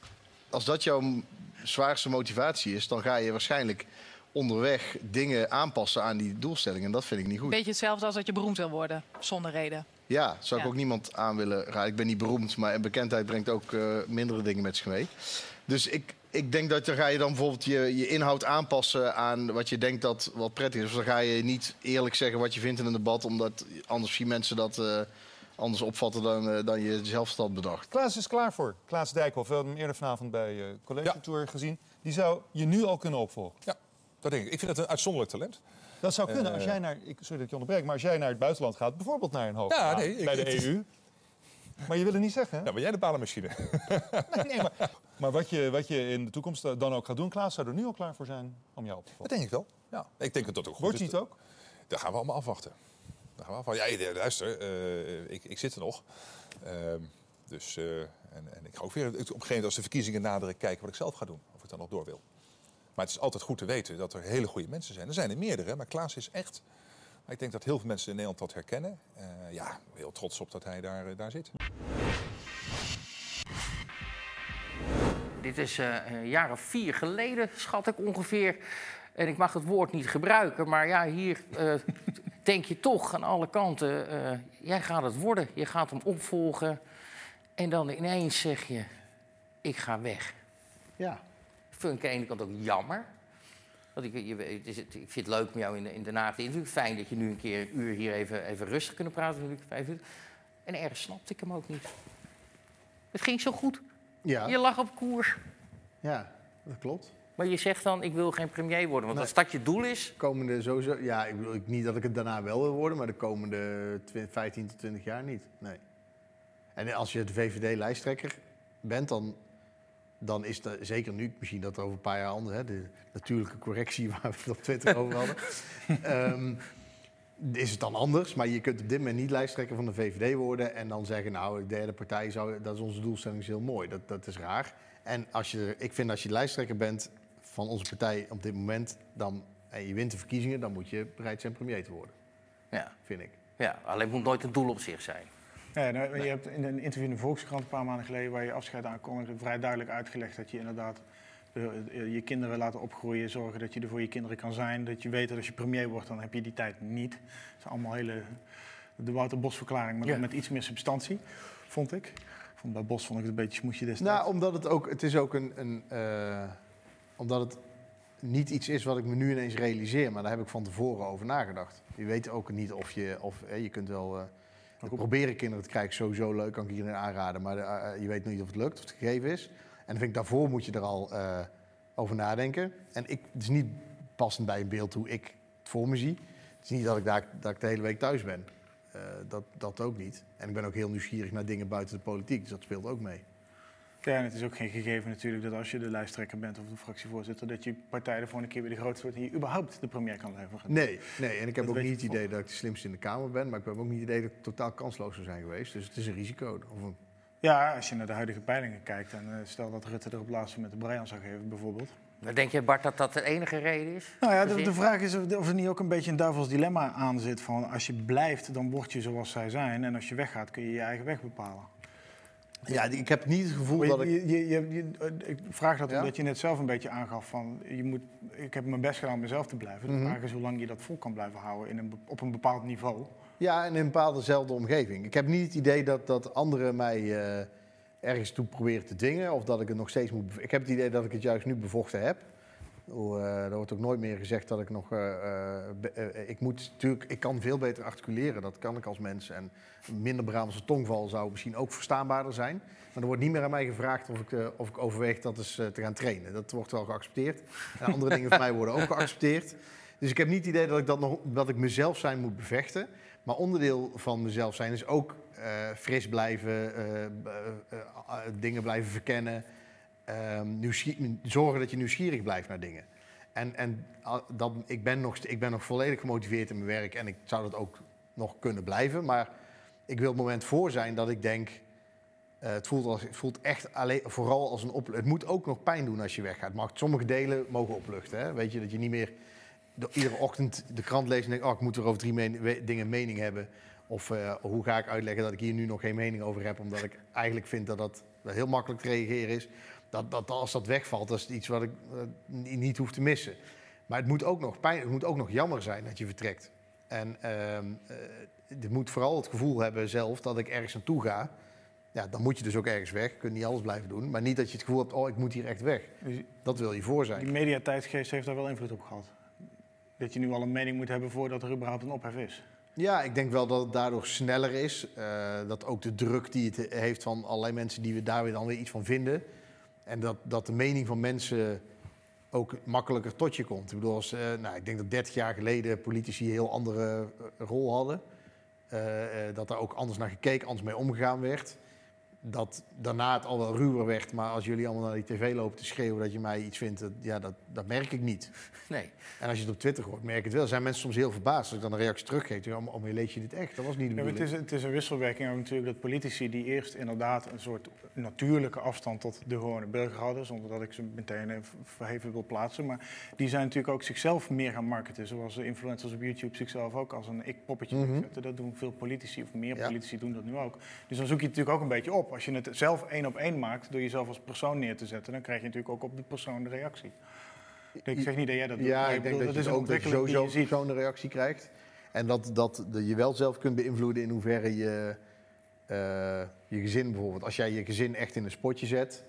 Als dat jouw zwaarste motivatie is, dan ga je waarschijnlijk onderweg dingen aanpassen aan die doelstellingen. En dat vind ik niet goed. Beetje hetzelfde als dat je beroemd wil worden, zonder reden. Ja, zou ik ook niemand aan willen raden. Ik ben niet beroemd, maar bekendheid brengt ook eh, mindere dingen met zich mee. Dus ik, ik denk dat dan ga je dan bijvoorbeeld je, je inhoud aanpassen aan wat je denkt dat wat prettig is. Of dan ga je niet eerlijk zeggen wat je vindt in een debat, omdat anders zien mensen dat eh, anders opvatten dan, eh, dan je zelf had bedacht. Klaas is klaar voor. Klaas Dijkhoff, we hadden hem eerder vanavond bij eh College Tour gezien. Die zou je nu al kunnen opvolgen. Ja, dat denk ik. Ik vind het een uitzonderlijk talent. Dat zou kunnen als jij naar, ik, sorry dat ik je onderbreek, maar als jij naar het buitenland gaat, bijvoorbeeld naar een hoog Ja, nee, ik- bij de EU. Maar je wil het niet zeggen, hè? Ja, ben jij de balenmachine? Nee, nee, maar, maar wat, je, wat je in de toekomst eh, dan ook gaat doen, Klaas zou er nu al klaar voor zijn om jou op te Dat volgen. denk ik wel. Ja, ik denk dat dat ook goed Wordt is. het ook? Dat gaan we allemaal afwachten. Dat gaan we afwachten. Ja, eh, luister, eh, ik, ik zit er nog. Ehm, dus, en, en ik ga ook weer op een gegeven moment als de verkiezingen naderen kijken wat ik zelf ga doen. Of ik dan nog door wil. Maar het is altijd goed te weten dat er hele goede mensen zijn. Er zijn er meerdere, maar Klaas is echt... Ik denk dat heel veel mensen in Nederland dat herkennen. Ja, heel trots op dat hij daar, daar zit. Dit is een jaar of vier geleden, schat ik ongeveer. En ik mag het woord niet gebruiken, maar ja, hier eh, denk je toch aan alle kanten... eh, jij gaat het worden, je gaat hem opvolgen. En dan ineens zeg je, ik ga weg. Ja. vind ik aan de ene kant ook jammer. Want ik, je, het is het- ik vind het leuk om jou in, de- in Den Haag te interviewen. Fijn dat je nu een keer een uur hier even, even rustig kunnen praten. vijf. En ergens snapte ik hem ook niet. Het ging zo goed. Ja. Je lag op koers. Ja, dat klopt. Maar je zegt dan, ik wil geen premier worden. Want als dat je doel is... Komende sowieso, ja, ik bedoel ik- niet dat ik het daarna wel wil worden, maar de komende twi- 15 tot 20 jaar niet. Nee. En als je de VVD-lijsttrekker bent, dan dan is dat zeker nu, misschien dat over een paar jaar anders, hè, de natuurlijke correctie waar we het op Twitter over hadden. Ehm, is het dan anders, maar je kunt op dit moment niet lijsttrekker van de VVD worden en dan zeggen, nou, de derde partij, zou, dat is onze doelstelling, is heel mooi. Dat, dat is raar. En als je, ik vind als je lijsttrekker bent van onze partij op dit moment, dan, en je wint de verkiezingen, dan moet je bereid zijn premier te worden. Ja. Vind ik. Ja, alleen het moet nooit een doel op zich zijn. Ja, nou, Je hebt in een interview in de Volkskrant een paar maanden geleden... waar je afscheid aankondigde, vrij duidelijk uitgelegd dat je inderdaad... de- je kinderen laten opgroeien, zorgen dat je er voor je kinderen kan zijn. Dat je weet dat als je premier wordt, dan heb je die tijd niet. Dat is allemaal hele... De Wouter Bos verklaring, maar Ja. dan met iets meer substantie, vond ik. Vond, bij Bos vond ik het een beetje smoesje destijds. Nou, omdat het ook, het is ook een, een eh, omdat het niet iets is wat ik me nu ineens realiseer, maar daar heb ik van tevoren over nagedacht. Je weet ook niet of je, of eh, je kunt wel eh, proberen kinderen te krijgen, sowieso leuk, kan ik iedereen aanraden, maar eh, je weet niet of het lukt, of het gegeven is. En dan vind ik daarvoor moet je er al eh, over nadenken. En ik, het is niet passend bij een beeld hoe ik het voor me zie. Het is niet dat ik, daar, dat ik de hele week thuis ben. Eh, dat, dat ook niet. En ik ben ook heel nieuwsgierig naar dingen buiten de politiek, dus dat speelt ook mee. Ja, en het is ook geen gegeven natuurlijk dat als je de lijsttrekker bent of de fractievoorzitter... dat je partij de volgende keer weer de grootste wordt die überhaupt de premier kan leveren. Nee, nee, en ik heb Dat ook niet het idee dat ik de slimste in de Kamer ben, maar ik heb ook niet het idee dat ik totaal kansloos zou zijn geweest. Dus het is een risico. Of een- Ja, als je naar de huidige peilingen kijkt en eh, stel dat Rutte er op laatste moment de Brian zou geven bijvoorbeeld... Maar denk je, Bart, dat dat de enige reden is? Nou ja, de, vraag is of, of er niet ook een beetje een duivels dilemma aan zit van als je blijft, dan word je zoals zij zijn en als je weggaat kun je je eigen weg bepalen. Ja, ik heb niet het gevoel dat ik... je, je, je, je- eh, ik vraag dat Ja? omdat je net zelf een beetje aangaf van je moet, ik heb mijn best gedaan om mezelf te blijven. De Mhm. vraag is hoe lang je dat vol kan blijven houden in een, op een bepaald niveau. Ja, in een bepaaldezelfde omgeving. Ik heb niet het idee dat, dat anderen mij eh, ergens toe proberen te dwingen. Of dat ik het nog steeds moet... Ik heb het idee dat ik het juist nu bevochten heb. Eh, er wordt ook nooit meer gezegd dat ik nog... eh, ik, moet, natuurlijk, ik kan veel beter articuleren, dat kan ik als mens. En minder Brabantse tongval zou misschien ook verstaanbaarder zijn. Maar er wordt niet meer aan mij gevraagd of ik, of ik overweeg dat eens te gaan trainen. Dat wordt wel geaccepteerd. En andere dingen van mij worden ook geaccepteerd. Dus ik heb niet het idee dat ik, dat nog, dat ik mezelf zijn moet bevechten. Maar onderdeel van mezelf zijn is ook eh, fris blijven, eh, eh, dingen blijven verkennen. ehm, zorgen dat je nieuwsgierig blijft naar dingen. En, en ah, dat, ik, ben nog, ik ben nog volledig gemotiveerd in mijn werk en ik zou dat ook nog kunnen blijven. Maar ik wil het moment voor zijn dat ik denk. het, voelt als, het voelt echt alleen, vooral als een opluchting. Het moet ook nog pijn doen als je weggaat. Mag, sommige delen mogen opluchten. Hè? Weet je dat je niet meer de- iedere ochtend de krant leest en denkt: oh, ik moet er over drie men- we- dingen mening hebben. Of eh, hoe ga ik uitleggen dat ik hier nu nog geen mening over heb, omdat ik eigenlijk vind dat dat heel makkelijk te reageren is. Dat, dat als dat wegvalt, dat is iets wat ik eh, niet hoef te missen. Maar het moet ook nog pijn, het moet ook nog jammer zijn dat je vertrekt. En ehm eh, je moet vooral het gevoel hebben zelf dat ik ergens naartoe ga. Ja, dan moet je dus ook ergens weg. Je kunt niet alles blijven doen. Maar niet dat je het gevoel hebt, oh, ik moet hier echt weg. Dat wil je voor zijn. die mediatijdgeest heeft daar wel invloed op gehad. Dat je nu al een mening moet hebben voordat er überhaupt een ophef is. Ja, ik denk wel dat het daardoor sneller is. Eh, dat ook de druk die het heeft van allerlei mensen die we daar weer dan weer iets van vinden. En dat, dat de mening van mensen ook makkelijker tot je komt. Ik bedoel, als, eh, nou, ik denk dat 30 jaar geleden politici een heel andere eh, rol hadden. Dat daar ook anders naar gekeken, anders mee omgegaan werd. Dat daarna het al wel ruwer werd, maar als jullie allemaal naar die tv lopen te schreeuwen dat je mij iets vindt, dat, ja, dat, dat merk ik niet. Nee. En als je het op Twitter hoort, merk ik het wel. Zijn mensen soms heel verbaasd als ik dan een reactie teruggeef. Ja, maar, oh, maar lees je dit echt? Dat was niet de Ja, bedoeling. het, is, het is een wisselwerking ook natuurlijk dat politici die eerst inderdaad een soort natuurlijke afstand tot de gewone burger hadden, zonder dat ik ze meteen verheven wil plaatsen, maar die zijn natuurlijk ook zichzelf meer gaan marketen, zoals de influencers op YouTube zichzelf ook als een ik-poppetje Mhm. Dat doen veel politici, of meer Ja. politici doen dat nu ook. Dus dan zoek je het natuurlijk ook een beetje op. Als je het zelf één op één maakt door jezelf als persoon neer te zetten, dan krijg je natuurlijk ook op de persoon de reactie. Ik zeg niet dat jij dat doet, Ja, ik denk bedoel, dat, is je een ook dat je sowieso je ziet. zo'n reactie krijgt. En dat, dat de- je wel zelf kunt beïnvloeden in hoeverre je eh, je gezin bijvoorbeeld. Als jij je gezin echt in een spotje zet,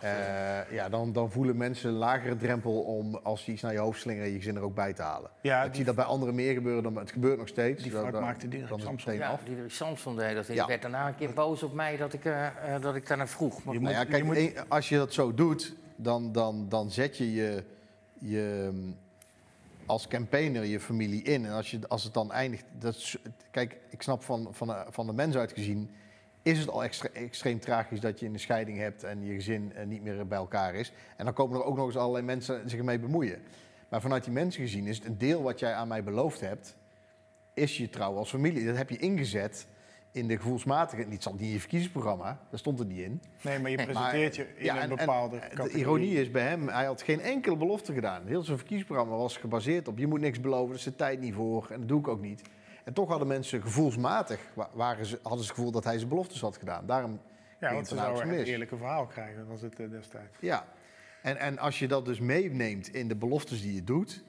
eh, ja, dan, dan voelen mensen een lagere drempel om als je iets naar je hoofd slingert, je gezin er ook bij te halen. Ja, ik die- zie dat bij anderen meer gebeuren dan het gebeurt nog steeds. Die fout dan- maakte Dirk Samson. Ja, af. Diederik Samson deed dat. Ik Ja. werd daarna een keer boos op mij dat ik, eh, eh, dat ik daarnaar vroeg. Maar Je Nou ja, moet- kijk, moet- een- als je dat zo doet, dan, dan, dan zet je je, je mm, als campaigner je familie in. En als, je, als het dan eindigt... Dat is, kijk, ik snap van, van, van de mens uit gezien... is het al extreem tragisch dat je een scheiding hebt en je gezin eh, niet meer bij elkaar is. En dan komen er ook nog eens allerlei mensen zich ermee bemoeien. Maar vanuit die mensen gezien is het een deel wat jij aan mij beloofd hebt, is je trouw als familie. Dat heb je ingezet in de gevoelsmatige. Niet in je verkiezingsprogramma, daar stond het niet in. Nee, maar je Maar, presenteert je in ja, een en- en bepaalde De ironie is bij hem, hij had geen enkele belofte gedaan. Heel zijn verkiezingsprogramma was gebaseerd op je moet niks beloven, er is de tijd niet voor en dat doe ik ook niet. En toch hadden mensen gevoelsmatig, wa- waren ze, hadden ze het gevoel dat hij zijn beloftes had gedaan. Daarom Ja, want ze zouden een eerlijke verhaal krijgen, was het eh, destijds. Ja, en, en als je dat dus meeneemt in de beloftes die je doet,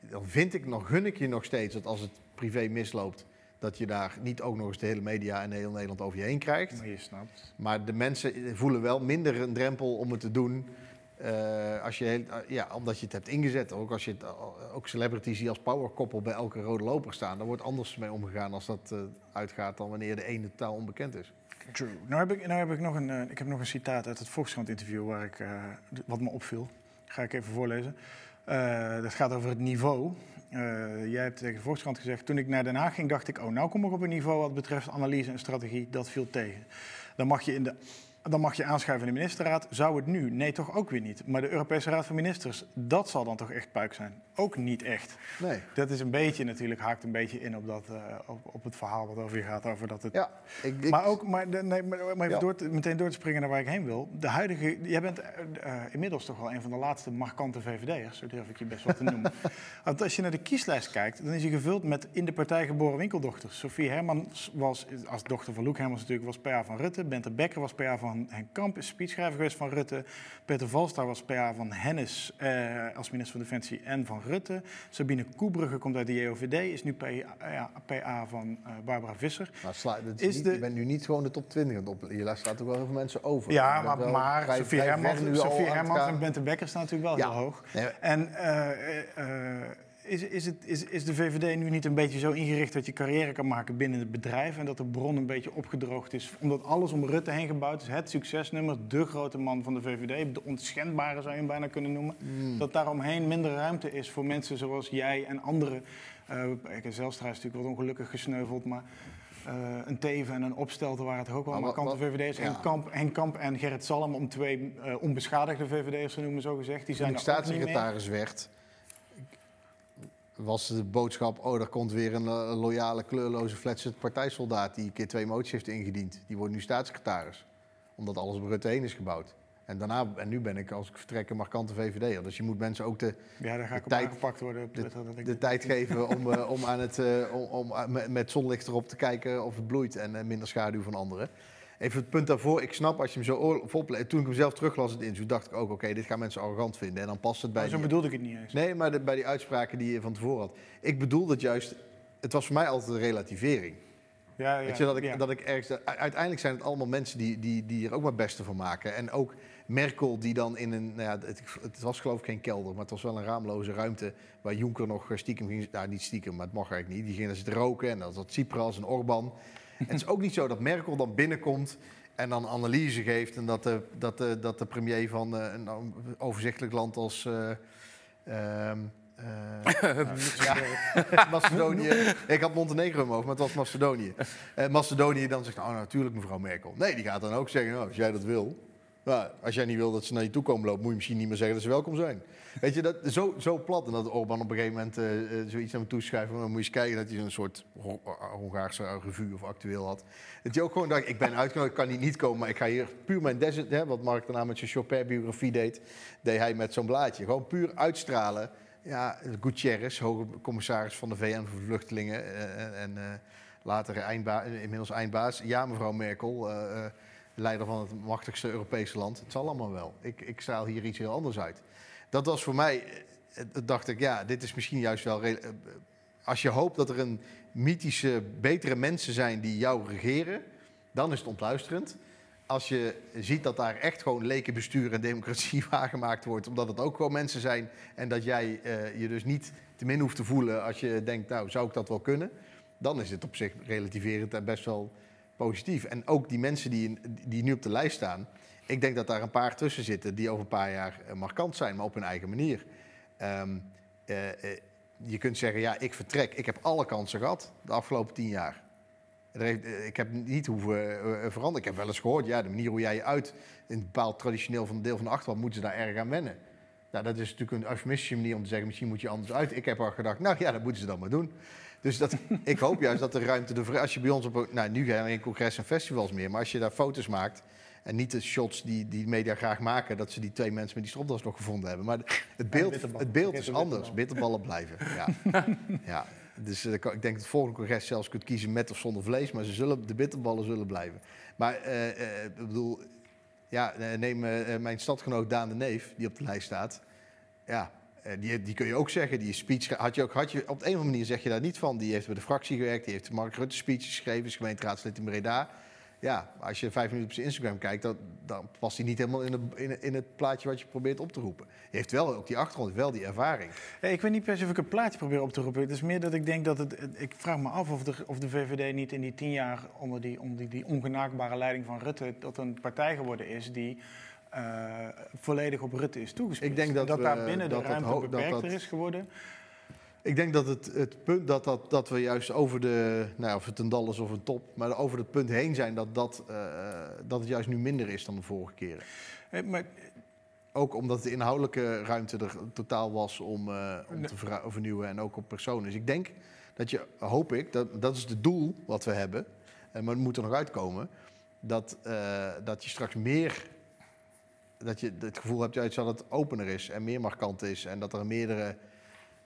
dan vind ik nog, gun ik je nog steeds dat als het privé misloopt, dat je daar niet ook nog eens de hele media en heel Nederland over je heen krijgt. Maar je snapt. Maar de mensen voelen wel minder een drempel om het te doen. Eh, als je eh, ja, omdat je het hebt ingezet. Ook als je het, eh, ook celebrities die als powerkoppel bij elke rode loper staan. Daar wordt anders mee omgegaan als dat uitgaat dan wanneer de ene totaal onbekend is. True. Nou heb ik, nou heb ik, nog, een, ik heb nog een citaat uit het Volkskrant interview waar ik, wat me opviel. Ga ik even voorlezen. Dat gaat over het niveau. Jij hebt tegen de Volkskrant gezegd, toen ik naar Den Haag ging, dacht ik, oh, nou kom ik op een niveau wat betreft analyse en strategie, dat viel tegen. Dan mag je in de dan mag je aanschuiven in de ministerraad. Zou het nu? Nee, toch ook weer niet. Maar de Europese Raad van Ministers, dat zal dan toch echt puik zijn? Ook niet echt. Nee. Dat is een beetje natuurlijk, haakt een beetje in op, dat, eh, op, op het verhaal wat over je gaat. Over dat het... Ja, ik, ik- Maar ook, maar, nee, maar maar even Ja. door te- meteen door te springen naar waar ik heen wil. De huidige, jij bent eh, eh, inmiddels toch wel een van de laatste markante VVD'ers, zo durf ik je best wel te noemen. Want als je naar de kieslijst kijkt, dan is hij gevuld met in de partij geboren winkeldochters. Sophie Hermans was, als dochter van Loek Hermans natuurlijk, was PA van Rutte. Bente Becker was PA van Henk Kamp, is speechschrijver geweest van Rutte. Peter Valstar was PA van Hennis eh, als minister van Defensie en van Rutte. Sabine Koebrugge komt uit de JOVD, is nu PA, ja, PA van eh, Barbara Visser. Maar sla, dat is Is niet, de- Je bent nu niet gewoon de top 20 aan het. Je staat ook wel heel veel mensen over. Ja, maar, wel maar vrij- Sophie vrij Hermans, Sophie Hermans en Bente Becker staan natuurlijk wel Ja. heel hoog. Nee, En eh, eh, eh, is, is, het, is, is de VVD nu niet een beetje zo ingericht dat je carrière kan maken binnen het bedrijf en dat de bron een beetje opgedroogd is? Omdat alles om Rutte heen gebouwd is, het succesnummer, de grote man van de VVD, de onschendbare zou je hem bijna kunnen noemen. Hmm. Dat daaromheen minder ruimte is voor mensen zoals jij en anderen. Ik Zelstra is natuurlijk wat ongelukkig gesneuveld, maar... eh, een Teven en een Opstelten waren het ook wel Maar wat- markante wat- VVD'ers. ja. Henk, Kamp, Henk Kamp en Gerrit Salm, om twee eh, onbeschadigde VVD'ers te noemen, zo gezegd. Die zijn meer. staatssecretaris werd, was de boodschap... oh, er komt weer een eh, loyale, kleurloze, flatset partijsoldaat... die een keer twee moties heeft ingediend. Die wordt nu staatssecretaris. Omdat alles bij Rutte heen is gebouwd. En, daarna, en nu ben ik, als ik vertrek, een markante VVD'er. Dus je moet mensen ook de, Ja, daar ga ik de op tijd- aangepakt worden. op de, tijd geven om, eh, om, aan het, eh, om, om met, zonlicht erop te kijken of het bloeit en minder schaduw van anderen. Even het punt daarvoor, ik snap als je hem zo opleest. Toen ik hem zelf teruglas in het interview, dacht ik ook, oké, dit gaan mensen arrogant vinden. En dan past het bij Maar zo die- bedoelde ik het niet eens. Nee, maar de- bij die uitspraken die je van tevoren had. Ik bedoel dat juist, het was voor mij altijd een relativering. Ja, ja, Weet je, dat ik, ja. dat ik ergens, uiteindelijk zijn het allemaal mensen die, die, die er ook maar het beste van maken. En ook Merkel die dan in een, nou ja, het, het was geloof ik geen kelder, maar het was wel een raamloze ruimte waar Juncker nog stiekem ging, nou niet stiekem, maar het mag eigenlijk niet. Die gingen zitten roken en dat was Tsipras en Orbán. En het is ook niet zo dat Merkel dan binnenkomt en dan analyse geeft en dat de, dat de, dat de premier van eh, een overzichtelijk land als... ehm, eh, ja, Macedonië. Ik had Montenegro in mijn hoofd, maar het was Macedonië. Eh, Macedonië dan zegt, oh natuurlijk mevrouw Merkel. Nee, die gaat dan ook zeggen, nou, als jij dat wil. Nou, als jij niet wil dat ze naar je toe komen lopen, moet je misschien niet meer zeggen dat ze welkom zijn. Weet je, dat, zo, zo plat. En dat Orbán op een gegeven moment eh, eh, zoiets naar me toeschuift. Dan moet je eens kijken dat hij een soort Ho- Hongaarse revue of actueel had. Dat je ook gewoon dacht, ik ben uitgenodigd, kan hier niet komen. Maar ik ga hier puur mijn desert, hè, wat Mark daarna met zijn Chopin-biografie deed, deed hij met zo'n blaadje. Gewoon puur uitstralen. Ja, Gutierrez, hoge commissaris van de VN voor vluchtelingen eh, en, en eh, later inmiddels eindbaas. Ja, mevrouw Merkel, eh, eh, leider van het machtigste Europese land. Het zal allemaal wel. Ik, ik straal hier iets heel anders uit. Dat was voor mij, eh, eh, dacht ik, ja, dit is misschien juist wel... eh, Als je hoopt dat er een mythische, betere mensen zijn die jou regeren, dan is het ontluisterend. Als je ziet dat daar echt gewoon lekenbestuur en democratie waargemaakt wordt, omdat het ook gewoon mensen zijn en dat jij je dus niet te min hoeft te voelen als je denkt, nou, zou ik dat wel kunnen? Dan is het op zich relativerend en best wel positief. En ook die mensen die, die nu op de lijst staan, ik denk dat daar een paar tussen zitten die over een paar jaar eh, markant zijn, maar op hun eigen manier. Ehm, eh, eh, je kunt zeggen, ja, ik vertrek. Ik heb alle kansen gehad de afgelopen tien jaar. Ik heb niet hoeven veranderen. Ik heb wel eens gehoord, ja, de manier hoe jij je uit in een bepaald traditioneel van deel van de achterwand, moeten ze daar erg aan wennen. Nou, dat is natuurlijk een eufemistische manier om te zeggen, misschien moet je anders uit. Ik heb al gedacht, nou ja, dat moeten ze dan maar doen. Dus dat, ik hoop juist dat de ruimte, de, vri- als je bij ons op, nou nu geen congres en festivals meer, maar als je daar foto's maakt en niet de shots die, die media graag maken, dat ze die twee mensen met die stropdas nog gevonden hebben. Maar het beeld, het beeld is de anders. bitterbal. Bitterballen blijven. Ja. ja. Dus eh, ik denk dat het volgende congres zelfs kunt kiezen met of zonder vlees, maar ze zullen, de bitterballen zullen blijven. Maar eh, eh, ik bedoel, ja, neem mijn stadgenoot Daan de Neef, die op de lijst staat. Ja, die, die kun je ook zeggen. Die speech had je ook, had je, op de een of andere manier zeg je daar niet van. Die heeft bij de fractie gewerkt, die heeft Mark Rutte speech geschreven, is gemeenteraadslid in Breda. Ja, als je vijf minuten op zijn Instagram kijkt, dan, dan past hij niet helemaal in, in, het plaatje wat je probeert op te roepen. Hij heeft wel ook die achtergrond, wel die ervaring. Ik weet niet se of ik een plaatje probeer op te roepen. Het is meer dat ik denk dat het. Ik vraag me af of de, of de VVD niet in die tien jaar onder die, onder die ongenaakbare leiding van Rutte. tot een partij geworden is die. Eh, volledig op Rutte is toegespitst. Ik denk dat dat we- daar binnen dat de ruimte dat beperkter is geworden. Ik denk dat het, het punt dat, dat, dat we juist over de, nou ja, of het een dal is of een top, maar over het punt heen zijn dat, dat, eh, dat het juist nu minder is dan de vorige keren. Eh, Maar Ook omdat de inhoudelijke ruimte er totaal was om, om te vernieuwen en ook op personen. Dus ik denk dat je, hoop ik, dat, dat is het doel wat we hebben, eh, maar het moet er nog uitkomen, dat, dat je straks meer, dat je het gevoel hebt juist dat het opener is en meer markant is en dat er meerdere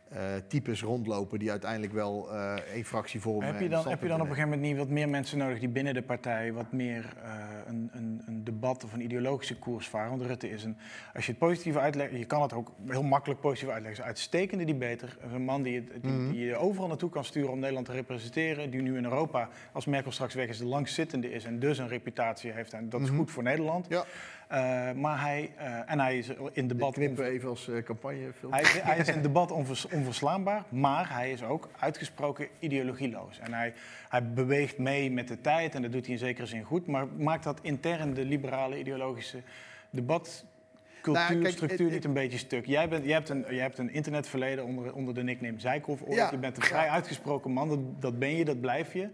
eh, types rondlopen die uiteindelijk wel eh één fractie vormen. heb je, dan, heb je dan op een gegeven moment niet wat meer mensen nodig die binnen de partij wat meer eh, een, een, een debat of een ideologische koers varen? Want Rutte is een, als je het positief uitlegt, je kan het ook heel makkelijk positief uitleggen. Een uitstekende debater, een man die, het- die, Mhm. die je overal naartoe kan sturen om Nederland te representeren, die nu in Europa, als Merkel straks weg is, de langzittende is en dus een reputatie heeft. En dat is Mhm. goed voor Nederland. Ja. Eh, maar hij, eh, en hij is in debat... Dit knippen even als campagnefilm. Hij, is- hij is in debat onvers- onverslaanbaar, maar hij is ook uitgesproken ideologieloos. En hij, hij beweegt mee met de tijd en dat doet hij in zekere zin goed, maar maakt dat intern de liberale ideologische debatcultuur, Nou, kijk, structuur het- niet een beetje stuk. Jij, bent, jij, hebt een, jij hebt een internetverleden onder, onder de nickname Zijkhoff. ooit. Ja. Je bent een vrij uitgesproken man, dat, dat ben je, dat blijf je.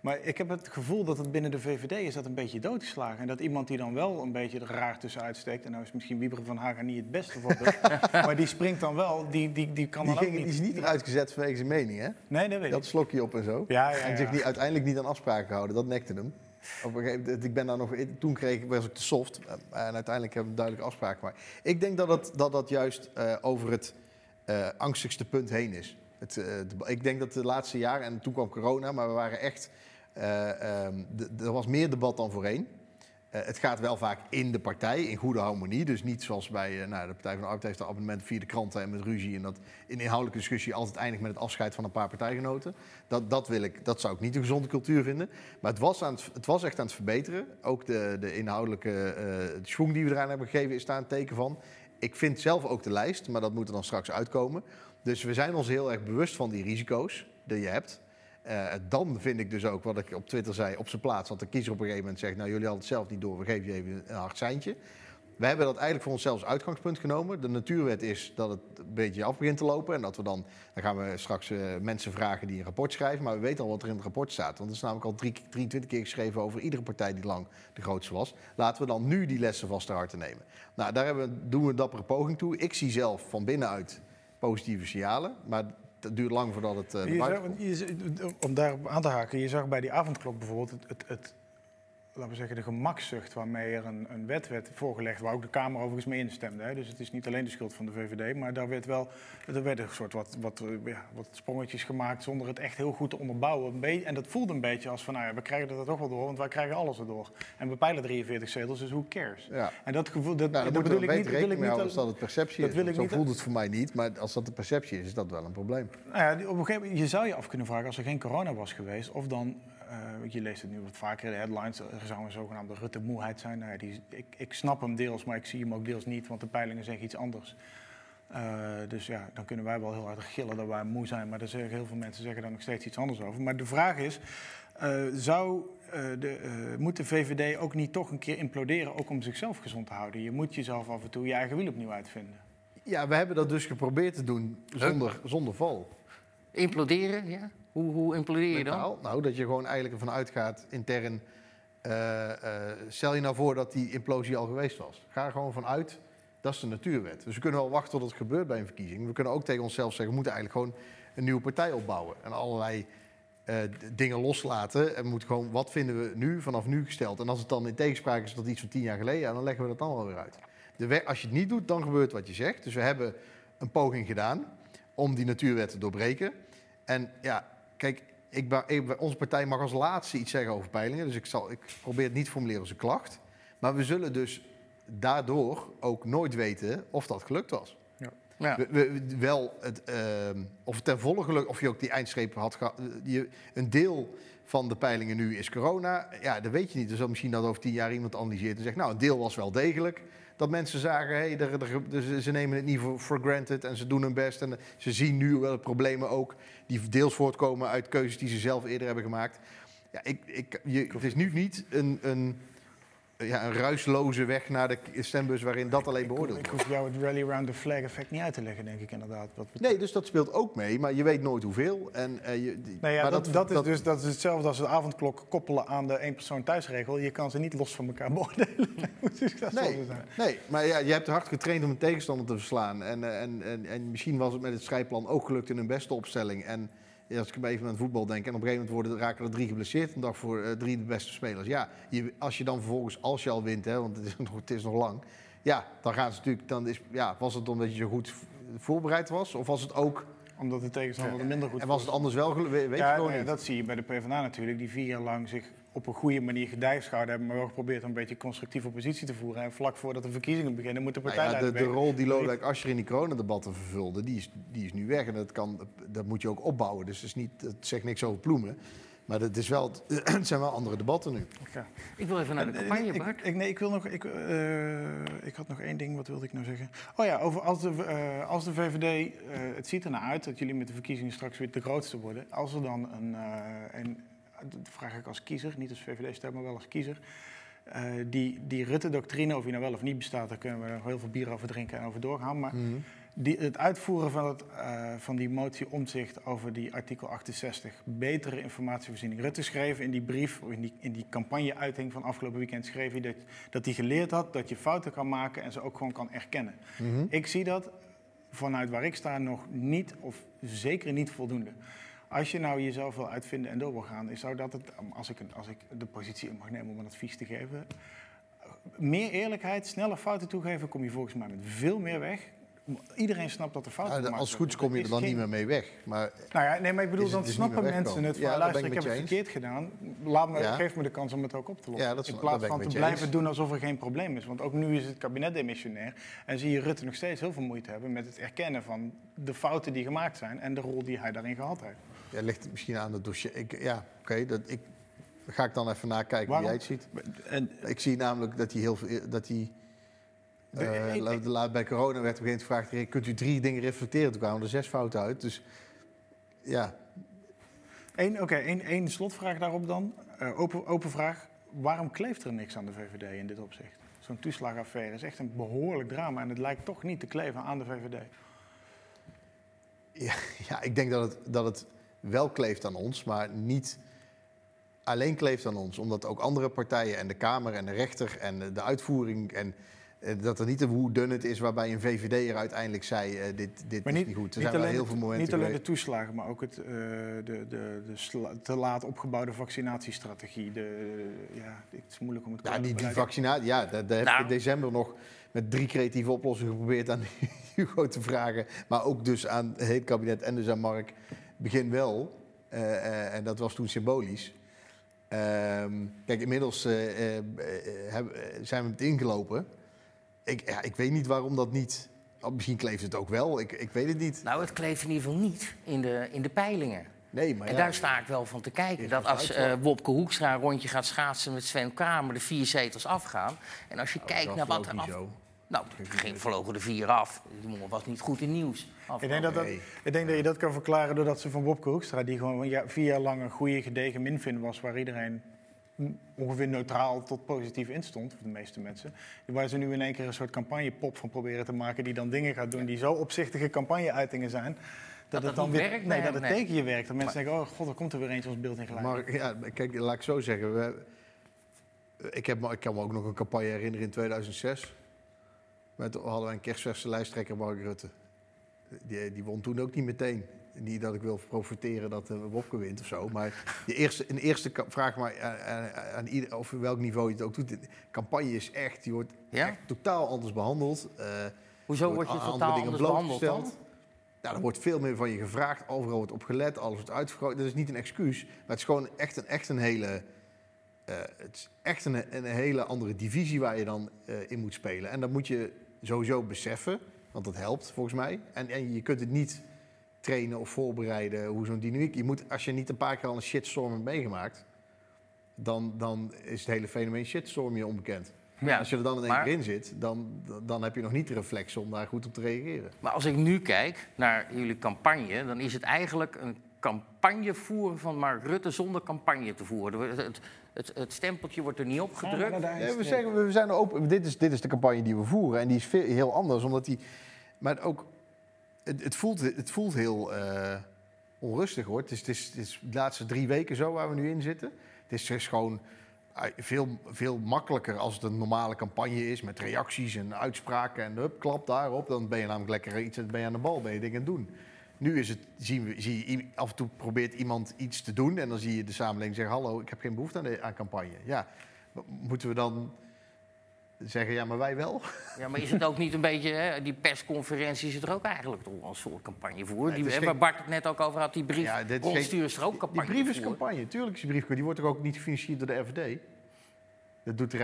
Maar ik heb het gevoel dat het binnen de VVD is dat een beetje doodgeslagen. En dat iemand die dan wel een beetje er raar tussenuit steekt... en nou is misschien Wieber van Haga niet het beste voorbeeld... maar die springt dan wel, die, die, die kan Die, dan ook ging, die niet... is niet eruit gezet vanwege zijn mening, hè? Nee, dat weet Dat slokje op en zo. Ja, ja, En zich niet, uiteindelijk niet aan afspraken gehouden. Dat nekte hem. Op een gegeven moment, ik ben daar nog, toen kreeg ik, was ik te soft. eh, En uiteindelijk hebben we duidelijke afspraken gemaakt. Ik denk dat het, dat, dat juist eh, over het eh, angstigste punt heen is. Het, de- ik denk dat de laatste jaren, en toen kwam corona, maar we waren echt... eh, ehm, er was meer debat dan voorheen. Eh, het gaat wel vaak in de partij, in goede harmonie. Dus niet zoals bij eh, nou, de Partij van de Arbeid heeft een abonnement via de kranten en met ruzie. En dat in inhoudelijke discussie altijd eindigt met het afscheid van een paar partijgenoten. Dat, dat, wil ik, dat zou ik niet een gezonde cultuur vinden. Maar het was, aan het, het was echt aan het verbeteren. Ook de, de inhoudelijke eh schwung die we eraan hebben gegeven is daar een teken van. Ik vind zelf ook de lijst, maar dat moet er dan straks uitkomen. Dus we zijn ons heel erg bewust van die risico's die je hebt. Eh, dan vind ik dus ook, wat ik op Twitter zei, op zijn plaats... dat de kiezer op een gegeven moment zegt... nou, jullie hadden het zelf niet door, we geven je even een hard seintje. We hebben dat eigenlijk voor onszelf als uitgangspunt genomen. De natuurwet is dat het een beetje af begint te lopen... en dat we dan, dan gaan we straks eh, mensen vragen die een rapport schrijven... maar we weten al wat er in het rapport staat. Want er is namelijk al drie, 23 keer geschreven over iedere partij die lang de grootste was. Laten we dan nu die lessen vast te harte nemen. Nou, daar hebben doen we een dappere poging toe. Ik zie zelf van binnenuit positieve signalen... maar het duurt lang voordat het Je zag- je z- om daarop aan te haken, je zag bij die avondklok bijvoorbeeld het, het, het laten we zeggen, de gemakzucht waarmee er een, een wet werd voorgelegd, waar ook de Kamer overigens mee instemde. Hè. Dus het is niet alleen de schuld van de VVD, maar daar werd wel, er werden een soort wat, wat, eh, ja, wat sprongetjes gemaakt zonder het echt heel goed te onderbouwen. En dat voelde een beetje als van, nou ja, we krijgen dat toch wel door, want wij krijgen alles erdoor. En we peilen 43 zetels, dus who cares? Ja. En dat gevoel, dat, Nou, dat bedoel ik niet, dat wil ik niet als dat het perceptie dat is. wil ik zo niet- voelt het voor mij niet, maar als dat de perceptie is, is dat wel een probleem. Nou ja, op een gegeven moment, je zou je af kunnen vragen als er geen corona was geweest, of dan, eh, je leest het nu wat vaker in de headlines, er zou een zogenaamde Rutte-moeheid zijn. Nou ja, die, ik, ik snap hem deels, maar ik zie hem ook deels niet, want de peilingen zeggen iets anders. Eh, dus ja, dan kunnen wij wel heel hard gillen dat wij moe zijn, maar er zeggen heel veel mensen zeggen daar nog steeds iets anders over. Maar de vraag is, eh, zou, eh, de, eh, moet de VVD ook niet toch een keer imploderen, ook om zichzelf gezond te houden? Je moet jezelf af en toe je eigen wiel opnieuw uitvinden. Ja, we hebben dat dus geprobeerd te doen zonder, zonder val. Imploderen, ja? Hoe, hoe implodeer je? Mentaal? Nou, dat je gewoon eigenlijk ervan uitgaat, intern... eh, eh, stel je nou voor dat die implosie al geweest was. Ga er gewoon van uit, dat is de natuurwet. Dus we kunnen wel wachten tot het gebeurt bij een verkiezing. We kunnen ook tegen onszelf zeggen, we moeten eigenlijk gewoon een nieuwe partij opbouwen. En allerlei eh, dingen loslaten. En moeten gewoon, wat vinden we nu, vanaf nu gesteld? En als het dan in tegenspraak is tot iets van tien jaar geleden, dan leggen we dat dan wel weer uit. De als je het niet doet, dan gebeurt wat je zegt. Dus we hebben een poging gedaan om die natuurwet te doorbreken. En ja, kijk, ik, ik- onze partij mag als laatste iets zeggen over peilingen. Dus ik, zal, ik probeer het niet te formuleren als een klacht. Maar we zullen dus daardoor ook nooit weten of dat gelukt was. Ja. We, we- wel het, ehm, of het ten volle gelukt, of je ook die eindstreep had gehad. Je, een deel van de peilingen nu is corona. Ja, dat weet je niet. Dus misschien dat over tien jaar iemand analyseert en zegt, nou, een deel was wel degelijk. Dat mensen zagen, hey, ze- nemen het niet voor, for granted en ze doen hun best. En ze zien nu wel problemen ook die deels voortkomen uit keuzes die ze zelf eerder hebben gemaakt. Ja, ik, ik, je, het is nu niet een, een, ja, een ruisloze weg naar de stembus waarin dat alleen beoordeeld Ik wordt. hoef jou het rally around the flag effect niet uit te leggen, denk ik inderdaad. Wat Nee, dus dat speelt ook mee, maar je weet nooit hoeveel. En, eh, je, die- Nou ja, maar dat, dat, is dus dat is hetzelfde als de avondklok koppelen aan de één persoon thuisregel. Je kan ze niet los van elkaar beoordelen. Nee, nee, maar ja, je hebt hard getraind om een tegenstander te verslaan. En, eh, en, en, en misschien was het met het strijdplan ook gelukt in hun beste opstelling. En als ik even aan het voetbal denk, en op een gegeven moment worden, raken er drie geblesseerd. Een dag voor eh, drie de beste spelers. Ja, je, als je dan vervolgens, als je al wint, hè, want het is, nog, het is nog lang. Ja, dan gaan ze natuurlijk, dan is, ja, was het omdat je zo goed voorbereid was? Of was het ook... Omdat de tegenstander er minder goed En was het anders wel, weet, weet ja, je gewoon nee, niet. dat zie je bij de PvdA natuurlijk, die vier jaar lang zich op een goede manier gedijfschouden hebben, maar wel geprobeerd om een beetje constructieve oppositie te voeren. En vlak voordat de verkiezingen beginnen, moet de Nou partij ja, de, de rol die Lodewijk Asscher in die coronadebatten vervulde, die is, die is nu weg. En dat, kan, dat moet je ook opbouwen. Dus het, is niet, het zegt niks over ploemen. Maar het, is wel, het zijn wel andere debatten nu. Ik wil even naar de campagne, ik, Bart. ik, nee, ik wil nog. Ik, eh, ik had nog één ding, wat wilde ik nou zeggen? Oh ja, over als de, eh, als de VVD. eh, het ziet er naar uit dat jullie met de verkiezingen straks weer de grootste worden. Als er dan een. eh, en dat vraag ik als kiezer, niet als VVD-stem, maar wel als kiezer. eh, die, die Rutte-doctrine, of die nou wel of niet bestaat, daar kunnen we nog heel veel bier over drinken en over doorgaan. Maar die, het uitvoeren van, het, eh, van die motie omzicht over die artikel 68, betere informatievoorziening. Rutte schreef in die brief, of in die, in die campagne-uiting van afgelopen weekend, schreef hij dat, dat hij geleerd had dat je fouten kan maken en ze ook gewoon kan erkennen. Mhm. Ik zie dat vanuit waar ik sta nog niet, of zeker niet voldoende. Als je nou jezelf wil uitvinden en door wil gaan, zou dat het, als ik, als ik de positie in mag nemen om een advies te geven, meer eerlijkheid, sneller fouten toegeven, kom je volgens mij met veel meer weg. Iedereen snapt dat er fouten Ja, gemaakt als goed kom je er dan niet meer mee weg. Maar Nou ja, nee, maar ik bedoel, het dan snappen mensen het van, Ja, luister, ik ik heb het verkeerd gedaan. Laat me, Ja. Geef me de kans om het ook op te lossen. Ja, dat is- in plaats van te blijven eens. doen alsof er geen probleem is. Want ook nu is het kabinet demissionair. En zie je Rutte nog steeds heel veel moeite hebben met het erkennen van de fouten die gemaakt zijn en de rol die hij daarin gehad heeft. Ja, ligt het misschien aan het dossier. Ik, ja, oké, dat ik ga ik dan even nakijken Waarom? hoe jij het ziet. En, Ik zie namelijk dat hij heel veel... Dat hij, eh, ik- la- de la- bij corona werd op een gegeven moment gevraagd... kunt u drie dingen reflecteren? Toen kwamen er zes fouten uit. Dus ja, Eén, Oké, één, één slotvraag daarop dan. Eh, open, open vraag. Waarom kleeft er niks aan de VVD in dit opzicht? Zo'n toeslagaffaire is echt een behoorlijk drama. En het lijkt toch niet te kleven aan de VVD. Ja, ja, ik denk dat het, dat het wel kleeft aan ons, maar niet alleen kleeft aan ons. Omdat ook andere partijen en de Kamer en de rechter en de- uitvoering... en eh, dat er niet hoe dun het is waarbij een VVD er uiteindelijk zei... eh, dit, dit Maar is niet, niet goed. Er niet zijn wel heel veel momenten niet alleen de toeslagen, maar ook het, eh, de, de, de sla- te laat opgebouwde vaccinatiestrategie. De, ja, het is moeilijk om het Ja, die, die vaccinatie, ja, daar, heb Nou. ik in december nog met drie creatieve oplossingen geprobeerd aan Hugo te vragen. Maar ook dus aan het kabinet en dus aan Mark. Begin wel. Eh, eh, en dat was toen symbolisch. Ehm, kijk, inmiddels eh, zijn we het ingelopen. Ik, ja, ik weet niet waarom dat niet... oh, misschien kleeft het ook wel, ik, ik weet het niet. Nou, het kleeft in ieder geval niet in de, in de peilingen. Nee, maar En ja, daar sta ik wel van te kijken. Dat als eh, Wopke Hoekstra een rondje gaat schaatsen met Sven Kramer... de vier zetels afgaan. En als je kijkt dat naar wat er af... zo. Nou, er ging vlogen de vier af. Die jongen was niet goed in nieuws. Ik denk, dat dat, ik denk dat je dat kan verklaren doordat ze van Wopke Hoekstra... die gewoon jaar- vier jaar lang een goede gedegen minvin was... waar iedereen ongeveer neutraal tot positief instond, voor de meeste mensen. Waar ze nu in één keer een soort campagnepop van proberen te maken... die dan dingen gaat doen die zo opzichtige campagneuitingen zijn... dat het dan niet weer, werkt nee, dat het nee. tegen je werkt. Dat mensen denken, oh god, er komt er weer eentje ons beeld in gelijk. Maar ja, kijk, laat ik zo zeggen. We, ik, heb, ik kan me ook nog een campagne herinneren in 2006. Met, hadden wij een kerstverse lijsttrekker, Mark Rutte. Die, die won toen ook niet meteen. Niet dat ik wil profiteren dat uh, Wopke wint of zo. Maar de eerste, een eerste vraag maar aan, aan, aan ieder, of welk niveau je het ook doet. De campagne is echt, die wordt Ja? echt totaal anders behandeld. Eh, Hoezo er word je totaal anders behandeld dan? blootgesteld. Nou, er wordt veel meer van je gevraagd. Overal wordt op gelet, alles wordt uitvergroot. Dat is niet een excuus, maar het is gewoon echt een, echt een hele... eh, het is echt een, een hele andere divisie waar je dan eh, in moet spelen. En dat moet je sowieso beseffen, want dat helpt volgens mij. En, en je kunt het niet trainen of voorbereiden hoe zo'n dynamiek... Je moet, als je niet een paar keer al een shitstorm hebt meegemaakt... dan, dan is het hele fenomeen shitstorm je onbekend. Ja, als je er dan in één maar- keer in zit, dan, dan heb je nog niet de reflex om daar goed op te reageren. Maar als ik nu kijk naar jullie campagne, dan is het eigenlijk een campagne voeren van Mark Rutte zonder campagne te voeren. Het, het, stempeltje wordt er niet op gedrukt. Ja, we zeggen, we zijn er open. Dit is, dit is de campagne die we voeren. En die is veel, heel anders, omdat die. Maar ook. Het, het, voelt, het voelt heel eh, onrustig hoor. Het is, het, is, het is de laatste drie weken zo waar we nu in zitten. Het is, is gewoon eh, veel, veel makkelijker als het een normale campagne is. Met reacties en uitspraken en hup, klap daarop. Dan ben je namelijk lekker iets ben je aan de bal, ben je dingen aan het doen. Nu is het, zien we, zie je, af en toe probeert iemand iets te doen. En dan zie je de samenleving zeggen: Hallo, ik heb geen behoefte aan, de, aan campagne. Ja, moeten we dan zeggen: Ja, maar wij wel? Ja, maar is het ook niet een beetje, hè, die persconferentie is er ook eigenlijk toch wel een soort campagne voor? Nee, Die, geen- waar Bart het net ook over had, die brief Ja, dit is geen- rondsturen is er ook Die campagne brief is voor. campagne, tuurlijk is die brief. Die wordt toch ook niet gefinancierd door de FVD? Dat doet de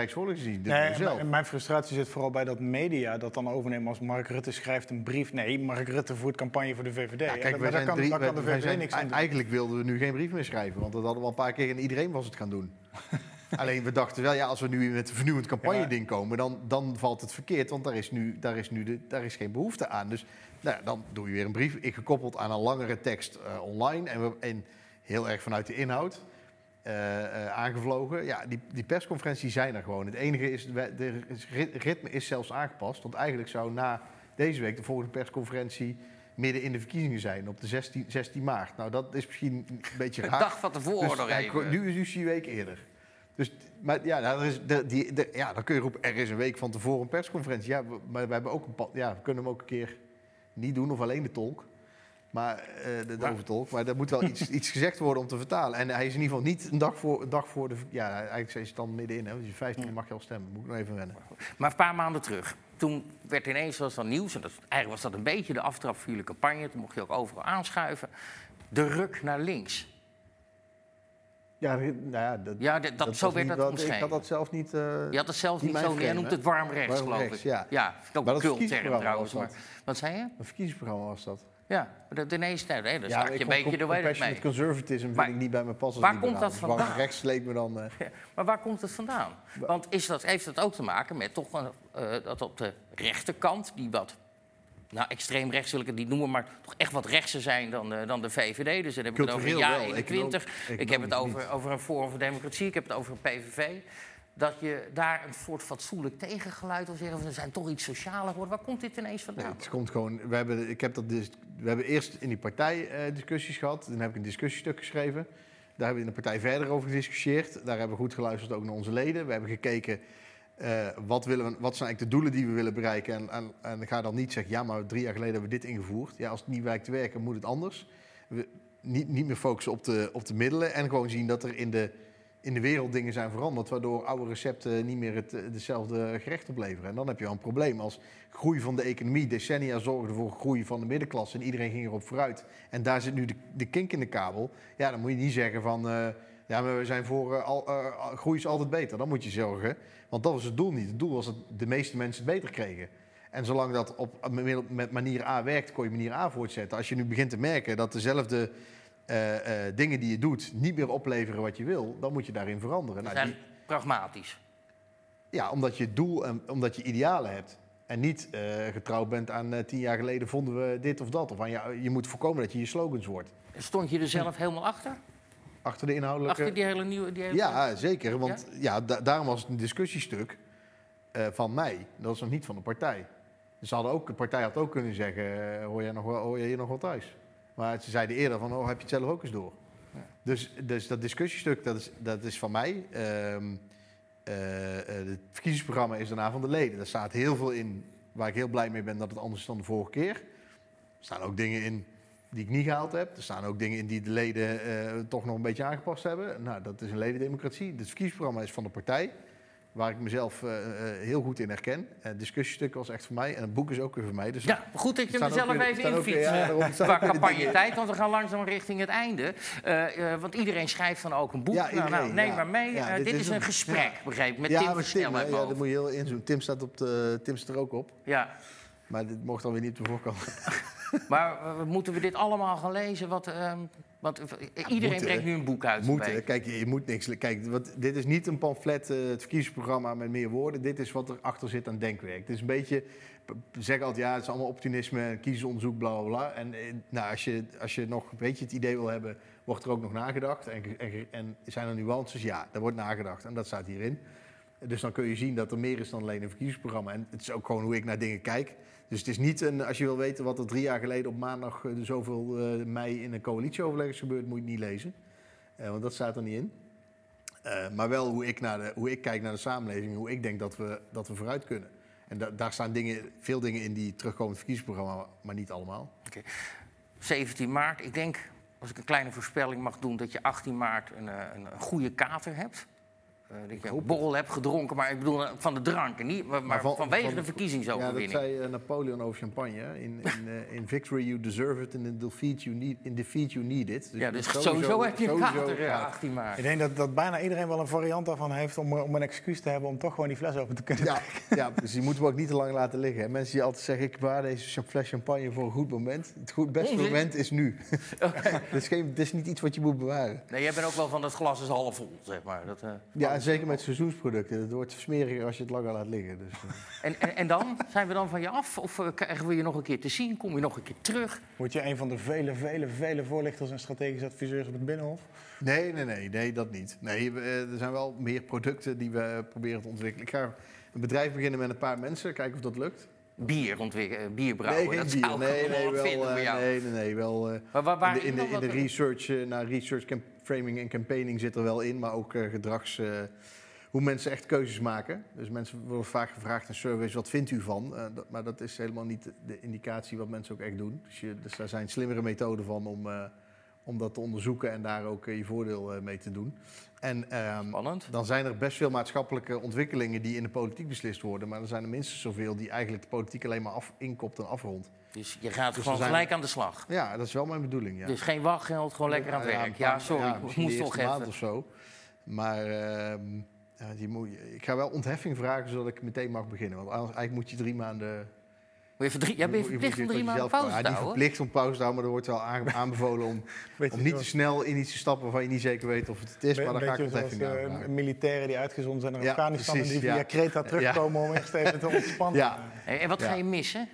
doen Nee, zelf. mijn- mijn frustratie zit vooral bij dat media dat dan overnemen als Mark Rutte schrijft een brief. Nee, Mark Rutte voert campagne voor de VVD. Ja, kijk, daar kan, drie, daar kan de VVD zijn- niks aan doen. Eigenlijk wilden we nu geen brief meer schrijven, want dat hadden we al een paar keer en iedereen was het gaan doen. Alleen we dachten wel, ja, als we nu met een vernieuwend campagne-ding komen, dan, dan valt het verkeerd, want daar is nu, daar is nu de, daar is geen behoefte aan. Dus nou, dan doe je weer een brief, ik gekoppeld aan een langere tekst eh, online en, we, en heel erg vanuit de inhoud. Eh, eh, aangevlogen. Ja, die, die persconferenties zijn er gewoon. Het enige is, de rit- ritme is zelfs aangepast. Want eigenlijk zou na deze week de volgende persconferentie midden in de verkiezingen zijn, op de 16, 16 maart. Nou, dat is misschien een beetje Een raar. dag van tevoren Dus nog even. Nu is dus die week eerder. Dus, maar ja, nou, is de, die, de, ja, dan kun je roepen, er is een week van tevoren een persconferentie. Ja, maar we, hebben ook een, ja, we kunnen hem ook een keer niet doen, of alleen de tolk. Maar, eh, de, Maar- overtolk. Maar er moet wel iets, iets gezegd worden om te vertalen. En hij is in ieder geval niet een dag voor, een dag voor de... Ja, eigenlijk is het dan middenin. Hè? Dus je 15 mag je al stemmen. Moet ik nog even rennen. Maar een paar maanden terug, toen werd ineens was dan nieuws... en dat, eigenlijk was dat een beetje de aftrap voor jullie campagne... toen mocht je ook overal aanschuiven... de ruk naar links. Ja, nou ja, dat, Ja, dat, zo werd dat wat- Ik had dat zelf niet... eh, Je had het zelf niet zo. Hij frame, noemt het warm rechts, Warm geloof rechts, ik. ja. ja vind ik ook een dat verkiezingsprogramma trouwens. Maar, dat. wat zei je? Een verkiezingsprogramma was dat. Ja, dat ineens, nee, Ja, je een beetje de het mee. conservatism vind ik niet bij mijn pas als waar liberaal. komt dat Dus vandaan? rechts leek me dan... eh, Ja, maar waar komt het vandaan? Want is dat, heeft dat ook te maken met toch een, eh, dat op de rechterkant, die wat, nou extreem rechts wil ik het niet noemen, maar toch echt wat rechtser zijn dan, de- dan de VVD. Dus dan heb ik het over Cultureel Ja wel, 21. econo- Ik heb het over, over een Forum voor Democratie, ik heb het over een PVV. Dat je daar een soort fatsoenlijk tegengeluid wil zeggen, van, we zijn toch iets socialer geworden. Waar komt dit ineens Nee, vandaan? het komt gewoon. We hebben, ik heb dat we hebben eerst in die partij eh, discussies gehad. Dan heb ik een discussiestuk geschreven. Daar hebben we in de partij verder over gediscussieerd. Daar hebben we goed geluisterd ook naar onze leden. We hebben gekeken. eh, wat, willen we, wat zijn eigenlijk de doelen die we willen bereiken? En, en, en ga dan niet zeggen, ja, maar drie jaar geleden hebben we dit ingevoerd. Ja, als het niet werkt te werken, moet het anders. We, niet, niet meer focussen op de, op de middelen. En gewoon zien dat er in de, in de wereld dingen zijn veranderd. Waardoor oude recepten niet meer het, eh, hetzelfde gerecht opleveren. En dan heb je wel een probleem. Als groei van de economie decennia zorgde voor groei van de middenklasse. En iedereen ging erop vooruit. En daar zit nu de, de kink in de kabel. Ja, dan moet je niet zeggen van... eh, ja, maar we zijn voor eh, al, groei is altijd beter. Dan moet je zorgen. Want dat was het doel niet. Het doel was dat de meeste mensen het beter kregen. En zolang dat op met manier A werkt, kon je manier A voortzetten. Als je nu begint te merken dat dezelfde eh, dingen die je doet niet meer opleveren wat je wil, dan moet je daarin veranderen. Nou, zijn die- pragmatisch. ja, omdat je doel en omdat je idealen hebt. En niet eh, getrouwd bent aan tien jaar geleden vonden we dit of dat. Of aan je, je moet voorkomen dat je je slogans wordt. Stond je er zelf helemaal achter? Achter de inhoudelijke... Achter die hele nieuwe... Die hele... Ja, zeker. Want ja? da- daarom was het een discussiestuk van mij. Dat was nog niet van de partij. Ze hadden ook, de partij had ook kunnen zeggen, hoor, jij nog hoor jij hier nog wel thuis? Maar ze zeiden eerder van, oh, heb je het zelf ook eens door? Dus, dus dat discussiestuk, dat is, dat is van mij. Ehm, eh, eh, het verkiezingsprogramma is daarna van de leden. Daar staat heel veel in waar ik heel blij mee ben dat het anders is dan de vorige keer. Er staan ook dingen in die ik niet gehaald heb. Er staan ook dingen in die de leden eh, toch nog een beetje aangepast hebben. Nou, dat is een ledendemocratie. Het verkiezingsprogramma is van de partij. Waar ik mezelf eh, eh, heel goed in herken. Het discussiestuk was echt voor mij. En het boek is ook weer voor mij. Dus Ja, goed dat je staan ook zelf weer- even staan in ook weer- fietst. ja, qua dingen- campagnetijd, want we gaan langzaam richting het einde. Eh, eh, want iedereen schrijft dan ook een boek. Ja, nou, nou, neem ja. maar mee. Eh, dit dit is een een- gesprek, begreep ik, met Tim met Versnel Tim, hè. uit ja, daar moet je heel inzoomen. Tim staad, op de, Tim staat er ook op. Ja, Maar dit mocht dan weer niet op de voorkant. maar eh, moeten we dit allemaal gaan lezen? Wat, ehm, want iedereen moeten, brengt hè. nu een boek uit. Moeten. Kijk, je, moet niks. Kijk, wat, dit is niet een pamflet, eh, het verkiezingsprogramma met meer woorden. Dit is wat erachter zit aan denkwerk. Het is een beetje. Zeggen altijd, ja, het is allemaal optimisme, kiezersonderzoek, bla bla bla. En eh, nou, als, je, als je nog een beetje het idee wil hebben, wordt er ook nog nagedacht. En, en, en zijn er nuances? Ja, er wordt nagedacht. En dat staat hierin. Dus dan kun je zien dat er meer is dan alleen een verkiezingsprogramma. En het is ook gewoon hoe ik naar dingen kijk. Dus het is niet een, als je wil weten wat er drie jaar geleden op maandag eh, de zoveel eh, mei in een coalitieoverleg is gebeurd, moet je het niet lezen. Eh, want dat staat er niet in. Maar wel hoe ik, naar de, hoe ik kijk naar de samenleving, hoe ik denk dat we, dat we vooruit kunnen. En da- daar staan dingen, veel dingen in die terugkomen in het verkiezingsprogramma, maar niet allemaal. 17 maart. Ik denk, als ik een kleine voorspelling mag doen, dat je 18 maart een, een goede kater hebt. Eh, dat je een borrel hebt gedronken, maar ik bedoel eh, van de drank. en Niet, maar, maar van- vanwege van- de Ja, dat verkiezingsoverwinning. zei eh, Napoleon over champagne. In, in, in victory you deserve it, and in defeat you need, in defeat you need it. ja, je dus moet sowieso, heb je een sowieso kater kater. 18 maart. Ik denk dat, dat bijna iedereen wel een variant daarvan heeft om, om een excuus te hebben om toch gewoon die fles open te kunnen Ja, ja, dus die moeten we ook niet te lang laten liggen. hè. Mensen die altijd zeggen, ik bewaar deze fles champagne voor een goed moment. Het goed, beste Onzin. moment is nu. Het is, geen, het is niet iets wat je moet bewaren. Nee, jij bent ook wel van het glas is half vol, zeg maar. Dat, eh, Ja, zeker met seizoensproducten. Het wordt smeriger als je het langer laat liggen. Dus, eh. en, en, en dan? Zijn we dan van je af? Of eh, krijgen we je nog een keer te zien? Kom je nog een keer terug? Word je een van de vele, vele, vele voorlichters en strategische adviseurs op het Binnenhof? Nee, nee, nee, nee, dat niet. Nee, we, eh, er zijn wel meer producten die we proberen te ontwikkelen. Ik ga een bedrijf beginnen met een paar mensen, kijken of dat lukt. Bier ontwikkelen, bier brouwen. nee, geen dat bier. zou ik Nee, nee, wel, nee, nee, nee, wel. eh, Maar waar, waar in de, in de, dan in de wat- research, eh, naar research camp- framing en campaigning zit er wel in, maar ook eh, gedrags. eh, hoe mensen echt keuzes maken. Dus mensen worden vaak gevraagd in surveys: wat vindt u van? Eh, dat- maar dat is helemaal niet de indicatie wat mensen ook echt doen. Dus, je, dus daar zijn slimmere methoden van om, om dat te onderzoeken en daar ook je voordeel mee te doen. En ehm, Spannend. dan zijn er best veel maatschappelijke ontwikkelingen die in de politiek beslist worden. Maar er zijn er minstens zoveel die eigenlijk de politiek alleen maar af, inkopt en afrondt. Dus je gaat Dus gewoon zijn- gelijk aan de slag. Ja, dat is wel mijn bedoeling. Ja. Dus geen wachtgeld, gewoon lekker aan het Ja, werk. Ja, paar- sorry, ik moest toch eerste maand even. of zo. Maar ehm, ja, die moet, je- ik ga wel ontheffing vragen zodat ik meteen mag beginnen. Want anders, eigenlijk moet je drie maanden. Moet je jij bent moet- je verplicht om drie maanden pauze ja, niet houden. verplicht om pauze te houden, maar er wordt wel aanbevolen om, om niet te snel in iets te stappen waarvan je niet zeker weet of het het is. Maar dan ga ik zoals ontheffing eh, aanvragen. militairen die uitgezonden zijn naar Ja, Afghanistan en die via ja. Kreta terugkomen om eerst even te ontspannen. Ja, En wat Ja. ga je missen?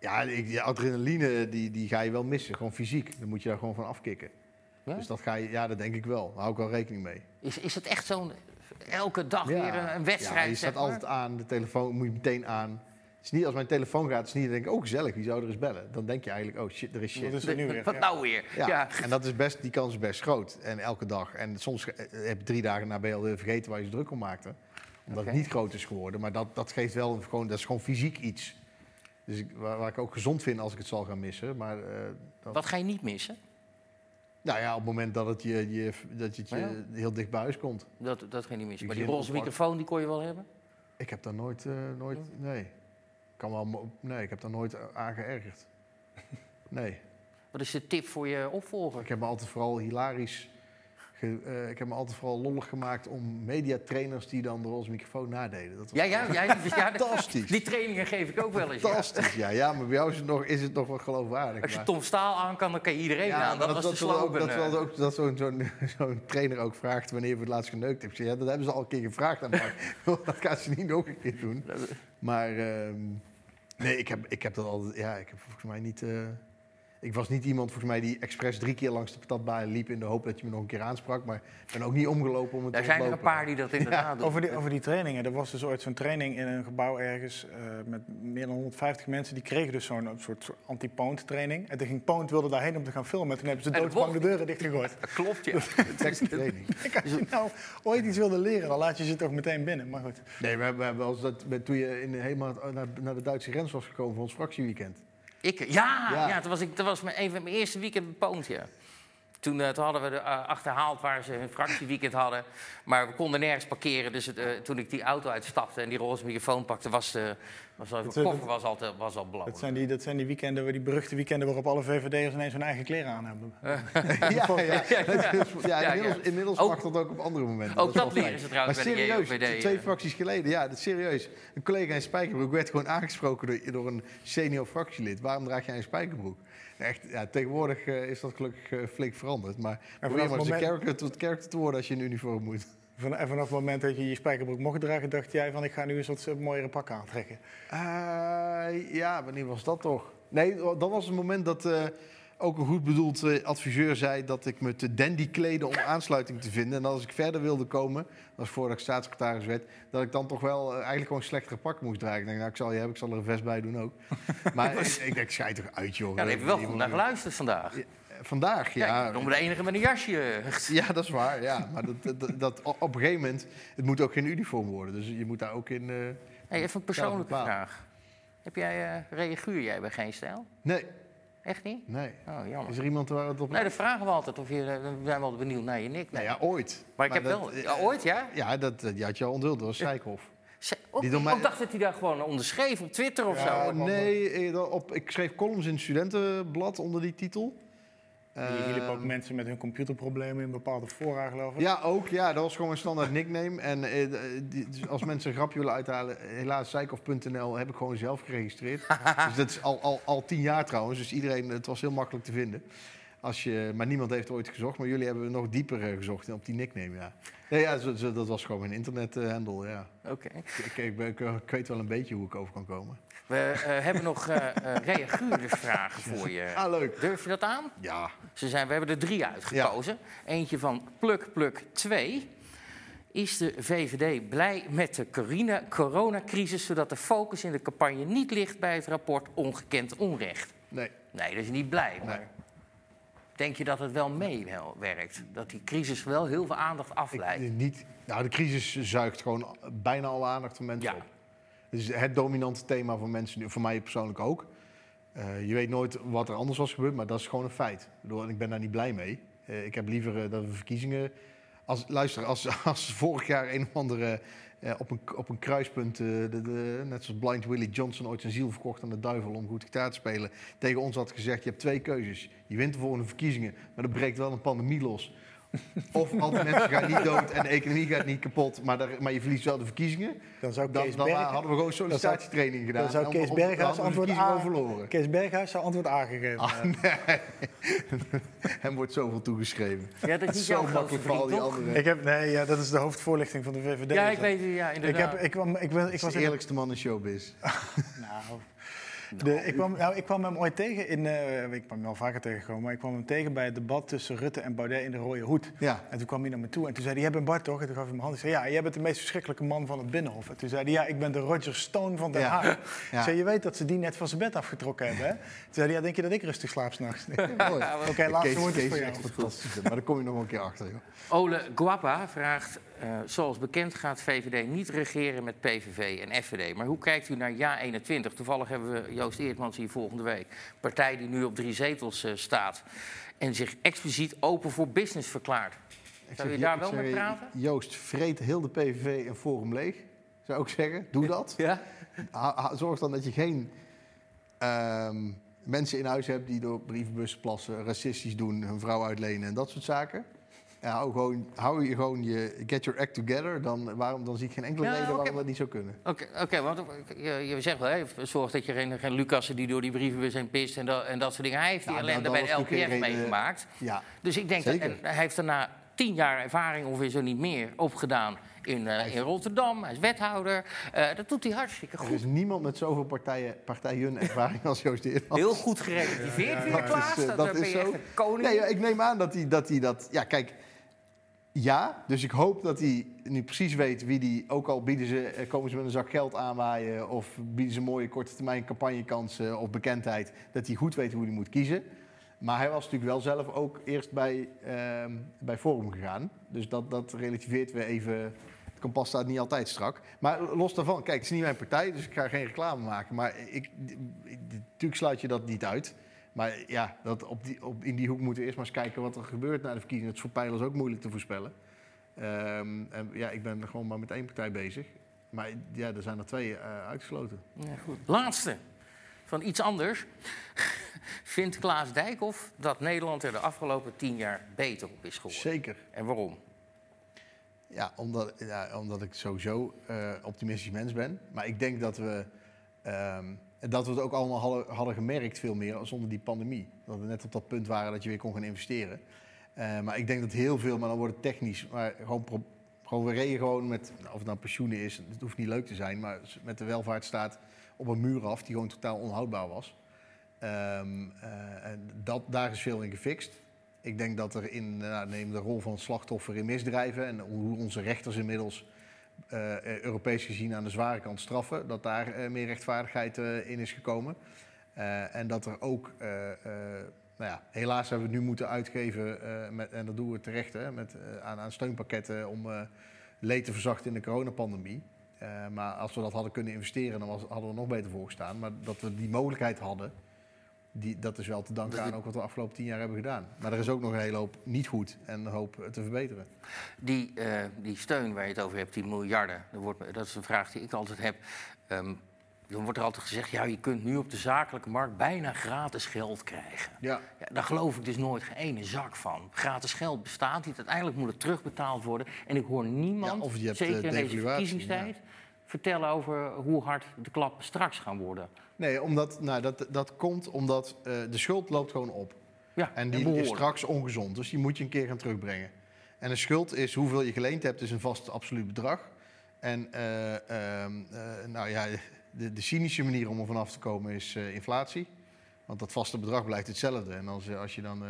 Ja ik, die adrenaline die, die ga je wel missen, gewoon fysiek. Dan moet je daar gewoon van afkicken. Ja? Dus dat ga je, ja, dat denk ik wel. Daar hou ik wel rekening mee. Is, is het echt zo'n elke dag weer een, een wedstrijd? Ja, je zeg staat maar? altijd aan, de telefoon moet je meteen aan. Het is niet als mijn telefoon gaat, het is niet ik denk, oh gezellig, wie zou er eens bellen? Dan denk je eigenlijk, oh shit, er is shit. Wat is er nu weer? Wat Ja. nou weer? Ja, Ja. en dat is best, die kans is best groot. En elke dag. En soms eh, heb je drie dagen na weer vergeten waar je je druk om maakte. Omdat het niet groot is geworden. Maar dat, dat geeft wel een, gewoon, dat is gewoon fysiek iets. Dus ik, waar, waar ik ook gezond vind als ik het zal gaan missen. Maar eh, dat, Wat ga je niet missen? nou ja, op het moment dat het je, je, dat het je Ja. heel dicht bij huis komt. Dat, dat ga je niet missen. Maar die roze microfoon die kon je wel hebben? Ik heb daar nooit, eh, nooit nee. Kan wel, nee, ik heb daar nooit aan geërgerd. Nee. Wat is de tip voor je opvolger? Ik heb me altijd vooral hilarisch. Ge- eh, ik heb me altijd vooral lollig gemaakt om mediatrainers die dan de roze microfoon nadeden. Dat was Ja, ja, ja, ja, Fantastisch. Die trainingen geef ik ook wel eens. fantastisch. Ja, ja, maar bij jou is het nog, is het nog wel geloofwaardig. Als je maar- Tom Staal aan kan, dan kan je iedereen ja, aan. Dat, was de wil ook, dat, eh. ook, dat zo'n trainer ook vraagt wanneer voor het laatst geneukt zeg, Ja, dat hebben ze al een keer gevraagd aan Mark. dat gaat ze niet nog een keer doen. Maar ehm, nee, ik heb, ik heb dat altijd... Ja, ik heb volgens mij niet... Ik was niet iemand volgens mij die expres drie keer langs de patatbaan liep in de hoop dat je me nog een keer aansprak. Maar ik ben ook niet omgelopen om het Daar te zijn er een paar die dat inderdaad doen. Over die, over die trainingen. Er was dus ooit zo'n training in een gebouw ergens eh, met meer dan 150 mensen. Die kregen dus zo'n soort anti-poont training. En toen ging Poont wilde daarheen om te gaan filmen. En toen hebben ze dat doodsbang de deuren dichtgegooid. Dat klopt, ja. Technische training. Als je nou ooit iets wilde leren, dan laat je ze toch meteen binnen. Maar goed. Nee, we hebben, we hebben wel eens dat, met- toen je in, helemaal naar, naar de Duitse grens was gekomen voor ons fractieweekend. Ik, ja, ja. Ja. toen was ik, dat was mijn, een van mijn eerste weekend Poont, ja. Toen, eh, toen hadden we de, eh, achterhaald waar ze hun fractieweekend hadden. Maar we konden nergens parkeren. Dus het, eh, toen ik die auto uitstapte en die roze microfoon pakte, was de, was al, eh, koffer was al, te- was al blauw. Dat zijn die, dat zijn die weekenden, waar- die beruchte weekenden waarop alle VVD'ers ineens hun eigen kleren aan hebben. ja, ja, ja, Ja, ja. inmiddels, inmiddels Ook- mag dat ook op andere momenten. ook is dat leren fijn. ze trouwens maar bij de serieus, JOVD, twee ja. fracties geleden, ja, dat is serieus. Een collega in Spijkerbroek werd gewoon aangesproken door, door een senior fractielid. Waarom draag jij een spijkerbroek? Echt, ja, tegenwoordig eh, is dat gelukkig eh, flink veranderd. Maar vanaf maar eens het een moment- character tot character te worden als je in uniform moet. Van, en vanaf het moment dat je je spijkerbroek mocht dragen, dacht jij van ik ga nu eens wat eh, mooiere pakken aantrekken. Eh, ja, wanneer was dat toch? Nee, dat was het moment dat ook een goed bedoeld eh, adviseur zei dat ik me te dandy kleden om aansluiting te vinden. En als ik verder wilde komen, was voordat ik staatssecretaris werd, dat ik dan toch wel eh, eigenlijk gewoon slechtere pakken moest dragen. Ik denk, nou, ik zal je hebben, ik zal er een vest bij doen ook. Maar ik, ik denk, schijt toch uit, joh. Ja, heb je wel goed naar geluisterd vandaag. Vandaag, Ja, ja. ik ben de enige met een jasje. Ja, dat is waar. Ja. Maar dat, dat, dat, op een gegeven moment, het moet ook geen uniform worden. Dus je moet daar ook in... Hey, even een persoonlijke vraag. Heb jij, eh reaguur jij bij Geen Stijl? Nee, Echt niet? nee. Oh, jammer. Is er iemand waar het op... Nee, dat vragen we altijd. Of je, eh, we zijn wel benieuwd naar je nick. Nou ja, ooit. Maar ik heb dat- wel... Ja, ooit, ja? Ja, dat, die had je al onthuld. Dat was. Ze- Ook, Die mij- Ik dacht dat hij daar gewoon onderschreef op Twitter of Ja, zo. nee, eh, op, ik schreef columns in het studentenblad onder die titel. Je hielp ook Ehm, mensen met hun computerproblemen in bepaalde fora, geloof ik. Ja, ook. Ja, dat was gewoon een standaard nickname. En eh, die- dus als mensen een grapje willen uithalen, helaas, zijkhof.nl heb ik gewoon zelf geregistreerd. dus dat is al, al, al tien jaar trouwens. Dus iedereen, het was heel makkelijk te vinden. Als je, maar niemand heeft ooit gezocht. Maar jullie hebben nog dieper eh, gezocht op die nickname, ja. Nee, ja, zo- zo- dat was gewoon mijn internethandle, ja. Oké. Ik, ik, ben- ik, ik weet wel een beetje hoe ik over kan komen. We eh, hebben nog eh eh, reaguurdersvragen voor je. Ah, leuk. Durf je dat aan? Ja. Ze zijn, we hebben er drie uitgekozen. Eentje van Pluk Pluk 2. Is de VVD blij met de corona- coronacrisis... zodat de focus in de campagne niet ligt bij het rapport Ongekend Onrecht? Nee. Nee, dat is niet blij. Maar denk je dat het wel meewerkt? Dat die crisis wel heel veel aandacht afleidt? Ik, niet, nou, de crisis zuigt gewoon bijna alle aandacht van mensen Ja. op. Het is het dominante thema van mensen, nu, voor mij persoonlijk ook. Eh, je weet nooit wat er anders was gebeurd, maar dat is gewoon een feit. Ik ben daar niet blij mee. Eh, ik heb liever eh, dat we verkiezingen... Als, luister, als, als vorig jaar een of andere eh, op, een, op een kruispunt... eh, net zoals Blind Willie Johnson ooit zijn ziel verkocht aan de duivel... om goed gitaar te spelen, tegen ons had gezegd... je hebt twee keuzes. Je wint de volgende verkiezingen, maar er breekt wel een pandemie los... Of al die mensen gaan niet dood en de economie gaat niet kapot, maar, daar, maar je verliest wel de verkiezingen. Dan zou Dan, Kees dan Bergen- hadden we gewoon sollicitatietraining gedaan. Dan zou Kees Berghuis antwoord verkiezingen A... overloren. Kees Berghuis zou antwoord A gegeven Ah, hebben. nee. Hem wordt zoveel toegeschreven. Ja, dat is niet Zo makkelijk voor al die anderen. Ik heb, nee, ja, dat is de hoofdvoorlichting van de VVD. Ja, ik weet het, ja, Ik, inderdaad. heb, ik, kwam, ik, ben, ik Ik was de eerlijkste man in showbiz. Nou, de, ik, kwam, nou, ik kwam hem ooit tegen in. eh, ik kwam hem wel vaker tegengekomen, maar ik kwam hem tegen bij het debat tussen Rutte en Baudet in de Rode Hoed. Ja. En toen kwam hij naar me toe en toen zei hij: Jij bent Bart toch? En toen gaf hij me hand. Ik zei: Ja, jij bent de meest verschrikkelijke man van het Binnenhof. En toen zei hij: Ja, ik ben de Roger Stone van Den Ja. Haag. Ja. Ik zei: Je weet dat ze die net van zijn bed afgetrokken hebben, hè? Toen zei hij: Ja, denk je dat ik rustig slaap s'nachts? Oké, Mooi. laatste woord is voor jou. echt fantastisch. Maar daar kom je nog een keer achter, joh. Ole Guapa vraagt, eh, zoals bekend gaat VVD niet regeren met PVV en FVD. Maar hoe kijkt u naar JA21? Toevallig hebben we Joost Eertmans hier volgende week. Partij die nu op drie zetels eh, staat. En zich expliciet open voor business verklaart. Ik Zou je daar wel zeg, mee praten? Joost, vreet heel de PVV en Forum leeg. Zou ik zeggen, doe dat. Ja? Zorg dan dat je geen ehm, mensen in huis hebt die door brievenbussen plassen, racistisch doen, hun vrouw uitlenen en dat soort zaken. Ja, hou, gewoon, hou je gewoon je get your act together, dan, waarom, dan zie ik geen enkele Ja, reden waarom dat niet zou kunnen. Oké, oké, want je, je zegt wel, hè, zorg dat je geen, geen Lucassen die door die brievenbus heen pist en dat, en dat soort dingen. Hij heeft die Nou, ellende bij de LPF meegemaakt. Ja, Dus ik denk, dat, en hij heeft daarna tien jaar ervaring ongeveer zo niet meer opgedaan in, eh, in Rotterdam. Hij is wethouder. Eh, dat doet hij hartstikke Er goed. is niemand met zoveel partijen, partijen ervaring als Joost Eertmans. Heel goed gerelativeerd weer, Dat Klaas. is, eh, Dat, dat ben is je echt zo. koning. Nee, ja, ik neem aan dat hij dat, hij dat... Ja, kijk. Ja, dus ik hoop dat hij nu precies weet wie die... Ook al bieden ze, eh, komen ze met een zak geld aanwaaien... of bieden ze mooie korte termijn campagnekansen of bekendheid... dat hij goed weet hoe hij moet kiezen. Maar hij was natuurlijk wel zelf ook eerst bij, ehm, bij Forum gegaan. Dus dat, dat relativeert weer even... Het kompas staat niet altijd strak. Maar los daarvan, kijk, het is niet mijn partij, dus ik ga geen reclame maken. Maar ik, natuurlijk sluit je dat niet uit. Maar ja, dat op die, op, in die hoek moeten we eerst maar eens kijken wat er gebeurt na de verkiezingen. Het is voor pijlers ook moeilijk te voorspellen. Ehm, en ja, ik ben gewoon maar met één partij bezig. Maar ja, er zijn er twee eh, uitgesloten. Ja, goed. Laatste van iets anders. Vindt Klaas Dijkhoff dat Nederland er de afgelopen tien jaar beter op is geworden? Zeker. En waarom? Ja, omdat, ja, omdat ik sowieso eh optimistisch mens ben. Maar ik denk dat we, ehm, dat we het ook allemaal hadden, gemerkt veel meer zonder die pandemie. Dat we net op dat punt waren dat je weer kon gaan investeren. Eh, maar ik denk dat heel veel, maar dan wordt het technisch. Maar gewoon, gewoon we reden gewoon met, of het nou pensioenen is, het hoeft niet leuk te zijn. Maar met de welvaartsstaat op een muur af die gewoon totaal onhoudbaar was. Ehm, eh, en dat, daar is veel in gefixt. Ik denk dat er in, nou, neem de rol van slachtoffer in misdrijven en hoe onze rechters inmiddels eh, Europees gezien aan de zware kant straffen, dat daar eh, meer rechtvaardigheid in is gekomen. En dat er ook, nou ja, helaas hebben we het nu moeten uitgeven, met, en dat doen we terecht, hè, met, aan, aan steunpakketten om leed te verzachten in de coronapandemie. Maar als we dat hadden kunnen investeren, dan was, hadden we nog beter voorgestaan. Maar dat we die mogelijkheid hadden, die, dat is wel te danken aan ook wat we de afgelopen tien jaar hebben gedaan. Maar er is ook nog een hele hoop niet goed en een hoop te verbeteren. Die, eh, die steun waar je het over hebt, die miljarden, dat, wordt, dat is een vraag die ik altijd heb. Ehm, dan wordt er altijd gezegd, ja, je kunt nu op de zakelijke markt bijna gratis geld krijgen. Ja. Ja, daar geloof ik dus nooit geen ene zak van. Gratis geld bestaat niet, uiteindelijk moet het terugbetaald worden. En ik hoor niemand, Ja, of je hebt, zeker eh, in deze verkiezingstijd, vertellen over hoe hard de klappen straks gaan worden. Nee, omdat, nou, dat, dat komt omdat eh, de schuld loopt gewoon op. Ja, En en die is straks ongezond, dus die moet je een keer gaan terugbrengen. En een schuld is hoeveel je geleend hebt, is een vast absoluut bedrag. En eh, ehm, eh, nou ja, de, de cynische manier om er vanaf te komen is inflatie. Want dat vaste bedrag blijft hetzelfde. En als, als je dan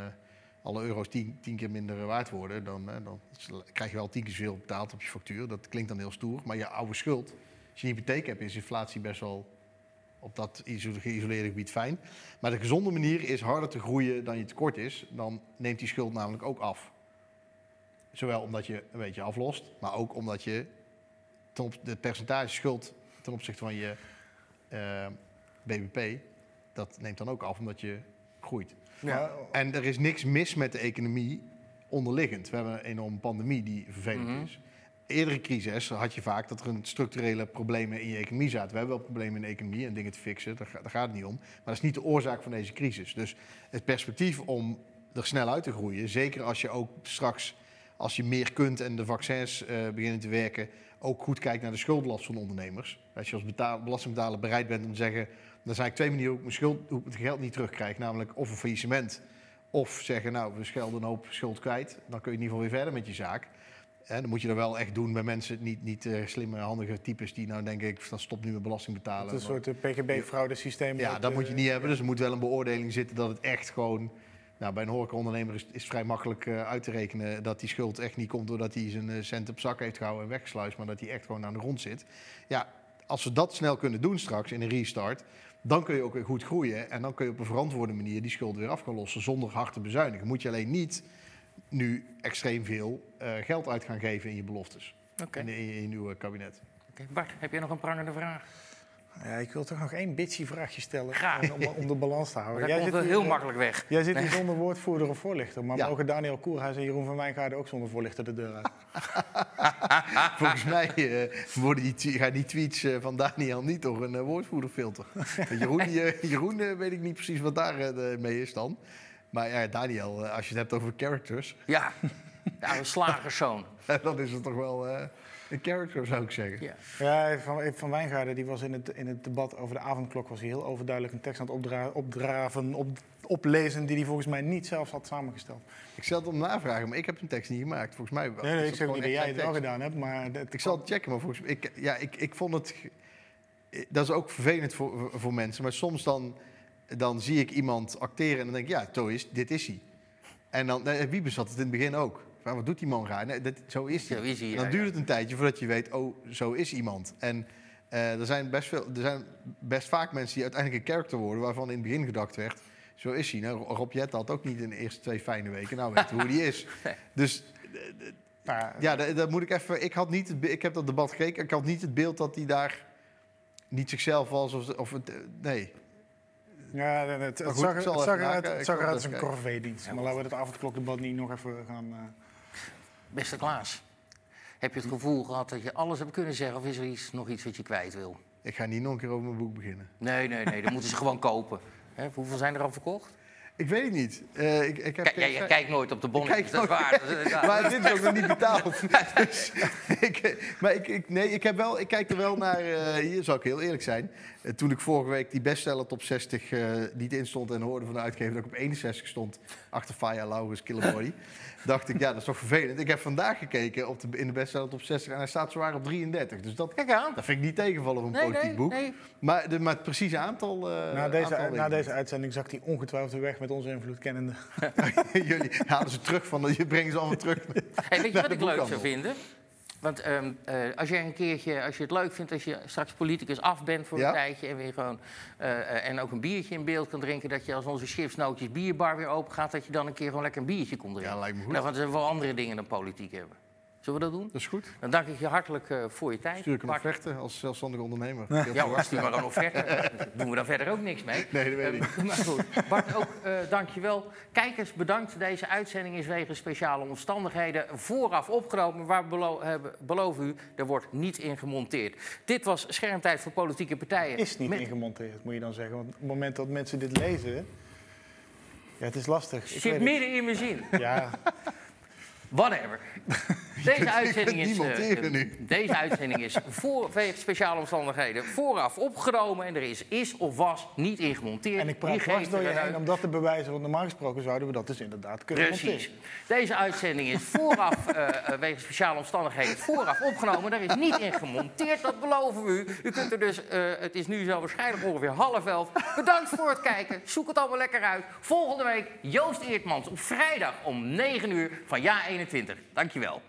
alle euro's tien, tien keer minder waard worden, dan, dan krijg je wel tien keer zoveel betaald op je factuur. Dat klinkt dan heel stoer. Maar je oude schuld, als je een hypotheek hebt, is inflatie best wel op dat geïsoleerde gebied fijn. Maar de gezonde manier is harder te groeien dan je tekort is. Dan neemt die schuld namelijk ook af. Zowel omdat je een beetje aflost, maar ook omdat je ten de percentage schuld ten opzichte van je eh, BBP, dat neemt dan ook af omdat je groeit. Ja. En er is niks mis met de economie onderliggend. We hebben een enorme pandemie die vervelend Mhm. is. Eerdere crisis had je vaak dat er een structurele problemen in je economie zaten. We hebben wel problemen in de economie en dingen te fixen, daar, ga- daar gaat het niet om. Maar dat is niet de oorzaak van deze crisis. Dus het perspectief om er snel uit te groeien, zeker als je ook straks, als je meer kunt en de vaccins eh, beginnen te werken, ook goed kijkt naar de schuldenlast van ondernemers. Als je als betaal, belastingbetaler bereid bent om te zeggen, er zijn eigenlijk twee manieren hoe ik mijn, schuld, hoe ik het geld niet terugkrijg. Namelijk of een faillissement, of zeggen, nou, we schelden een hoop schuld kwijt. Dan kun je in ieder geval weer verder met je zaak. En dan moet je dat wel echt doen bij mensen, niet, niet eh, slimme, handige types die nou denken, ik dan stop nu met belasting betalen. Het is een soort eh, PGB-fraudesysteem. Ja, dat eh, moet je niet hebben. Dus er moet wel een beoordeling zitten dat het echt gewoon... Nou, bij een horecaondernemer is is vrij makkelijk eh, uit te rekenen dat die schuld echt niet komt doordat hij zijn eh, cent op zak heeft gehouden en weggesluist, maar dat hij echt gewoon aan de grond zit. Ja, als we dat snel kunnen doen straks in een restart, dan kun je ook weer goed groeien en dan kun je op een verantwoorde manier die schulden weer af gaan lossen zonder hard te bezuinigen. Moet je alleen niet nu extreem veel eh, geld uit gaan geven in je beloftes. Oké. In, in, in je nieuwe kabinet. Oké, Bart, heb jij nog een prangende vraag? Ja, ik wil toch nog één bitchy vraagje stellen Graag. om, om de balans te houden. Dat komt zit hier, heel makkelijk weg. Jij zit hier zonder woordvoerder of voorlichter. Maar Ja. mogen Daniel Koerhuis en Jeroen van Wijngaarden ook zonder voorlichter de deur uit? Volgens mij worden die, gaan die tweets eh, van Daniel niet door een eh, woordvoerderfilter. Jeroen, Jeroen weet ik niet precies wat daar mee is dan. Maar ja, Daniel, eh, als je het hebt over characters, Ja, ja een slagerszoon. dan is het toch wel... eh, Een character zou ik zeggen. Ja. Ja, van, van Wijngaarden die was in het, in het debat over de avondklok was hij heel overduidelijk een tekst aan het opdra opdraven, op, oplezen die hij volgens mij niet zelf had samengesteld. Ik zal het om navragen, maar ik heb een tekst niet gemaakt. Volgens mij wel. Nee, nee ik dat zeg niet dat jij het wel tekst? gedaan hebt, maar... dat- Ik zal het checken, maar volgens mij... Ik, ja, ik, ik vond het... Dat is ook vervelend voor, voor mensen. Maar soms dan, dan zie ik iemand acteren en dan denk ik... Ja, is, dit is hij. En dan... nee, Wiebes had het in het begin ook. Van, wat doet die man raar? Nee, dat, zo is hij. Zo is hij, En ja, dan duurt het een tijdje voordat je weet... Oh, zo is iemand. En eh, er, zijn best veel, er zijn best vaak mensen die uiteindelijk een character worden... waarvan in het begin gedacht werd... Zo is hij. Nou, Rob Jet had ook niet in de eerste twee fijne weken. Nou, weet je hoe die is. Dus ja, dat, dat moet ik even. Ik, had niet ik heb dat debat gekeken. Ik had niet het beeld dat hij daar niet zichzelf was. Of, of het, eh, nee. Ja, het, het, goed, zag, het zag eruit, het zag eruit als een corvée-dienst. Maar laten we het avondklokdebat niet nog even gaan... eh, Beste Klaas, heb je het gevoel gehad dat je alles hebt kunnen zeggen... of is er iets, nog iets wat je kwijt wil? Ik ga niet nog een keer over mijn boek beginnen. Nee, nee, nee, dan moeten ze gewoon kopen. Hè, hoeveel zijn er al verkocht? Ik weet het niet. Eh, ik, ik heb Kijk, jij, geen- jij kijkt nooit op de bonnetjes, kijk dat is waar. Maar dit is ook nog niet betaald. Dus, ik, maar ik, ik, nee, ik, heb wel, ik kijk er wel naar. eh, hier zal ik heel eerlijk zijn. Eh, toen ik vorige week die bestseller top 60 eh, niet instond en hoorde van de uitgever dat ik op 61 stond achter Faya Laurens Killerbody, dacht ik, ja, dat is toch vervelend. Ik heb vandaag gekeken op de, in de bestseller top 60 en hij staat zwaar op 33. Dus dat, Kijk aan. dat vind ik niet tegenvallen voor een Nee, politiek nee, boek. nee. Maar, de, maar het precieze aantal. eh, na, deze, aantal weet na ik deze uitzending zag hij ongetwijfeld weer weg met onze invloed kennende. niet. Jullie halen ze terug van. Je brengt ze allemaal terug. Hey, weet je wat ik leuk zou vinden? Want eh, als je een keertje, als je het leuk vindt, als je straks politicus af bent voor Ja. een tijdje en weer gewoon eh, en ook een biertje in beeld kan drinken, dat je als onze chipsnootjes bierbar weer open gaat, dat je dan een keer gewoon lekker een biertje komt drinken. Ja, lijkt me goed. Nou, want zijn wel andere dingen dan politiek hebben. Zullen we dat doen? Dat is goed. Dan dank ik je hartelijk eh, voor je tijd. Stuur ik een Bart. offerte als zelfstandig ondernemer. Ja, hoor, stuur maar een offerte. Daar doen we dan verder ook niks mee. Nee, dat weet ik Eh, maar goed, Bart, ook eh dank je wel. Kijkers, bedankt. Deze uitzending is wegens speciale omstandigheden vooraf opgenomen. Maar we belo hebben, beloven u, er wordt niet in gemonteerd. Dit was Schermtijd voor Politieke Partijen. Is niet Met- ingemonteerd, moet je dan zeggen. Want op het moment dat mensen dit lezen... Ja, het is lastig. Ik Zit midden in mijn zin. Ja, Whatever. Deze uitzending is, nu. deze uitzending is voor, wegens speciale omstandigheden vooraf opgenomen. En er is, is of was niet in gemonteerd. en ik praat geeft door er je heen om dat te bewijzen. Want normaal gesproken zouden we dat dus inderdaad kunnen Precies. monteren. Deze uitzending is vooraf, eh, eh, wegens speciale omstandigheden, vooraf opgenomen. Daar is niet in gemonteerd, dat beloven we u. U kunt er dus, eh, het is nu zo waarschijnlijk ongeveer half elf. Bedankt voor het kijken. Zoek het allemaal lekker uit. Volgende week Joost Eertmans op vrijdag om 9 uur van Ja 21. Dankjewel.